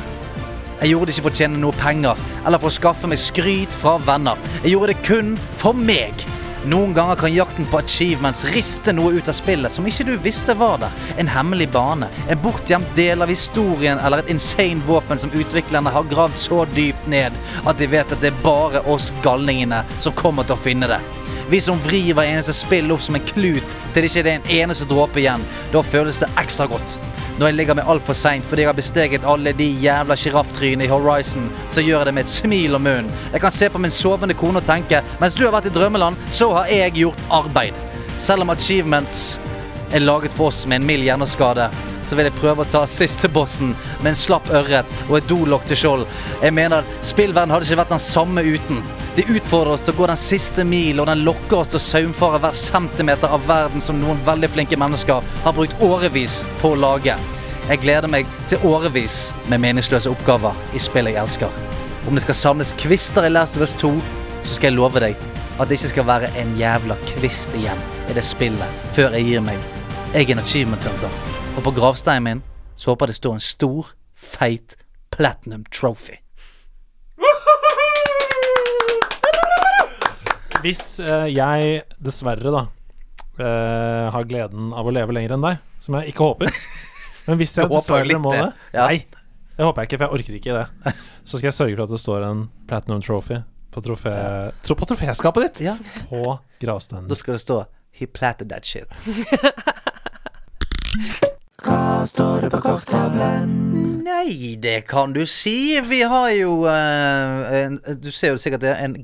Jeg gjorde det ikke for å tjene noe penger eller for å skaffe meg skryt fra venner. Jeg gjorde det kun for meg. Noen ganger kan jakten på achievements riste noe ut av spillet som ikke du visste var der. En hemmelig bane, en bortgjemt del av historien eller et insane våpen som utviklerne har gravd så dypt ned at de vet at det er bare oss galningene som kommer til å finne det. Vi som vrir hver eneste spill opp som en klut til det ikke er en eneste dråpe igjen. Da føles det ekstra godt. Når jeg ligger meg altfor seint fordi jeg har besteget alle de jævla sjirafftrynene i Horizon, så gjør jeg det med et smil om munnen. Jeg kan se på min sovende kone og tenke mens du har vært i drømmeland, så har jeg gjort arbeid. Selv om achievements er laget for oss med en mild hjerneskade, så vil jeg prøve å ta siste bossen med en slapp ørret og et dolokk til skjold. Jeg mener spillverden hadde ikke vært den samme uten. De utfordrer oss til å gå den siste mil, og den lokker oss til å saumfare hver centimeter av verden som noen veldig flinke mennesker har brukt årevis på å lage. Jeg gleder meg til årevis med meningsløse oppgaver i spill jeg elsker. Om det skal samles kvister i Last of Us 2, så skal jeg love deg at det ikke skal være en jævla kvist igjen i det spillet før jeg gir meg. Jeg er en achievement hunter, og på gravsteinen min så håper jeg det står en stor, feit platinum trophy. Hvis eh, jeg dessverre, da, eh, har gleden av å leve lenger enn deg, som jeg ikke håper [LAUGHS] Men hvis jeg Du håper dessverre litt må det, det ja. Nei, det håper jeg ikke, for jeg orker ikke det. Så skal jeg sørge for at det står en Platinum Trophy på, trofé, tro, på troféskapet ditt Ja, på gravsteinen. da skal det stå He platted that shit. [LAUGHS] Nei, det kan du si. Vi har jo eh, en, Du ser jo sikkert det, en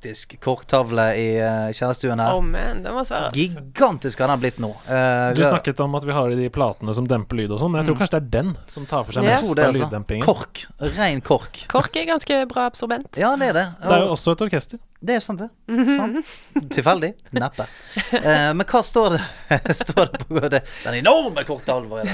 gigantisk korktavle i uh, kjellerstuen her. Oh man, den var svær. ass. Gigantisk har den blitt nå. Uh, Du snakket om at vi har de platene som demper lyd og sånn. Jeg tror kanskje det er den som tar for seg Ja. Mest av altså. lyddempingen. Kork. Rein kork. Kork er ganske bra absorbent. Ja, det er det. Det er jo også et orkester. Det er jo sant, det. Sant? Tilfeldig? Neppe. Uh, men hva står det, [LAUGHS] står det på det? den enorme dag?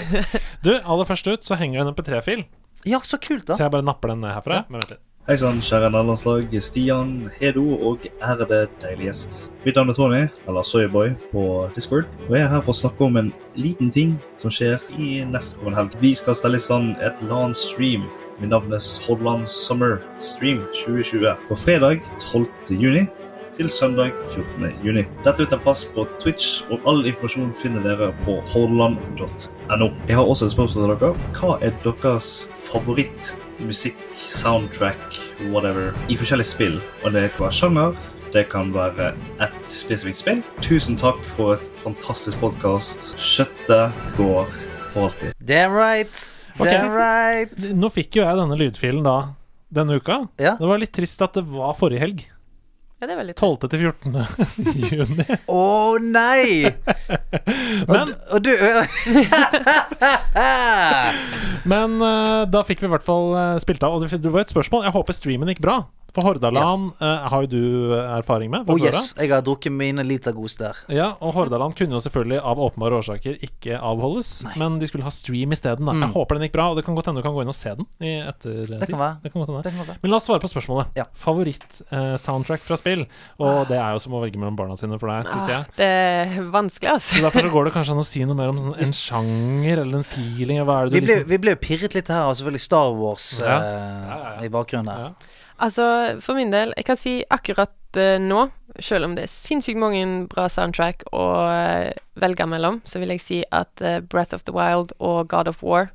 Du, aller først ut så henger det en MP3-fil, Ja, så kult, da så jeg bare napper den ned herfra. Men vent litt. Hei sann, kjære nederlandslag. Stian, Hedo og ærede deilige gjest. Mitt navn er Tony, eller Soyboy på Discord. Og jeg er her for å snakke om en liten ting som skjer i nestkommende helg. Vi skal stelle i stand et LAN-stream med navnet Hordaland Summer Stream 2020 på fredag 12. juni til søndag 14. juni. Dette vil ta plass på Twitch, og all informasjon finner dere på hordaland.no. Jeg har også et spørsmål til dere. Hva er deres favorittmusikk, soundtrack, whatever, i forskjellige spill? Og det kan være sjanger, det kan være ett spesifikt spill. Tusen takk for et fantastisk podkast. Kjøttet går for alltid. Damn right. Ok. Damn right. Nå fikk jo jeg denne lydfilen da denne uka. Ja. Det var litt trist at det var forrige helg. Ja, det er veldig trist. 12. til 14. [LAUGHS] juni. Å nei! [LAUGHS] Men, Og du [LAUGHS] men eh, da fikk vi i hvert fall eh, spilt av. Og det det var et spørsmål. Jeg håper streamen gikk bra. For Hordaland eh, har jo du erfaring med. fra Oh før av. yes, jeg har drukket mine liter gos der. Ja, og Hordaland kunne jo selvfølgelig av åpenbare årsaker ikke avholdes, men de skulle ha stream isteden. da. Jeg håper den gikk bra, og det kan godt hende du kan gå inn og se den. I Mm. Det kan være. Det kan godt hende. Det kan være. Men la oss svare på spørsmålet. Ja. Favoritt-soundtrack fra spill? Og det er jo som å velge mellom barna sine for deg, tenker Ah, jeg. det er vanskelig, Så altså. Derfor så går det kanskje an å si noe mer om sånn, en [LAUGHS] sjanger eller en feeling. Hva er det Vi du ble, liksom vi ble jo pirret litt her, og selvfølgelig Star Wars Ja. eh, i bakgrunnen her. Altså, for min del, jeg kan si akkurat uh, nå, selv om det er sinnssykt mange bra soundtrack å uh, velge mellom, så vil jeg si at uh, Breath of the Wild og God of War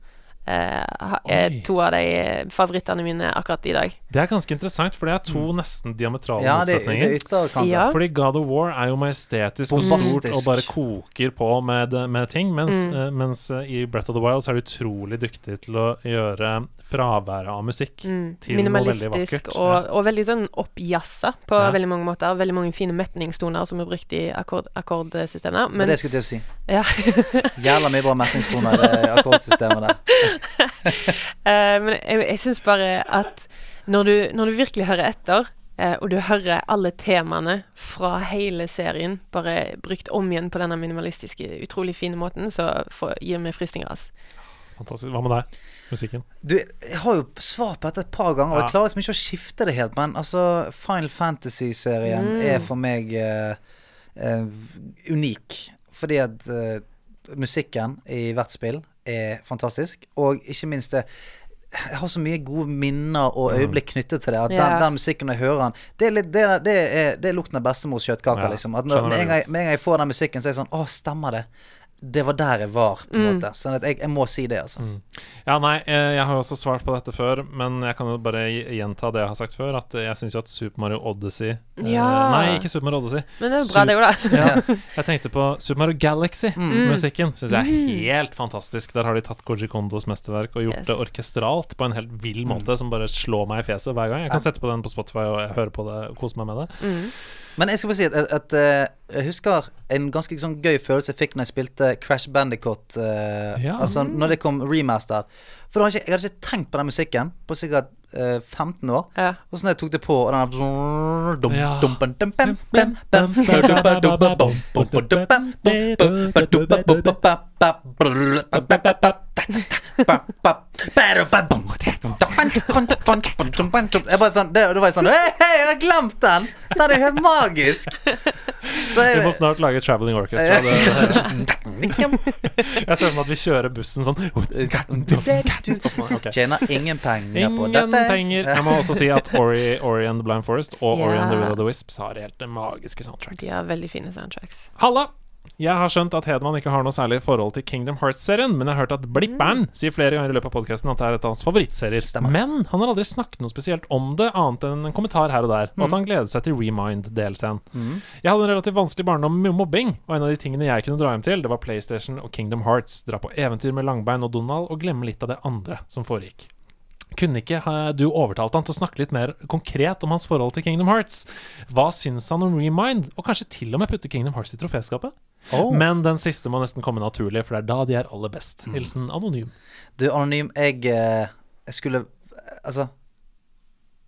er Oi. to av de eh, favorittene mine akkurat i dag. Det er ganske interessant, for det er to nesten diametrale ja, motsetninger. det, det. Ja. Fordi God of War er jo majestetisk og stort og bare koker på med, med ting, mens, Mm. eh, mens eh, i Breath of the Wild så er du utrolig dyktig til å gjøre fraværet av musikk Mm. til noe veldig Minimalistisk vakkert. og, og veldig sånn oppjazza på Ja. veldig mange måter. Veldig mange fine metningstoner som er brukt i akkord, akkordsystemet. Men Men det skulle jeg til å si. ja. Jævla mye bra metningstoner i [LAUGHS] akkordsystemet der. [LAUGHS] Eh, men jeg, jeg syns bare at når du, når du virkelig hører etter, eh, og du hører alle temaene fra hele serien bare brukt om igjen på denne minimalistiske, utrolig fine måten, så får, gir vi frysninger. ass. Fantastisk. Hva med deg? Musikken? Du, jeg har jo svar på dette et par ganger, og jeg klarer liksom ikke å skifte det helt. Men altså, Final Fantasy-serien Mm. er for meg eh, eh, unik. Fordi at eh, musikken i hvert spill er fantastisk. Og ikke minst det jeg har så mye gode minner og øyeblikk knyttet til det. At den, den musikken jeg hører den Det er, litt, det er, det er, det er lukten av bestemors kjøttkaker, Ja, liksom. At når, med, en gang, med en gang jeg får den musikken, så er jeg sånn Å, stemmer det? Det var der jeg var, på en måte. Sånn at jeg, jeg må si det, altså. Ja, nei, eh, jeg har jo også svart på dette før, men jeg kan jo bare gjenta det jeg har sagt før, at jeg syns jo at Super Mario Odyssey eh, Ja. Nei, ikke Super Mario Odyssey. Men det er bra, bra, det òg, da. [LAUGHS] Ja, jeg tenkte på Super Mario Galaxy-musikken. Syns jeg er helt fantastisk. Der har de tatt Koji Kondos mesterverk og gjort Yes. det orkestralt på en helt vill måte som bare slår meg i fjeset hver gang. Jeg kan sette på den på Spotify og høre på det og kose meg med det. Men jeg skal bare si at, at, at eh, jeg husker en ganske sånn gøy følelse jeg fikk når jeg spilte Crash Bandicot. Uh, ja. Altså når det kom remaster. For hadde jeg, jeg, hadde ikke tenkt på den musikken på sikkert uh, 15 år. Ja. Og så når jeg tok det på, og den Jeg bare sånn, Det, det var jeg sånn Hei, jeg har glemt den! Den er helt magisk! Så Vi må snart lage Traveling Orchestra. [LAUGHS] Det, jeg ser for meg at vi kjører bussen sånn. Tjener ingen penger på dette. Ingen penger. Jeg må også si at Ori, Ori and the Blind Forest og Ori and the Will of the Wisps har helt magiske soundtracks. De har veldig fine soundtracks. Halla! Jeg har skjønt at Hedman ikke har noe særlig forhold til Kingdom Hearts-serien, men jeg har hørt at Blipperen sier flere ganger i løpet av podkasten at det er et av hans favorittserier. Stemmer. Men han har aldri snakket noe spesielt om det, annet enn en kommentar her og der, og at han gleder seg til Remind-delscenen. Jeg hadde en relativt vanskelig barndom med mobbing, og en av de tingene jeg kunne dra hjem til, det var PlayStation og Kingdom Hearts. Dra på eventyr med Langbein og Donald, og glemme litt av det andre som foregikk. Kunne ikke du overtalt han til å snakke litt mer konkret om hans forhold til Kingdom Hearts? Hva syns han om Remind, og kanskje til og med putte Kingdom Hearts i troféskapet? Oh. Men den siste må nesten komme naturlig, for det er da de er aller best. Mm. Hilsen Anonym. Du, Anonym, jeg, eh, jeg skulle Altså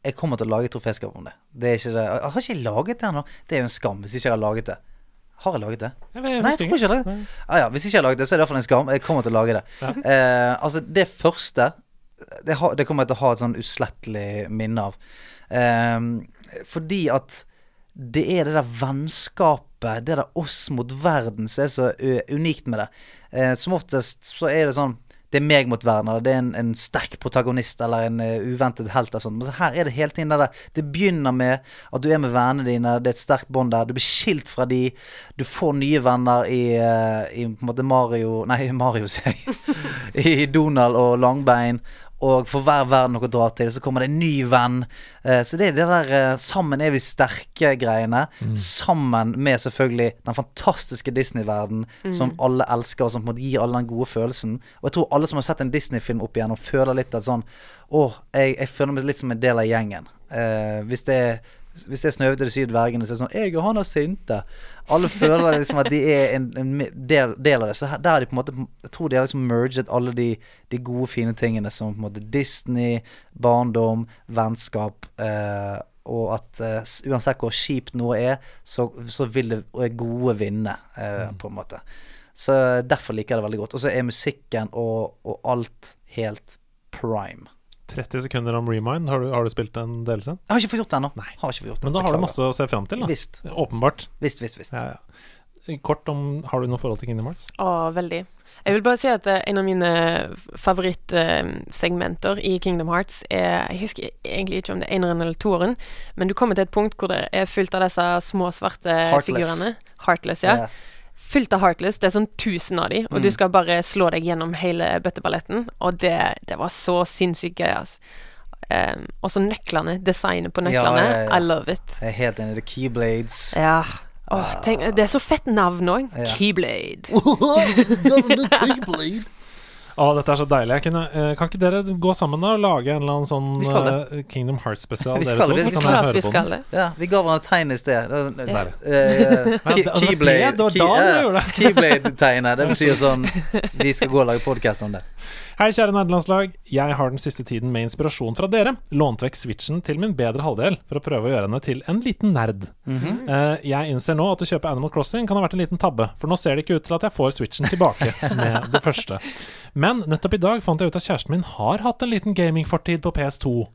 Jeg kommer til å lage et troféskap om det. Det er ikke det Jeg Har ikke jeg laget det ennå? Det er jo en skam hvis ikke jeg har laget det. Har jeg laget det? Jeg vet, Nei, jeg tror ikke det. Ah, ja, hvis ikke jeg har laget det, så er det iallfall en skam. Jeg kommer til å lage det. Eh, altså, det første det, har, det kommer jeg til å ha et sånn uslettelig minne av. Eh, fordi at det er det der vennskapet, det der oss mot verden, som er så unikt med det. Eh, som oftest så er det sånn det er meg mot verden, eller det er en, en sterk protagonist eller en uh, uventet helt. sånt. Men så her er det hele tiden det Det begynner med at du er med vennene dine, det er et sterkt bånd der. Du blir skilt fra de, du får nye venner i, uh, i på en måte Mario Nei, [LAUGHS] Mario, sier jeg. [LAUGHS] I Donald og Langbein. Og for hver verden dere drar til, så kommer det en ny venn. Eh, så det er det der eh, 'sammen er vi sterke'-greiene. Sammen med selvfølgelig den fantastiske Disney-verden som alle elsker, og som på en måte gir alle den gode følelsen. Og jeg tror alle som har sett en Disney-film opp igjennom, føler litt at sånn Å, jeg, jeg føler meg litt som en del av gjengen. Eh, hvis det er hvis er Snøhvit og de syv dvergene, så er det sånn 'Jeg og han er sinte'. Alle føler liksom at de er en, en del, del av det. Så her, der har de på en måte Jeg tror de har liksom merget alle de, de gode, fine tingene som på en måte Disney, barndom, vennskap eh, og at eh, uansett hvor kjipt noe er, så, så vil det gode vinne, eh, på en måte. Så derfor liker jeg det veldig godt. Og så er musikken og, og alt helt prime. 30 sekunder om Remind. Har du, har du spilt en delelse? Jeg har ikke fått gjort det ennå. Men da har du masse å se fram til, da. Visst. Åpenbart. Visst, visst, visst. Ja, ja. Kort om Har du noe forhold til Kingdom Hearts? Å, veldig. Jeg vil bare si at eh, en av mine favorittsegmenter i Kingdom Hearts er Jeg husker egentlig ikke om det er eneren eller toeren, men du kommer til et punkt hvor det er fullt av disse små svarte Heartless. figurene. Heartless, ja. Ja. Fullt av Heartless. Det er sånn tusen av de, og Mm. du skal bare slå deg gjennom hele bøtteballetten. Og det, det var så sinnssykt gøy, ass. Um, og så nøklene. Designet på nøklene. ja, ja. I love it. Jeg er helt enig. Er Keyblades. Ja. Oh, tenk, det er så fett navn òg. Ja. Keyblade. [LAUGHS] Å, dette er så deilig. Jeg kunne, eh, kan ikke dere gå sammen da og lage en eller annen sånn Vi skal det. eh, Kingdom Hearts-spesial? [LAUGHS] Vi dere skal to, det, så vi kan skal. jeg Klart høre vi på skal den. det. Ja, vi ga hverandre tegn i sted. Det- Der. eh, Ja, det- key- det var det- Keyblade. det var key- da du gjorde det. Keyblade-tegnet. Det betyr sånn Vi skal gå og lage podkast om det. Hei, kjære nerdelandslag. Jeg har den siste tiden med inspirasjon fra dere lånt vekk switchen til min bedre halvdel for å prøve å gjøre henne til en liten nerd. Mm -hmm. uh, jeg innser nå at å kjøpe Animal Crossing kan ha vært en liten tabbe, for nå ser det ikke ut til at jeg får switchen tilbake [LAUGHS] med det første. Men nettopp i dag fant jeg ut at kjæresten min har hatt en liten gamingfortid på PS2.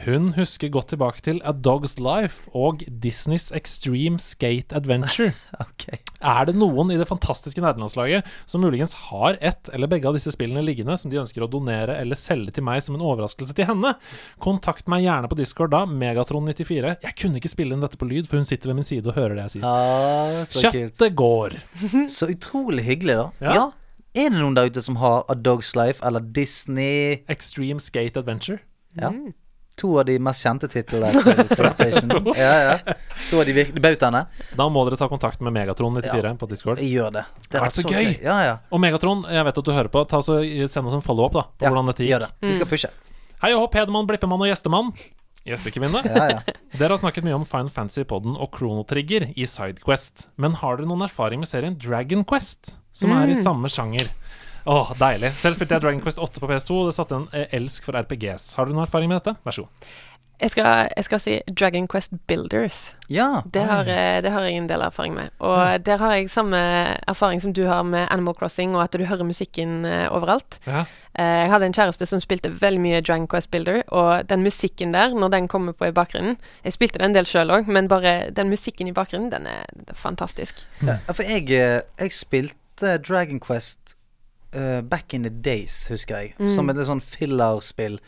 Hun husker godt tilbake til A Dog's Life og Disneys Extreme Skate Adventure. [LAUGHS] okay. Er det noen i det fantastiske nerdelandslaget som muligens har ett eller begge av disse spillene liggende som de ønsker å donere eller selge til meg som en overraskelse til henne? Kontakt meg gjerne på Discord da, Megatron94. Jeg kunne ikke spille inn dette på lyd, for hun sitter ved min side og hører det jeg sier. Ah, så kult. Kjøttet går. [LAUGHS] Så utrolig hyggelig, da. Ja. Ja. Er det noen der ute som har A Dog's Life eller Disney? Extreme Skate Adventure. Ja. To av de mest kjente titlene til [LAUGHS] PlayStation. Ja, ja. To av de bautaene. Da må dere ta kontakt med Megatron94 på Discord. Jeg gjør det. Det har vært så gøy. Ja, ja. Og Megatron, jeg vet at du hører på, ta så send oss en follow-up da på ja. hvordan dette gikk. Gjør det. Vi skal pushe. Hei og hopp, Hedemann, Blippemann og Gjestemann. Gjestekvinne. Ja, ja. Dere har snakket mye om Final Fantasy-podden og Chrono Trigger i Sidequest. Men har dere noen erfaring med serien Dragon Quest, som er i samme sjanger? Åh, deilig. Selv spilte jeg Dragon Quest 8 på PS2, og det satte en eh, elsk for RPGs. Har du noen erfaring med dette? Vær så god. Jeg skal, jeg skal si Dragon Quest Builders. ja. Det har, eh, det har jeg en del erfaring med. Og der har jeg samme erfaring som du har med Animal Crossing, og at du hører musikken eh, overalt. Ja. Eh, jeg hadde en kjæreste som spilte veldig mye Dragon Quest Builder, og den musikken der, når den kommer på i bakgrunnen Jeg spilte den en del sjøl òg, men bare den musikken i bakgrunnen, den er, er fantastisk. Ja, for jeg, eh, jeg spilte Dragon Quest eh, back in the days, husker jeg. Som et litt sånn fillerspill.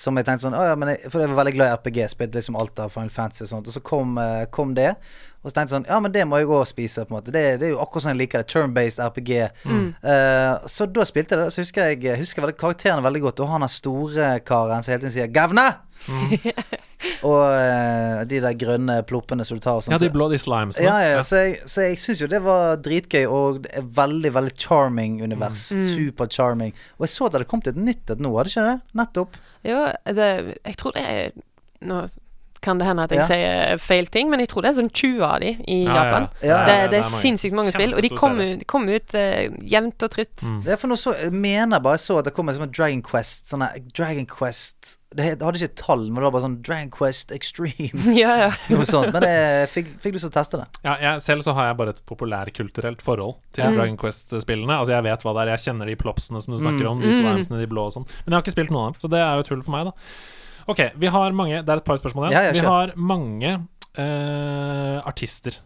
Som jeg tenkte sånn oh, ja, men jeg, For jeg var veldig glad i RPG. Spilte liksom alt av Final Fantasy og sånt. Og så kom, uh, kom det. Og så tenkte jeg sånn Ja, men det må jeg òg spise, på en måte. Det, det er jo akkurat sånn jeg liker det. Turn-based RPG. Eh, så da spilte jeg det. Så husker jeg husker veldig, karakterene veldig godt. Og han er store karen som hele tiden sier 'Gavne!' [LAUGHS] og eh, de der grønne ploppene som du tar sånn. ja, de bloody blå, de slimesene. ja, ja, så jeg, så jeg syns jo det var dritgøy, og det er veldig, veldig charming univers. Super charming. Og jeg så at det hadde kommet et nytt et nå, hadde ikke det? Nettopp. Jo, det, jeg tror det er Nå kan det hende at jeg Ja. sier feil ting, men jeg tror det er sånn 20 av de i Ja, ja, Japan. ja. Ja, Det, ja, det er sinnssykt mange spill, og de kommer ut, kom ut uh, jevnt og trutt. Mm. Det er for noe så Jeg mener bare jeg så at det kom en sånn Dragon Quest Sånn her Dragon Quest Det hadde ikke et tall, men det var bare sånn Dragon Quest Extreme. [LAUGHS] Ja, ja. [LAUGHS] Noe sånt. Men jeg fikk, fikk lyst til å teste det. Ja, jeg, selv så har jeg bare et populærkulturelt forhold til Mm. Dragon Quest-spillene. Altså Jeg vet hva det er, jeg kjenner de plopsene som du snakker om, de Mm. slimesene, de blå og sånn. Men jeg har ikke spilt noen av dem, så det er jo tull for meg, da. Ok, vi har mange Det er et par spørsmål igjen. Ja, ja, vi har mange eh, artister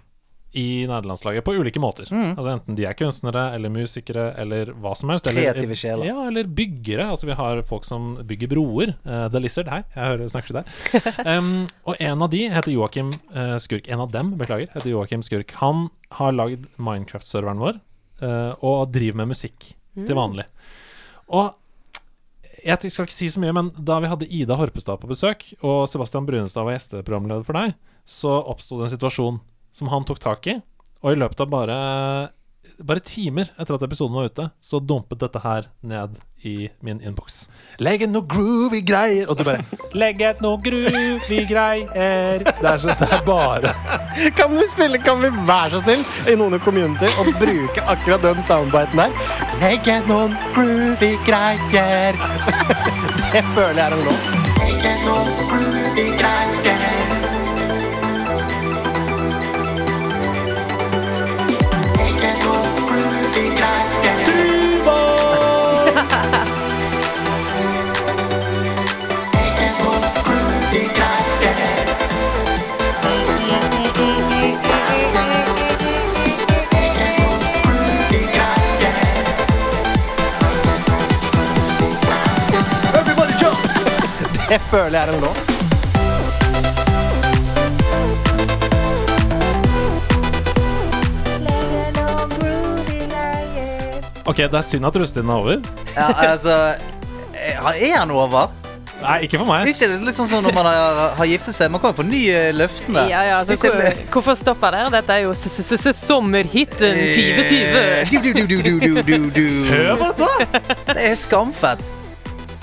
i nederlandslaget på ulike måter. Mm. Altså Enten de er kunstnere eller musikere eller hva som helst. Kreative sjeler. Ja, eller byggere. Altså Vi har folk som bygger broer. Uh, The Lizard, hei, jeg hører du snakker til deg. [LAUGHS] Um, og en av de heter Joakim uh, Skurk. En av dem, beklager, heter Joakim Skurk. Han har lagd Minecraft-serveren vår uh, og driver med musikk til vanlig. Og jeg skal ikke si så mye, men da vi hadde Ida Horpestad på besøk, og Sebastian Brunestad var gjesteprogramleder for deg, så oppsto det en situasjon som han tok tak i, og i løpet av bare bare timer etter at episoden var ute, så dumpet dette her ned i min innboks. Legg noe groovy greier Og du bare Legg et noe groovy greier Det er, så, det er bare Kan vi spille, kan vi være så snill i noen community og bruke akkurat den soundbiten der? Legg et noen groovy greier. [LAUGHS] Det føler jeg er en låt. et noen groovy greier. [LAUGHS] Det føler jeg er en låt. Ok, det er synd at russetiden er over. Ja, altså Er er han over? Nei, ikke for meg. Ikke det litt sånn som når man har, har giftet seg? Man kan jo fornye løftene. Ja, ja, altså, Ikke hvor, hvorfor stoppa der? Dette er jo sommerhiten 2020. Eh, Du, du, du, du, du, du, du, du. Hør på dette! Det er skamfett.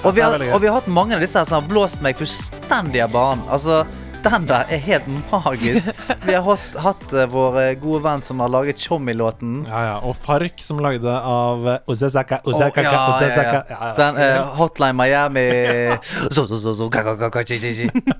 Og vi, har, og vi har hatt mange av disse her som har blåst meg fullstendig av banen. Altså, den der er helt magisk. [LAUGHS] Vi har hatt, hatt eh, vår eh, gode venn som har laget Tjommi-låten. Ja, ja. Og Fark, som lagde av eh, Ozezaka, Ozezaka, ja, ja, Ozezaka. ja. Den uh, Hotline Miami.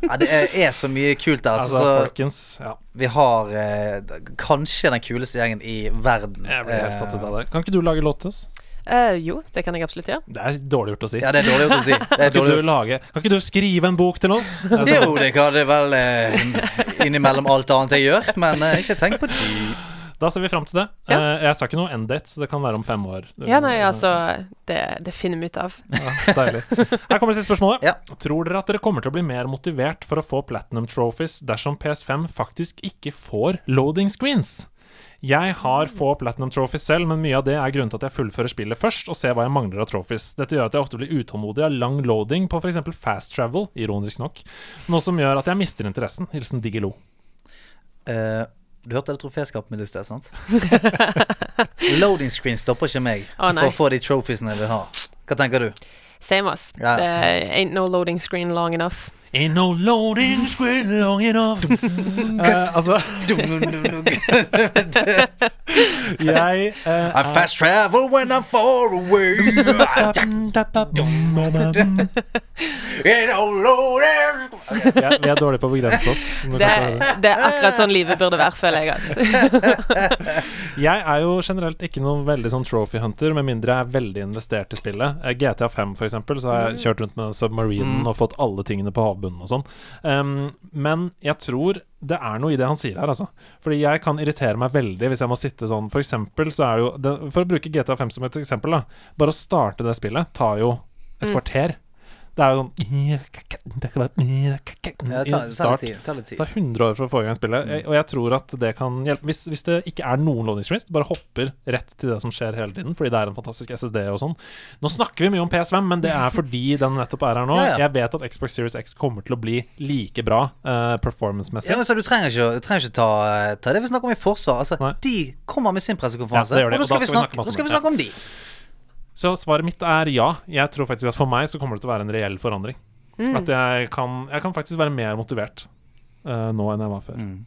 Ja, Det er, er så mye kult der. Altså, Altså, folkens. Ja, vi har uh, kanskje den kuleste gjengen i verden. jeg blir helt satt ut av det. Kan ikke du lage låt til oss? Eh, jo, det kan jeg absolutt gjøre. Det er dårlig gjort å si. Ja, det er dårlig gjort å si. [LAUGHS] Det er Kan ikke, du lage, kan ikke du skrive en bok til oss? [LAUGHS] Er det Jo, det kan det vel eh, innimellom alt annet jeg gjør, men eh, ikke tenk på det. Da ser vi fram til det. Ja. Eh, jeg sa ikke noe end-date, så det kan være om fem år. Ja, nei, altså Det, det finner vi ut av. Ja, deilig. Her kommer det siste spørsmålet. Ja. Tror dere at dere kommer til å bli mer motivert for å få platinum trophies dersom PS5 faktisk ikke får loading screens? Jeg har få platinum trophies selv, men mye av det er grunnen til at jeg fullfører spillet først og ser hva jeg mangler av trophies. Dette gjør at jeg ofte blir utålmodig av lang loading på f.eks. fast travel, ironisk nok. Noe som gjør at jeg mister interessen. Hilsen Digilo. Uh. du hørte det troféskapet mitt i sted, sant? [LAUGHS] Loading screen stopper ikke meg oh, for å få de trophiesene jeg vil ha. Hva tenker du? Same us. Yeah. Det ain't no loading screen long enough. Ain't no loading screen long enough. uh, [LAUGHS] altså, [LAUGHS] jeg uh, I fast travel when I'm far away. [LAUGHS] Ain't no loading Ja, vi er dårlige på å begrense oss. Det, det er akkurat sånn livet burde være, føler jeg. Altså. Jeg er jo generelt ikke noen veldig sånn trophy hunter, med mindre jeg er veldig investert i spillet. Eh, GTA 5 for eksempel, så har jeg kjørt rundt med submarinen og fått alle tingene på havbunnen og sånn. Um, men jeg tror det er noe i det han sier her, altså. Fordi jeg kan irritere meg veldig hvis jeg må sitte sånn For eksempel så er det jo det, For å bruke GTA 5 som et eksempel, da. Bare å starte det spillet tar jo et kvarter. Det er jo sånn Ja, ta, ta Start. litt tid. Det tar 100 år for å få i gang spillet, og jeg tror at det kan hjelpe. Hvis, hvis det ikke er noen loading bare hopper rett til det som skjer hele tiden, fordi det er en fantastisk SSD og sånn. Nå snakker vi mye om PS5, men det er fordi [LAUGHS] den nettopp er her nå. Ja, ja. Jeg vet at Xbox Series X kommer til å bli like bra uh, performance-messig. Ja, så du trenger ikke, du trenger ikke ta, ta det vi snakker om i forsvar. Altså, de kommer med sin pressekonferanse, Ja, de, og da skal vi snakke, snakke skal vi snakke om de. Så svaret mitt er ja. Jeg tror faktisk at for meg så kommer det til å være en reell forandring. At jeg kan, jeg kan faktisk være mer motivert uh, nå enn jeg var før. Mm.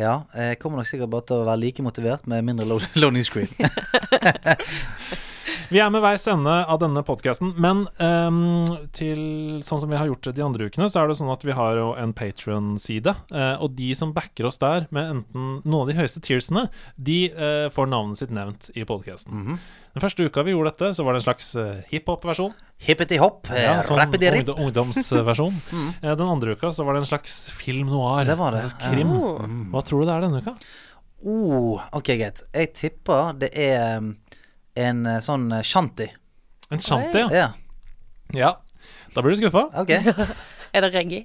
Ja, jeg kommer nok sikkert bare til å være like motivert med mindre lo- [LAUGHS] loading screen. [LAUGHS] Vi er med veis ende av denne podkasten, men um, til sånn som vi har gjort det de andre ukene, så er det sånn at vi har jo en Patron-side, Uh, og de som backer oss der med enten noen av de høyeste tearsene, de uh, får navnet sitt nevnt i podkasten. Den første uka vi gjorde dette, så var det en slags uh, hiphop-versjon. Hippeti-hopp, eh, Ja, sånn rappity-ripp. ungdomsversjon. [LAUGHS] mm. Den andre uka så var det en slags film noir. Det var det, Krim. Oh. Hva tror du det er denne uka? Oh, ok, greit. Jeg tipper det er en eh, sånn eh, shanty. En shanty, ja. Ja, ja. Da blir du skuffa. ok. [LAUGHS] Er det reggae?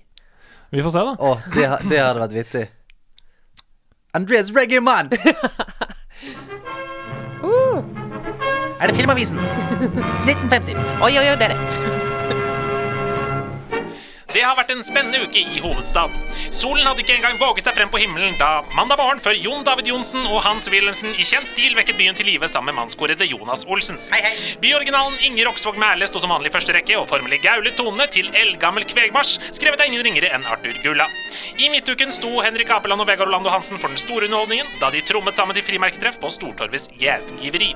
Vi får se, da. Å, det, det hadde vært vittig. Andreas Reggae Man! [LAUGHS] Er det Filmavisen? [LAUGHS] 1950. Oi, oi, oi, det er det. Har vært en spennende uke i hovedstaden. Solen hadde ikke engang våget seg frem på himmelen da mandag morgen før Jon David Johnsen og Hans Wilhelmsen i kjent stil vekket byen til live sammen med mannskorede Jonas Olsens. Hei, hei. Byoriginalen Inger Oksvåg Mæhle sto som vanlig i første rekke og formelig gaulet tonene til eldgammel kvegmarsj, skrevet av ingen ringere enn Arthur Gulla. I midtuken sto Henrik Apeland og Vegard Orlando Hansen for den store underholdningen da de trommet sammen til frimerketreff på Stortorvets gjestgiveri.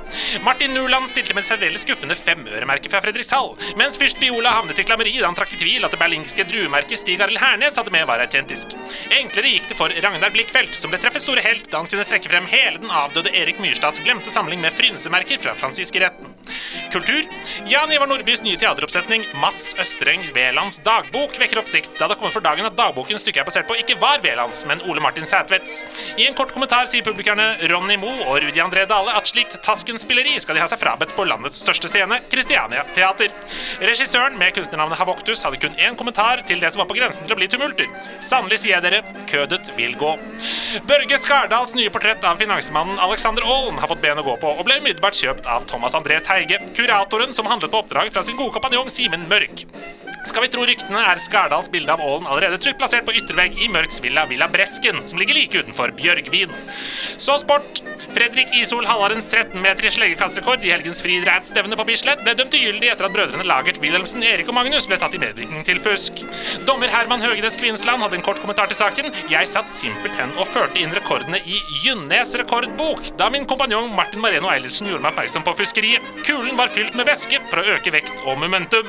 Martin Nuland stilte med et særdeles skuffende femøremerke fra Fredrikshall, mens fyrst Biola havnet i klammeri da han trakk i tvil at det berlingske druemerket Stig Arild Hernes hadde med var autentisk. Enklere gikk det for Ragnar Blikkfeldt, som ble treffets store helt da han kunne trekke frem hele den avdøde Erik Myrstads glemte samling med frynsemerker fra fransiskeretten. Kultur. Jan Ivar Nordbys nye teateroppsetning Mats Østreng Velands dagbok vekker oppsikt, da det kommer for dagen at dagboken stykket er basert på ikke var Velands, men Ole Martin Sætvedts. I en kort kommentar sier publikerne Ronny Moe og Rudi André Dale at slikt taskenspilleri skal de ha seg frabedt på landets største scene, Christiania Teater. Regissøren med kunstnernavnet Havoktus hadde kun én kommentar til det som var på grensen til å bli tumulter. Sannelig sier jeg dere, kødet vil gå. Børge Skardals nye portrett av finansmannen Alexander Aalen har fått ben å gå på, og ble umiddelbart kjøpt av Thomas André Teige, kuratoren som handlet på oppdrag fra sin gode kompanjong Simen Mørk. Skal vi tro ryktene, er Skardals bilde av ålen allerede trygt plassert på yttervegg i Mørks villa Villa Bresken, som ligger like utenfor Bjørgvin. Så sport. Fredrik Isol Hallarens 13 meter i sleggekastrekord i helgens friidrettsstevne på Bislett ble dømt ugyldig etter at brødrene Lagert Wilhelmsen, Erik og Magnus ble tatt i medvirkning til fusk. Dommer Herman Høgenes Kvinsland hadde en kort kommentar til saken. Jeg satt simpelthen og førte inn rekordene i Gynnes rekordbok da min kompanjong Martin Mareno Eilertsen gjorde meg oppmerksom på fuskeriet. Kulen var fylt med væske for å øke vekt og momentum.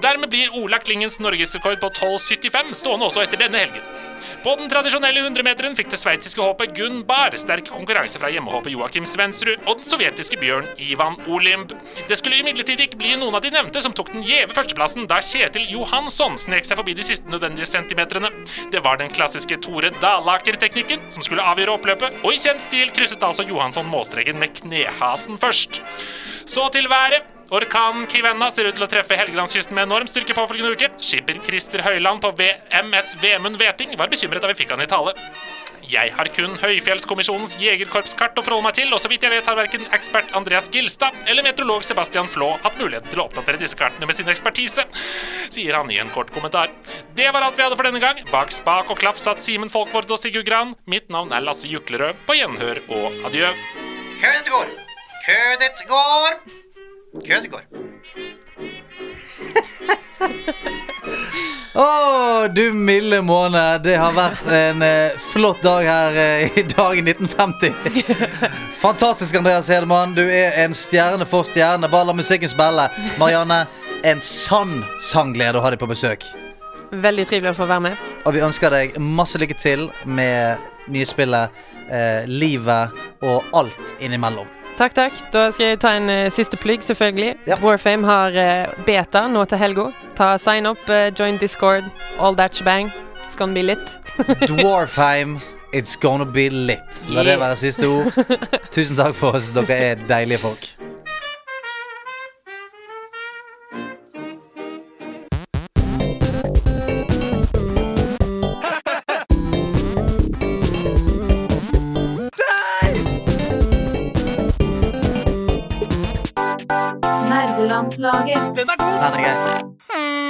Dermed blir Ola Klingens norgesrekord på 12,75 stående også etter denne helgen. På den tradisjonelle 100-meteren fikk det sveitsiske håpet Gunn Bar sterk konkurranse fra hjemmehåpet Joakim Svensrud og den sovjetiske bjørn Ivan Olimb. Det skulle imidlertid ikke bli noen av de nevnte som tok den gjeve førsteplassen da Kjetil Johansson snek seg forbi de siste nødvendige centimeterne. Det var den klassiske Tore Dalaker-teknikken som skulle avgjøre oppløpet, og i kjent stil krysset altså Johansson målstreken med knehasen først. Så til været. Orkanen Kivenna ser ut til å treffe Helgelandskysten med enorm styrke påfølgende uke. Skipper Christer Høiland på VMS Vemund Veting var bekymret da vi fikk han i tale. Jeg har kun Høyfjellskommisjonens jegerkorpskart å forholde meg til, og så vidt jeg vet har verken ekspert Andreas Gilstad eller meteorolog Sebastian Flå hatt mulighet til å oppdatere disse kartene med sin ekspertise, sier han i en kort kommentar. Det var alt vi hadde for denne gang. Bak spak og klaff satt Simen Folkvord og Sigurd Gran. Mitt navn er Lasse Juklerød. På gjenhør og adjø. Kødet går. Kødet går. Kødet Å, oh, du milde måne. Det har vært en eh, flott dag her eh, i dag i 1950. Fantastisk, Andreas Hedemann. Du er en stjerne for stjerne. Bare la musikken spille. Marianne, en sann sangglede å ha deg på besøk. Veldig trivelig å få være med. Og vi ønsker deg masse lykke til med nye spillet, eh, livet og alt innimellom. Takk, takk. Da skal jeg ta en uh, siste plugg, selvfølgelig. Ja. Warfame har uh, beta nå til helga. Ta Sign up, uh, join Discord, all that shebang. It's gonna be lit. [LAUGHS] Dwarfheim, it's gonna be lit. La det Yeah. være siste ord. [LAUGHS] Tusen takk for oss. Dere er deilige folk. Landslaget. Den er god! Den er.